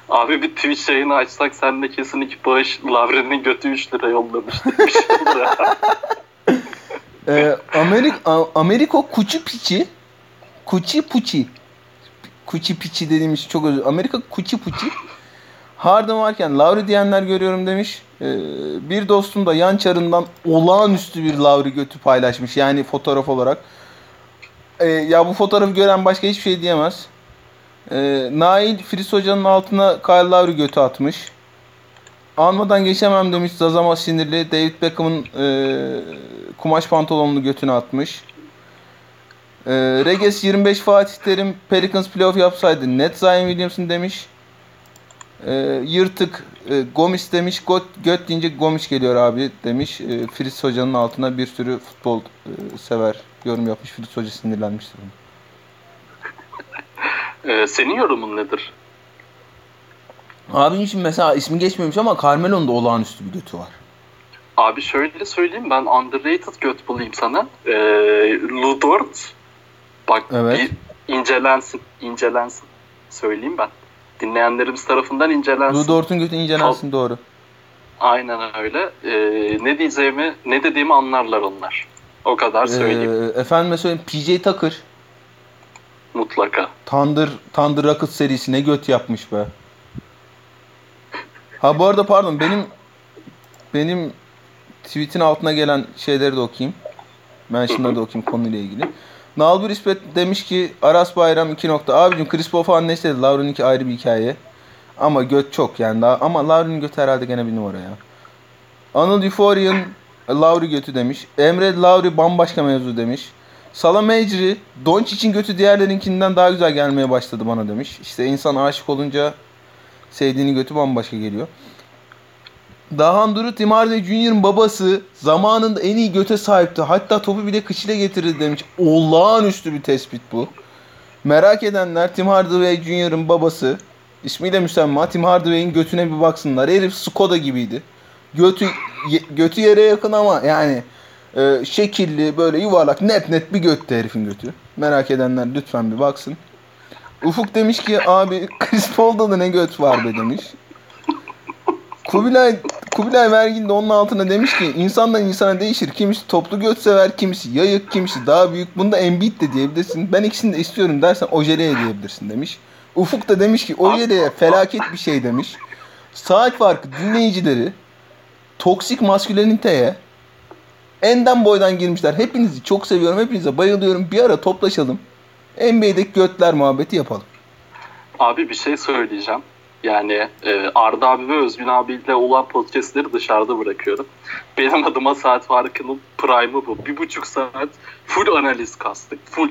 Abi bir Twitch yayını açsak sen de kesin iki bağış Lavren'in götü 3 lira yollamıştık. Bir şey. Ee, Amerik Ameriko Kuçi Piçi Kuçi Puçi Kuçi Piçi dediğimiz çok özür Amerika Kuçi Puçi Harden varken Lauri diyenler görüyorum demiş. Ee, bir dostum da yan çarından olağanüstü bir Lauri götü paylaşmış. Yani fotoğraf olarak. Ee, ya bu fotoğrafı gören başka hiçbir şey diyemez. Ee, Nail Fris Hoca'nın altına Kyle Lowry götü atmış. Almadan geçemem demiş Zazama sinirli. David Beckham'ın e, kumaş pantolonunu götüne atmış. E, Reges 25 Fatih Terim Pelicans playoff yapsaydı net Zion Williamson demiş. E, yırtık e, Gomis demiş. Göt, göt deyince Gomis geliyor abi demiş. E, Fritz Hoca'nın altına bir sürü futbol e, sever yorum yapmış. Fritz Hoca sinirlenmiştir. Ee, senin yorumun nedir? Abim için mesela ismi geçmemiş ama Carmelo'nun da olağanüstü bir götü var. Abi şöyle söyleyeyim ben underrated göt bulayım sana. Ee, Ludort bak Evet. bir incelensin, incelensin. Söyleyeyim ben. Dinleyenlerimiz tarafından incelensin. Ludort'un götü incelensin doğru. Aynen öyle. Ee, ne diyeceğimi, ne dediğimi anlarlar onlar. O kadar söyleyeyim Ee, efendime söyleyeyim PJ Tucker mutlaka. Thunder, Thunder Rockets serisi ne göt yapmış be. Ha bu arada pardon benim benim tweet'in altına gelen şeyleri de okuyayım. Ben şimdi de okuyayım konuyla ilgili. Nalbur İsmet demiş ki Aras Bayram 2 nokta. Abicim Chris Paul falan ne istedi? Lauren'inki ayrı bir hikaye. Ama göt çok yani. Ama Lauren'in götü herhalde gene bir numara ya. Anıl Euphorian Lauri götü demiş. Emre Lauri bambaşka mevzu demiş. Salam Ecri, Doncic'in götü diğerlerinkinden daha güzel gelmeye başladı bana demiş. İşte insan aşık olunca sevdiğinin götü bambaşka geliyor. Dahan Hardaway Jr.'ın babası zamanında en iyi göte sahipti. Hatta topu bile kıçıyla getirdi demiş. Olağanüstü bir tespit bu. Merak edenler Tim Hardaway Jr.'ın babası ismiyle müsemma Tim Hardaway'in götüne bir baksınlar. Herif Skoda gibiydi. Götü götü yere yakın ama yani e, şekilli böyle yuvarlak net net bir göttü herifin götü. Merak edenler lütfen bir baksın. Ufuk demiş ki abi Chris Paul'da da ne göt var be demiş. Kubilay Kubilay Vergin de onun altına demiş ki insandan insana değişir. Kimisi toplu göt sever, kimisi yayık, kimisi daha büyük. Bunda Embiid de diyebilirsin. Ben ikisini de istiyorum dersen ojeleye diyebilirsin demiş. Ufuk da demiş ki ojeleye felaket bir şey demiş. Saat farkı dinleyicileri toksik masküleniteye enden boydan girmişler. Hepinizi çok seviyorum. Hepinize bayılıyorum. Bir ara toplaşalım. NBA'deki götler muhabbeti yapalım. Abi bir şey söyleyeceğim. Yani e, Arda abi ve Özgün abiyle olan podcastleri dışarıda bırakıyorum. Benim adıma saat farkının prime'ı bu. Bir buçuk saat full analiz kastık. Full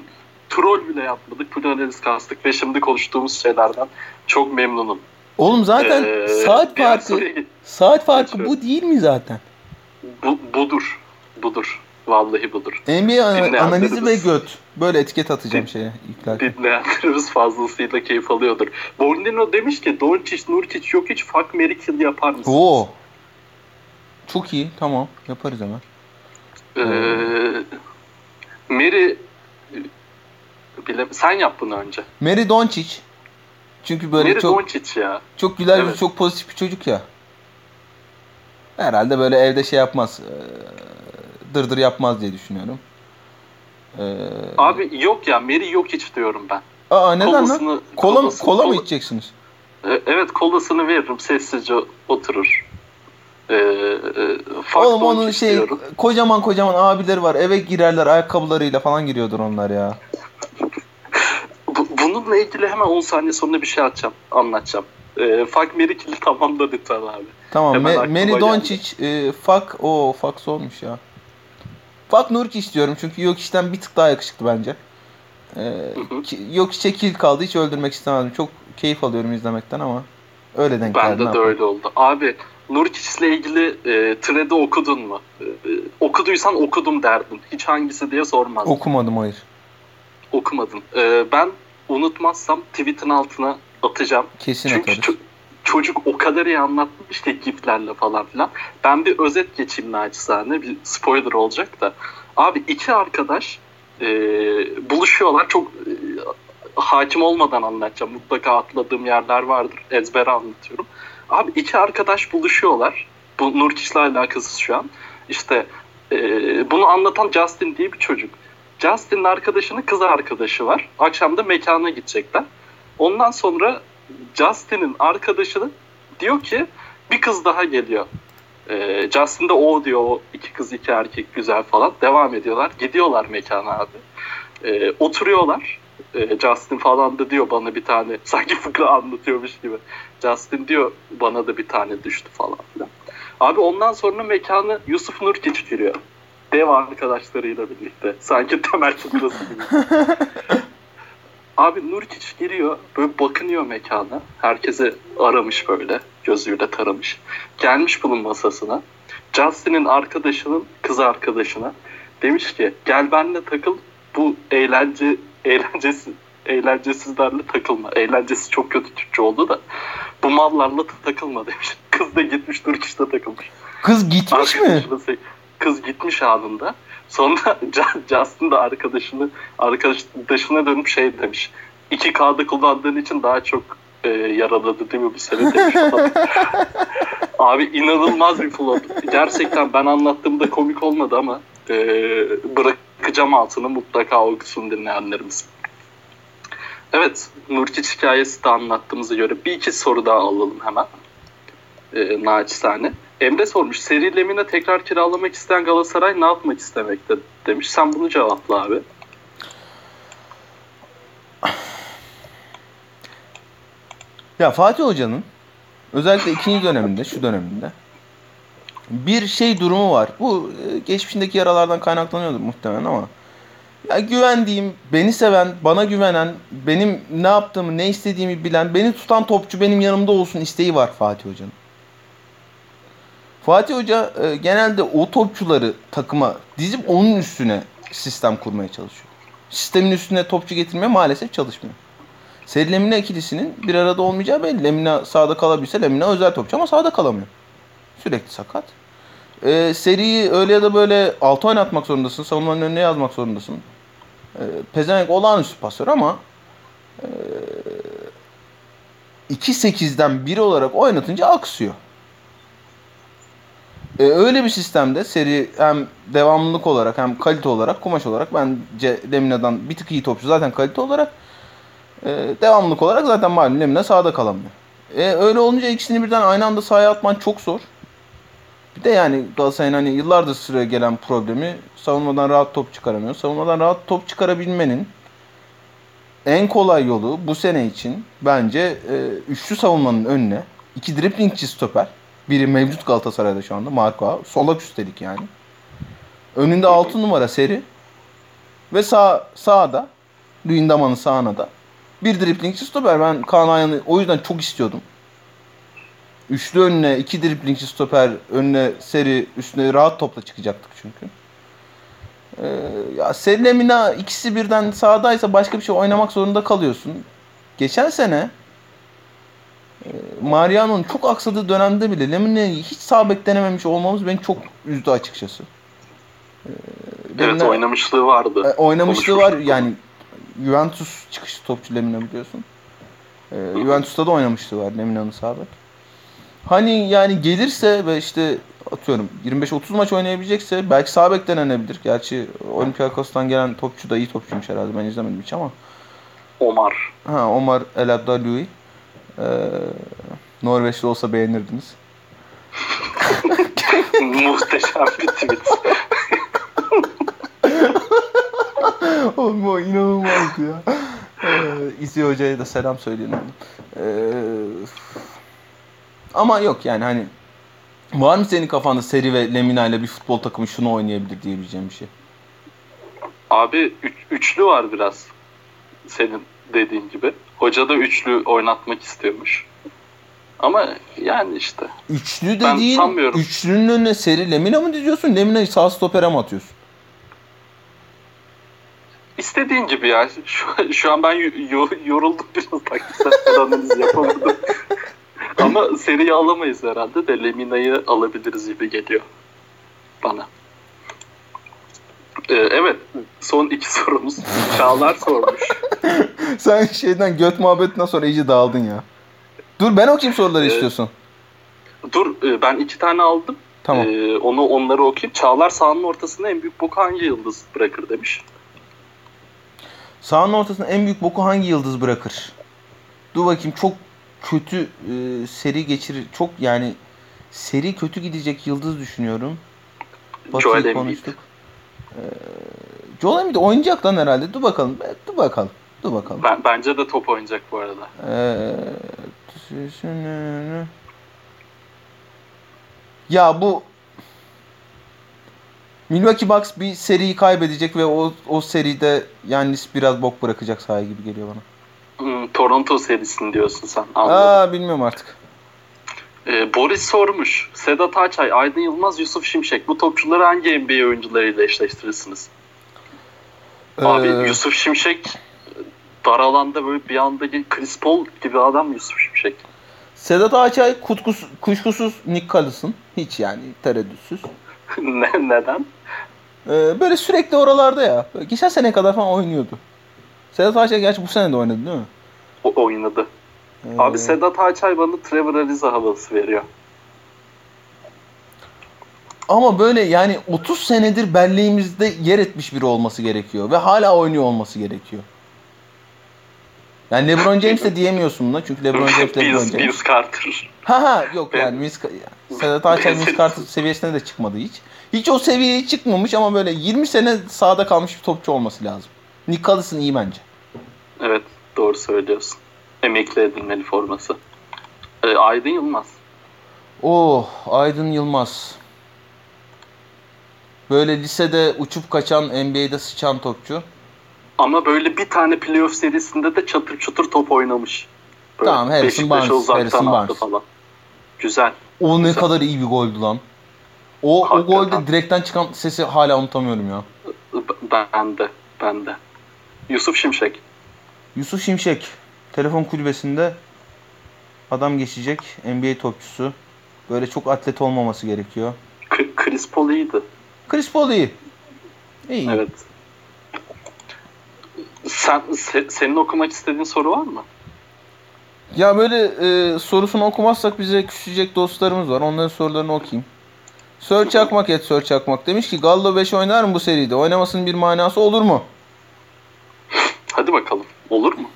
troll bile yapmadık. Full analiz kastık. Ve şimdi konuştuğumuz şeylerden çok memnunum. Oğlum zaten Ee, saat farkı saat farkı bu değil mi zaten? Bu, budur. Budur. Vallahi budur. NBA analizi ve göt. Böyle etiket atacağım şeye yüklerken. Dinleyenlerimiz fazlasıyla keyif alıyordur. Bornino demiş ki Doncic, Nurkic yok hiç fuck Mary kill yapar mısın? Oo. Çok iyi. Tamam. Yaparız hemen. Ee, Mary bile sen yap bunu önce. Mary Doncic. Çünkü böyle Mary çok Doncic ya. çok güler Evet. çok pozitif bir çocuk ya. Herhalde böyle evde şey yapmaz. eee, Dırdır yapmaz diye düşünüyorum. Eee, Abi yok ya Mary yok hiç diyorum ben. aa neden lan? Kolasını- Kola, mı- kolasını- kola mı kola- içeceksiniz? E, Evet kolasını veririm sessizce oturur. Ee, e, Oğlum onun şey diyorum. kocaman kocaman abileri var. Eve girerler ayakkabılarıyla falan giriyordur onlar ya. Bu- bununla ilgili hemen 10 saniye sonra bir şey atacağım, anlatacağım. Ee, fuck Mary kill'i tamamla lütfen abi. Tamam. Hemen Me- Mary. Doncic e, fuck o fuck olmuş ya. Fuck Nurki istiyorum çünkü yok işten bir tık daha yakışıklı bence. Ee, işte kill kaldı hiç öldürmek istemezdim. Çok keyif alıyorum izlemekten ama öyle denk geldi. Bende de öyle oldu. Abi Nurkic'le ilgili e, thread'i okudun mu? E, e, okuduysan okudum derdin. Hiç hangisi diye sormaz. Okumadım hayır. okumadın. Ee, ben unutmazsam tweet'in altına atacağım. Kesin Çünkü atarız. ço- çocuk o kadar iyi anlatmış ki giflerle falan filan. Ben bir özet geçeyim naçizane. Bir spoiler olacak da. Abi iki arkadaş e, buluşuyorlar. Çok e, hakim olmadan anlatacağım. Mutlaka atladığım yerler vardır. Ezbere anlatıyorum. Abi iki arkadaş buluşuyorlar. Bu Nurkiş'le alakasız şu an. İşte e, bunu anlatan Justin diye bir çocuk. Justin'in arkadaşının kız arkadaşı var. Akşam da mekana gidecekler. Ondan sonra Justin'in arkadaşı diyor ki bir kız daha geliyor. Ee, Justin de o diyor o iki kız iki erkek güzel falan. Devam ediyorlar. Gidiyorlar mekana abi. Ee, oturuyorlar. Ee, Justin falan da diyor bana bir tane sanki fıkra anlatıyormuş gibi. Justin diyor bana da bir tane düştü falan filan. Abi ondan sonra mekanı Yusuf Nurkic giriyor. Dev arkadaşlarıyla birlikte. Sanki temel fıkrası gibi. Abi Nurkic giriyor böyle bakınıyor mekana. Herkese aramış böyle gözüyle taramış. Gelmiş bunun masasına. Justin'in arkadaşının kız arkadaşına demiş ki gel benimle takıl bu eğlence eğlencesi eğlencesizlerle takılma. Eğlencesi çok kötü Türkçe oldu da bu mallarla takılma demiş. Kız da gitmiş Nurkic'te takılmış. Kız gitmiş mi? Kız gitmiş anında. Sonra Justin de arkadaşını arkadaşına dönüp şey demiş. 2K'da kullandığın için daha çok e, yaraladı değil mi bu sene demiş. Abi inanılmaz bir flop. Gerçekten ben anlattığımda komik olmadı ama e, bırakacağım altını mutlaka okusun dinleyenlerimiz. Evet, Nurkic hikayesi de anlattığımıza göre bir iki soru daha alalım hemen. E, naçizane. Emre sormuş, seri Lemina tekrar kiralamak isteyen Galatasaray ne yapmak istemekte demiş. Sen bunu cevapla abi. Ya Fatih Hoca'nın özellikle ikinci döneminde, şu döneminde bir şey durumu var. Bu e, geçmişindeki yaralardan kaynaklanıyordur muhtemelen ama ya güvendiğim, beni seven, bana güvenen, benim ne yaptığımı, ne istediğimi bilen, beni tutan topçu benim yanımda olsun isteği var Fatih Hoca'nın. Fatih Hoca e, genelde o topçuları takıma dizip onun üstüne sistem kurmaya çalışıyor. Sistemin üstüne topçu getirmeye maalesef çalışmıyor. Seri Lemina ikilisinin bir arada olmayacağı belli. Lemina sağda kalabilse Lemina özel topçu ama sağda kalamıyor. Sürekli sakat. Ee, seriyi öyle ya da böyle altı oynatmak zorundasın. Savunmanın önüne yazmak zorundasın. Ee, Pezevenk olağanüstü pasör ama e, 2-8'den biri olarak oynatınca aksıyor. Ee, öyle bir sistemde seri hem devamlılık olarak hem kalite olarak kumaş olarak bence Lemina'dan bir tık iyi topçu zaten kalite olarak e, devamlılık olarak zaten malum Lemina sahada kalamıyor. E, öyle olunca ikisini birden aynı anda sahaya atman çok zor. Bir de yani Galatasaray'ın hani yıllardır süre gelen problemi savunmadan rahat top çıkaramıyor. Savunmadan rahat top çıkarabilmenin en kolay yolu bu sene için bence e, üçlü savunmanın önüne iki driplingçi stoper. Biri mevcut Galatasaray'da şu anda Marco. Solak üstelik yani. Önünde 6 numara seri. Ve sağ sağda Luyendama'nın sağına da bir driplingçi stoper. Ben Kaan Ayhan'ı o yüzden çok istiyordum. Üçlü önüne, iki driplingçi stoper önüne seri üstüne rahat topla çıkacaktık çünkü. Ee, ya Seri Lemina ikisi birden sağdaysa başka bir şey oynamak zorunda kalıyorsun. Geçen sene Mariano'nun çok aksadığı dönemde bile Lemina'yı hiç sağ bek denememiş olmamız beni çok üzdü açıkçası. Ee, Evet Lemina- oynamışlığı vardı. e, oynamışlığı var yani Juventus çıkışlı topçu Lemina biliyorsun. E, Juventus'ta da oynamışlığı var Lemina'nın sağ bek. Hani yani gelirse ve işte atıyorum 25-30 maç oynayabilecekse belki sağ bek denenebilir. Gerçi Olympiakos'tan gelen topçu da iyi topçuymuş herhalde ben izlemedim hiç ama. Omar. Ha Omar El Abdalui. Ee, Norveçli olsa beğenirdiniz. Muhteşem bir tweet. Oğlum o inanılmazdı ya. Ee, İzi Hoca'ya da selam söyleyelim. Ee, ama yok yani hani var mı senin kafanda Seri ve Lemina ile bir futbol takımı şunu oynayabilir diyebileceğim bir şey? Abi üç- üçlü var biraz. Senin dediğin gibi. Hoca da üçlü oynatmak istiyormuş. Ama yani işte. Üçlü Ben dediğin sanmıyorum. üçlünün önüne Seri Lemina mı diziyorsun? Lemina'yı sağ stopere mi atıyorsun? İstediğin gibi ya. Şu, şu an ben yo, yoruldum biraz taktiksel analiz yapamadım. Ama seriyi alamayız herhalde de Lemina'yı alabiliriz gibi geliyor bana. Ee, evet son iki sorumuz. Çağlar sormuş. Sen şeyden göt muhabbetinden sonra iyice dağıldın ya. Dur ben okuyayım soruları Ee, istiyorsun. Dur e, ben iki tane aldım. Tamam. Ee, onu onları okuyayım. Çağlar sahanın ortasında en büyük boku hangi yıldız bırakır demiş. Sahanın ortasında en büyük boku hangi yıldız bırakır? Dur bakayım çok kötü e, seri geçirir. Çok yani seri kötü gidecek yıldız düşünüyorum. Batı'yı Embiid. Ee, Joel Embiid oynayacak lan herhalde. Dur bakalım. Dur bakalım. Dur bakalım. Ben, bence de top oynayacak bu arada. Ee, ya bu Milwaukee Bucks bir seriyi kaybedecek ve o o seride Yannis biraz bok bırakacak sahaya gibi geliyor bana. Hmm, Toronto serisini diyorsun sen. Anladım. Aa bilmiyorum artık. Ee, Boris sormuş. Sedat Açay, Aydın Yılmaz, Yusuf Şimşek. Bu topçuları hangi NBA oyuncularıyla eşleştirirsiniz? Abi Ee, Yusuf Şimşek dar alanda böyle bir anda Chris Paul gibi adam Yusuf Şimşek. Sedat Ağaçay kutkus, kuşkusuz Nick Collison. Hiç yani tereddütsüz. ne, neden? Ee, böyle sürekli oralarda ya. Böyle geçen sene kadar falan oynuyordu. Sedat Ağaçay gerçi bu sene de oynadı değil mi? O oynadı. Abi Sedat Açay bana Trevor Ariza havası veriyor. Ama böyle yani 30 senedir belleğimizde yer etmiş biri olması gerekiyor. Ve hala oynuyor olması gerekiyor. Yani LeBron James de diyemiyorsun buna. Çünkü LeBron James LeBron James. Vince Carter. Ha ha yok yani Vince, Sedat Ağaçay Vince Carter seviyesine de çıkmadı hiç. Hiç o seviyeye çıkmamış ama böyle 20 sene sahada kalmış bir topçu olması lazım. Nick Collison iyi bence. Evet doğru söylüyorsun. Emekli edilmeli forması. Ee, Aydın Yılmaz. Oh Aydın Yılmaz. Böyle lisede uçup kaçan NBA'de sıçan topçu. Ama böyle bir tane playoff serisinde de çatır çatır top oynamış. Böyle Tamam, Harrison Barnes, Harrison Barnes. Falan. Güzel. O ne Güzel. kadar iyi bir goldü lan. O, o golde direkten çıkan sesi hala unutamıyorum ya. Ben de. Ben de. Yusuf Şimşek. Yusuf Şimşek. Telefon kulübesinde adam geçecek. NBA topçusu. Böyle çok atlet olmaması gerekiyor. Chris Paul iyiydi. Chris Paul iyi. İyi. Evet. Sen se- senin okumak istediğin soru var mı? Ya böyle e, sorusunu okumazsak bize küsecek dostlarımız var. Onların sorularını okuyayım. Sör Çakmak et Sör Çakmak. Demiş ki Gallo 5 oynar mı bu seride? Oynamasının bir manası olur mu? Hadi bakalım. Olur mu?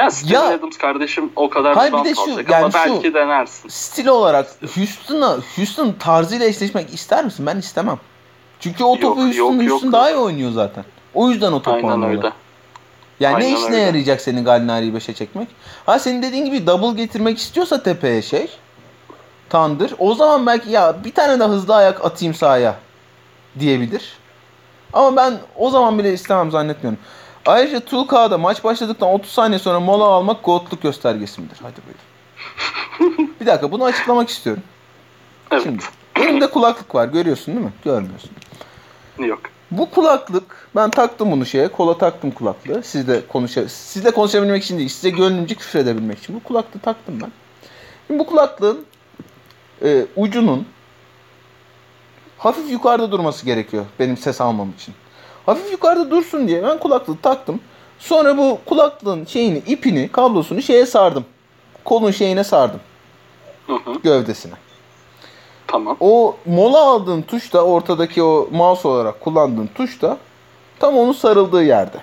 Ya Steven Ya- Adams kardeşim o kadar Hayır, bir de şu, alacak yani ama şu- belki denersin. Stil olarak Houston'a Houston tarzıyla eşleşmek ister misin? Ben istemem. Çünkü o topu Yok, Houston, yok, yok. Houston daha iyi oynuyor zaten. O yüzden o topu Aynen oynuyorlar. öyle. Yani ne Aynen işine öyle. yarayacak senin Gallinari'yi 5'e çekmek? Ha senin dediğin gibi double getirmek istiyorsa tepeye şey Tandır. O zaman belki ya bir tane de hızlı ayak atayım sahaya diyebilir. Ama ben o zaman bile istemem zannetmiyorum. Ayrıca Tulka'da maç başladıktan 30 saniye sonra mola almak goatluk göstergesi midir? Hadi buyurun. bir dakika bunu açıklamak istiyorum. Evet. Şimdi elimde kulaklık var görüyorsun değil mi? Görmüyorsun. Yok. Bu kulaklık ben taktım bunu şeye kola taktım kulaklığı sizle konuşa sizle konuşabilmek için değil size gönlümce küfür edebilmek için bu kulaklığı taktım ben. Şimdi bu kulaklığın e, ucunun hafif yukarıda durması gerekiyor benim ses almam için. Hafif yukarıda dursun diye ben kulaklığı taktım. Sonra bu kulaklığın şeyini ipini kablosunu şeye sardım. Kolun şeyine sardım Hı hı. gövdesine. Tamam. O mola aldığın tuş da ortadaki o mouse olarak kullandığın tuş da tam onun sarıldığı yerde.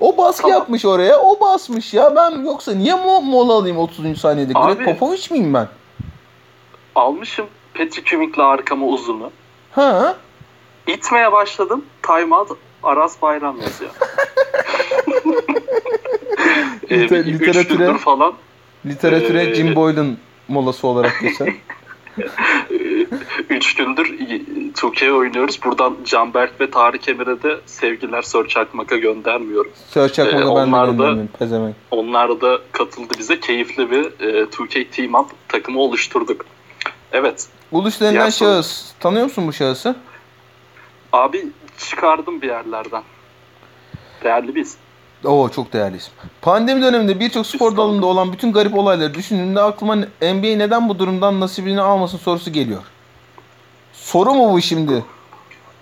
O baskı Tamam. yapmış oraya. O basmış ya. Ben yoksa niye mo mola alayım 30. saniyede? Greg Abi- Popovich miyim ben? Almışım Patrick Ewing'le arkama uzunu. Ha? İtmeye başladım. Timeout Aras Bayram yazıyor. ee, Liter- literatüre- falan Literatüre Ee, Jim Boylan molası olarak geçer. e, üç gündür Türkiye oynuyoruz. Buradan Canberk ve Tarık Emir'e de sevgiler Sör Çakmak'a göndermiyorum. Sör Çakmak'a Ee, ben de onlar da- göndermiyorum. Onlar da katıldı bize. Keyifli bir e, 2K Team Up takımı oluşturduk. Evet. Uluş denilen şahıs. Tanıyor musun bu şahısı? Abi çıkardım bir yerlerden. Değerli bir isim. Oo çok değerli isim. Pandemi döneminde birçok spor dalında olan bütün garip olayları düşündüğümde aklıma NBA neden bu durumdan nasibini almasın sorusu geliyor. Soru mu bu şimdi?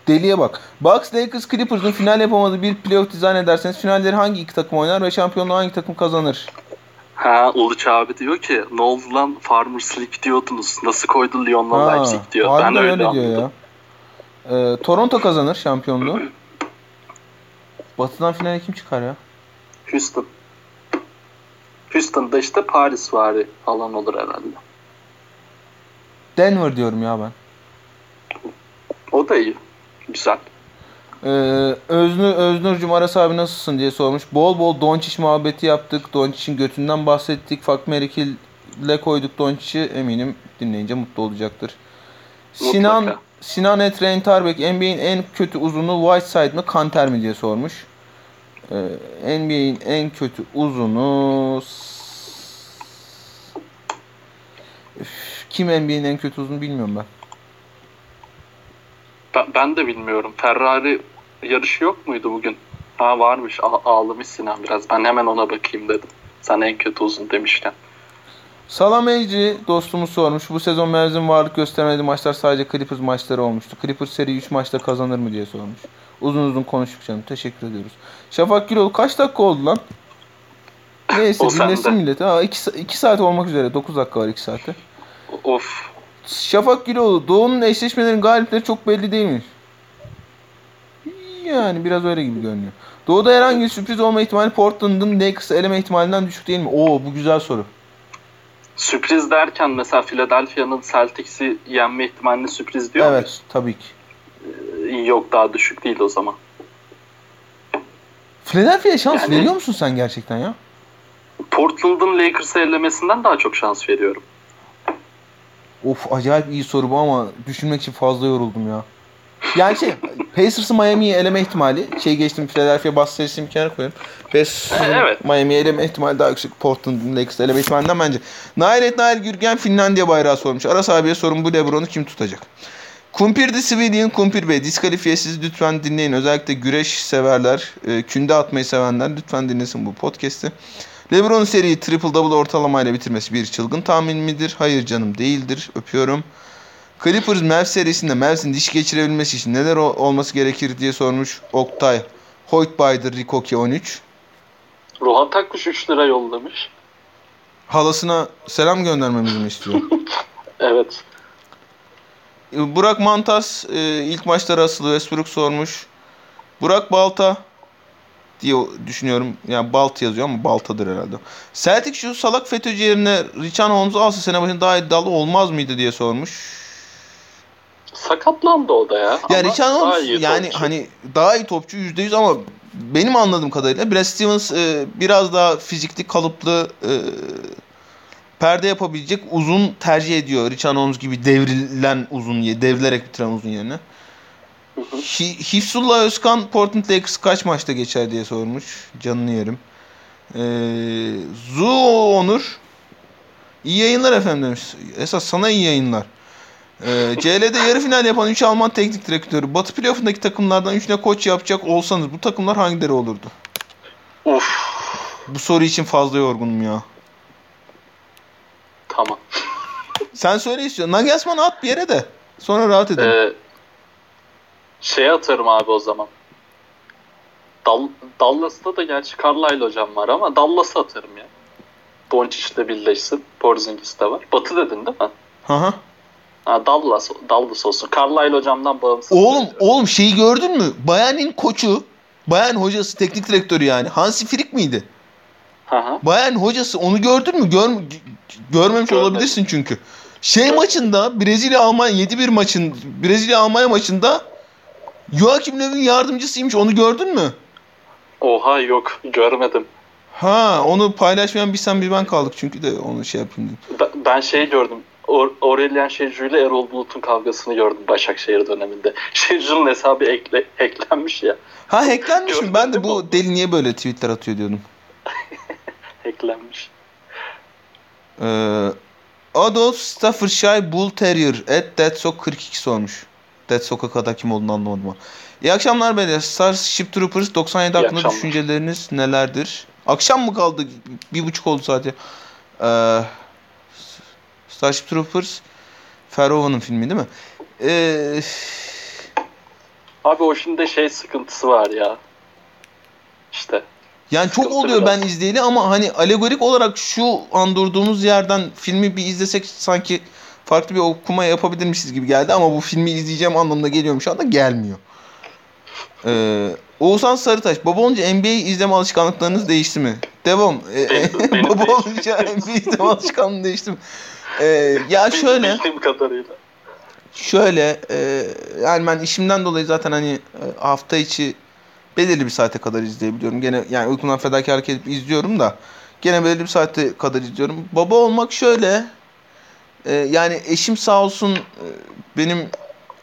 Deliye bak. Bucks, Lakers, Clippers'ın final yapamadığı bir playoff dizayn ederseniz finalleri hangi iki takım oynar ve şampiyonluğu hangi takım kazanır? Ha Uluç abi diyor ki ne oldu lan Farmers League diyordunuz. Nasıl koydu Lyon'la Leipzig diyor. Ben öyle, öyle anladım. diyor ya. Ee, Toronto kazanır şampiyonluğu. Batı'dan finale kim çıkar ya? Houston. Houston'da işte Paris vari falan olur herhalde. Denver diyorum ya ben. O da iyi. Güzel. Ee, Öznur, Öznur'cum Aras abi nasılsın diye sormuş. Bol bol Doncic muhabbeti yaptık. Doncic'in götünden bahsettik. Fuck Mary ile koyduk Doncic'i. Eminim dinleyince mutlu olacaktır. Mutlaka. Sinan Etrein Tarbek NBA'in en kötü uzunu Whiteside mi Kanter mi diye sormuş. Ee, NBA'in en kötü uzunu Üf, kim NBA'in en kötü uzunu bilmiyorum ben. Ben, ben de bilmiyorum. Ferrari yarışı yok muydu bugün? Ha varmış. A- ağlamış Sinan biraz. Ben hemen ona bakayım dedim. Sen en kötü uzun demişken. Salam Ecri dostumuz sormuş. Bu sezon Mavs'in varlık göstermediği maçlar sadece Clippers maçları olmuştu. Clippers seri 3 maçta kazanır mı diye sormuş. Uzun uzun konuştuk canım. Teşekkür ediyoruz. Şafak Güloğlu kaç dakika oldu lan? Neyse dinlesin millet. Ha 2 saat olmak üzere. 9 dakika var 2 saate. Of. Şafak Güloğlu Doğu'nun eşleşmelerin galipleri çok belli değil mi? Yani biraz öyle gibi görünüyor. Doğu'da herhangi bir sürpriz olma ihtimali Portland'ın Lakers'ı eleme ihtimalinden düşük değil mi? Oo bu güzel soru. Sürpriz derken mesela Philadelphia'nın Celtics'i yenme ihtimalini sürpriz diyor evet tabii ki. muyuz? Yok daha düşük değil o zaman. Philadelphia'ya şans Yani- veriyor musun sen gerçekten ya? Portland'ın Lakers'ı ellemesinden daha çok şans veriyorum. Of acayip iyi soru bu ama düşünmek için fazla yoruldum ya. Yani şey Pacers'ı Miami'yi eleme ihtimali şey geçtim Philadelphia Boston serisini bir kenara koyalım. Pacers'ın Evet. Miami'yi eleme ihtimali daha yüksek. Portland'ın Lakers'ı eleme ihtimalinden bence. Nail et Nail Gürgen Finlandiya bayrağı sormuş. Aras abiye sorun bu Lebron'u kim tutacak? Kumpir the Civilian Kumpir Bey diskalifiyesiz lütfen dinleyin. Özellikle güreş severler, e, künde atmayı sevenler lütfen dinlesin bu podcast'i. LeBron'un seriyi triple double ortalamayla bitirmesi bir çılgın tahmin midir? Hayır canım değildir. Öpüyorum. Clippers Mavs serisinde Mavs'in diş geçirebilmesi için neler olması gerekir diye sormuş Oktay. Hoytbaydır Rikoki 13. Ruhan Takkuş 3 lira yollamış. Halasına selam göndermemizi mi istiyor? Evet. Burak Mantas e, ilk maçta Russell Westbrook sormuş. Burak Balta diye düşünüyorum. Yani Balt yazıyor ama Baltadır herhalde. Celtic şu salak FETÖ'cü yerine Richan Holmes'u alsa sene başında daha iddialı olmaz mıydı diye sormuş. Sakatlandı o da ya. Ya Ama Richan daha Holmes yani topçu. hani daha iyi topçu %100 ama benim anladığım kadarıyla Brad Stevens e, biraz daha fizikli kalıplı e, perde yapabilecek uzun tercih ediyor. Richan Holmes gibi devrilen uzun, devrilerek bitiren uzun yerine. Hi- Hifsullah Özkan Portland Lakers kaç maçta geçer diye sormuş. Canını yerim. Ee, Zu Onur iyi yayınlar efendim demiş. Esas sana iyi yayınlar. Ee, CL'de yarı final yapan 3 Alman teknik direktörü. Batı playoff'undaki takımlardan 3'üne koç yapacak olsanız bu takımlar hangileri olurdu? Uf. Bu soru için fazla yorgunum ya. Tamam. Sen söyle istiyorsun. Nagelsmann'ı at bir yere de. Sonra rahat edelim. Ee, şey atarım abi o zaman. Dal Dallas'ta da gerçi Carlisle hocam var ama Dallas'ı atarım ya. Doncic'le birleşsin. Porzingis de var. Batı dedin değil mi? Hı hı. Ha, Dallas, Dallas olsun. Carlisle hocamdan bağımsız. Oğlum oğlum şeyi gördün mü? Bayern'in koçu, Bayern hocası, teknik direktörü yani. Hansi Flick miydi? Hı. Bayern hocası onu gördün mü? Gör, görmemiş Görmedim. olabilirsin çünkü. Şey Görmedim. maçında Brezilya Almanya 7-1 maçın Brezilya Almanya maçında Joachim Löw'ün yardımcısıymış. Onu gördün mü? Oha yok görmedim. Ha onu paylaşmayan bir sen bir ben kaldık çünkü de onu şey yapayım dedim. Ben, ben şey gördüm. Or- Aurelien Şecu ile Erol Bulut'un kavgasını gördüm Başakşehir döneminde. Şecu'nun hesabı ekle, eklenmiş ya. Ha hacklenmiş mi? Ben de bu deli niye böyle tweetler atıyor diyordum. Eklenmiş. Ee, Adolf Staffordshire Bull Terrier at So 42 sormuş. Dead Sokaka'da kim olduğunu anlamadım ama. İyi akşamlar beyler. Starship Troopers 97 hakkında akşamlar. düşünceleriniz nelerdir? Akşam mı kaldı? Bir buçuk oldu sadece. Ee, Starship Troopers Ferrova'nın filmi değil mi? Ee, Abi o şimdi şey sıkıntısı var ya. İşte yani çok Sıkıntı oluyor biraz. ben izleyeli ama hani alegorik olarak şu an durduğumuz yerden filmi bir izlesek sanki farklı bir okuma yapabilirmişiz gibi geldi ama bu filmi izleyeceğim anlamına geliyorum şu anda gelmiyor. Ee, Oğuzhan Sarıtaş, baba olunca NBA izleme alışkanlıklarınız değişti mi? Devam. Ee, baba olunca NBA izleme alışkanlığı değişti mi? Ee, ya şöyle, bildiğim kadarıyla. şöyle e, yani ben işimden dolayı zaten hani e, hafta içi belirli bir saate kadar izleyebiliyorum. Gene yani uykumdan fedakarlık edip izliyorum da gene belirli bir saate kadar izliyorum. Baba olmak şöyle e, yani eşim sağ olsun e, benim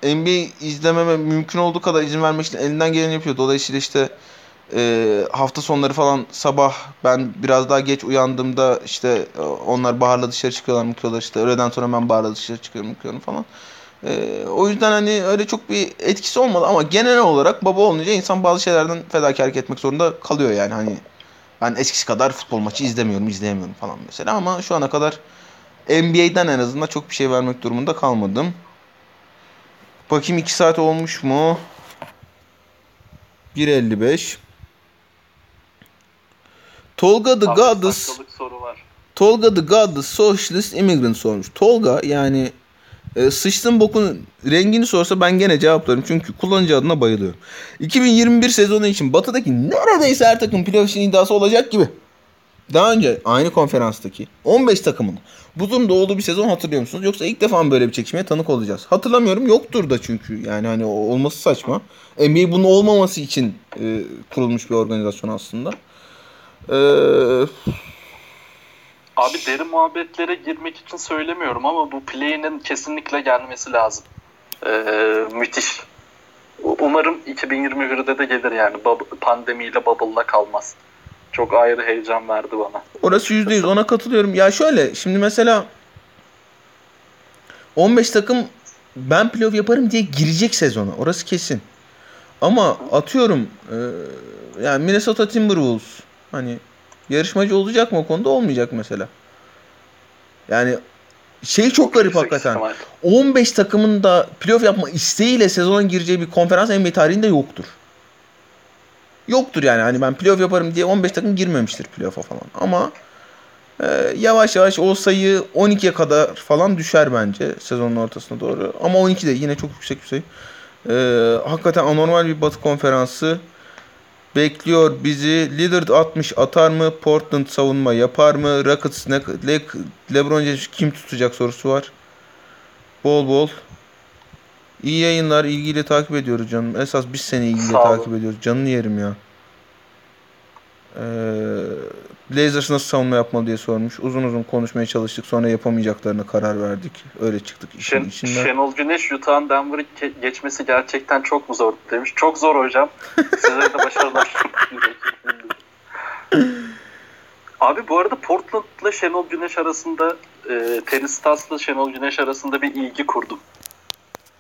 NBA izlememe mümkün olduğu kadar izin vermek için elinden geleni yapıyor. Dolayısıyla işte e, hafta sonları falan sabah ben biraz daha geç uyandığımda işte e, onlar Bahar'la dışarı çıkıyorlar mutluyorlar işte öğleden sonra ben Bahar'la dışarı çıkıyorum mutluyorum falan. E, o yüzden hani öyle çok bir etkisi olmadı ama genel olarak baba olunca insan bazı şeylerden fedakarlık etmek zorunda kalıyor yani hani ben eskisi kadar futbol maçı izlemiyorum izleyemiyorum falan mesela ama şu ana kadar NBA'den en azından çok bir şey vermek durumunda kalmadım. Bakayım 2 saat olmuş mu? 1.55 Tolga the Goddess. Tolga the Goddess Socialist Immigrant sormuş. Tolga yani e, sıçtığın bokun rengini sorsa ben gene cevaplarım. Çünkü kullanıcı adına bayılıyorum. 2021 sezonu için batıdaki neredeyse her takım playoff için iddiası olacak gibi. Daha önce aynı konferanstaki 15 takımın bu durumda olduğu bir sezon hatırlıyor musunuz? Yoksa ilk defa mı böyle bir çekişmeye tanık olacağız? Hatırlamıyorum. Yoktur da çünkü. Yani hani olması saçma. NBA bunun olmaması için e, kurulmuş bir organizasyon aslında. Eee Abi derin muhabbetlere girmek için söylemiyorum ama bu play'inin kesinlikle gelmesi lazım. Ee, müthiş. Umarım 2021'de de gelir yani. Pandemiyle bubble'la kalmaz. Çok ayrı heyecan verdi bana. Orası yüzde yüz ona katılıyorum. Ya şöyle şimdi mesela 15 takım ben playoff yaparım diye girecek sezona. Orası kesin. Ama atıyorum e, yani Minnesota Timberwolves hani yarışmacı olacak mı o konuda olmayacak mesela. Yani şey çok garip hakikaten. ihtimal. 15 takımın da playoff yapma isteğiyle sezona gireceği bir konferans NBA tarihinde yoktur. Yoktur yani hani ben playoff yaparım diye 15 takım girmemiştir playoff'a falan. Ama e, yavaş yavaş o sayı 12'ye kadar falan düşer bence sezonun ortasına doğru. Ama 12 de yine çok yüksek bir sayı. E, hakikaten anormal bir batı konferansı bekliyor bizi. Lillard 60 atar mı? Portland savunma yapar mı? Rockets ne, Le, LeBron James kim tutacak sorusu var. Bol bol. İyi yayınlar. ilgiyle takip ediyoruz canım. Esas biz seni ilgiyle takip ediyoruz. Canını yerim ya. Ee, Blazers nasıl savunma yapmalı diye sormuş. Uzun uzun konuşmaya çalıştık. Sonra yapamayacaklarına karar verdik. Öyle çıktık işin Şen, içinden. Şenol Güneş Utah'ın Denver'ı geçmesi gerçekten çok mu zor demiş. Çok zor hocam. Size de başarılar. Abi bu arada Portland'la Şenol Güneş arasında e, Terry Stotts'la Şenol Güneş arasında bir ilgi kurdum.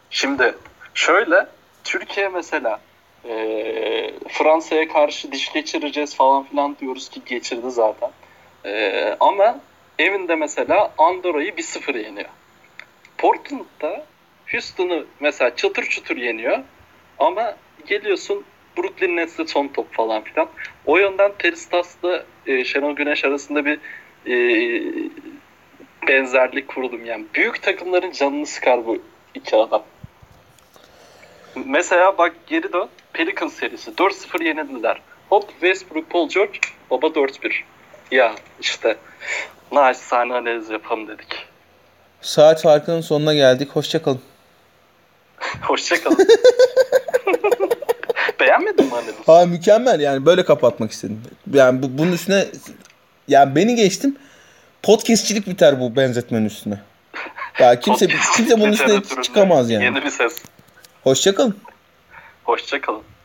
Şimdi şöyle Türkiye mesela e, Fransa'ya karşı diş geçireceğiz falan filan diyoruz ki geçirdi zaten. E, ama evinde mesela Andorra'yı 1-0 yeniyor. Portland'da Houston'u mesela çıtır çıtır yeniyor. Ama geliyorsun Brooklyn Nets'le son top falan filan. O yönden Terry Stotts'la e, Şenol Güneş arasında bir e, benzerlik kurdum. Yani büyük takımların canını sıkar bu iki adam. Mesela bak geri dön. Pelicans serisi. 4-0 yenildiler. Hop Westbrook, Paul George. Baba 4-1. Ya işte naçizane analiz yapalım dedik. Saat farkının sonuna geldik. Hoşçakalın. Hoşçakalın. Beğenmedin mi analizi? Ha mükemmel yani böyle kapatmak istedim. Yani bu, bunun üstüne yani beni geçtim. Podcastçilik biter bu benzetmenin üstüne. Ya kimse kimse bunun üstüne çıkamaz yani. Yeni bir ses. Hoşçakalın. Hoşçakalın.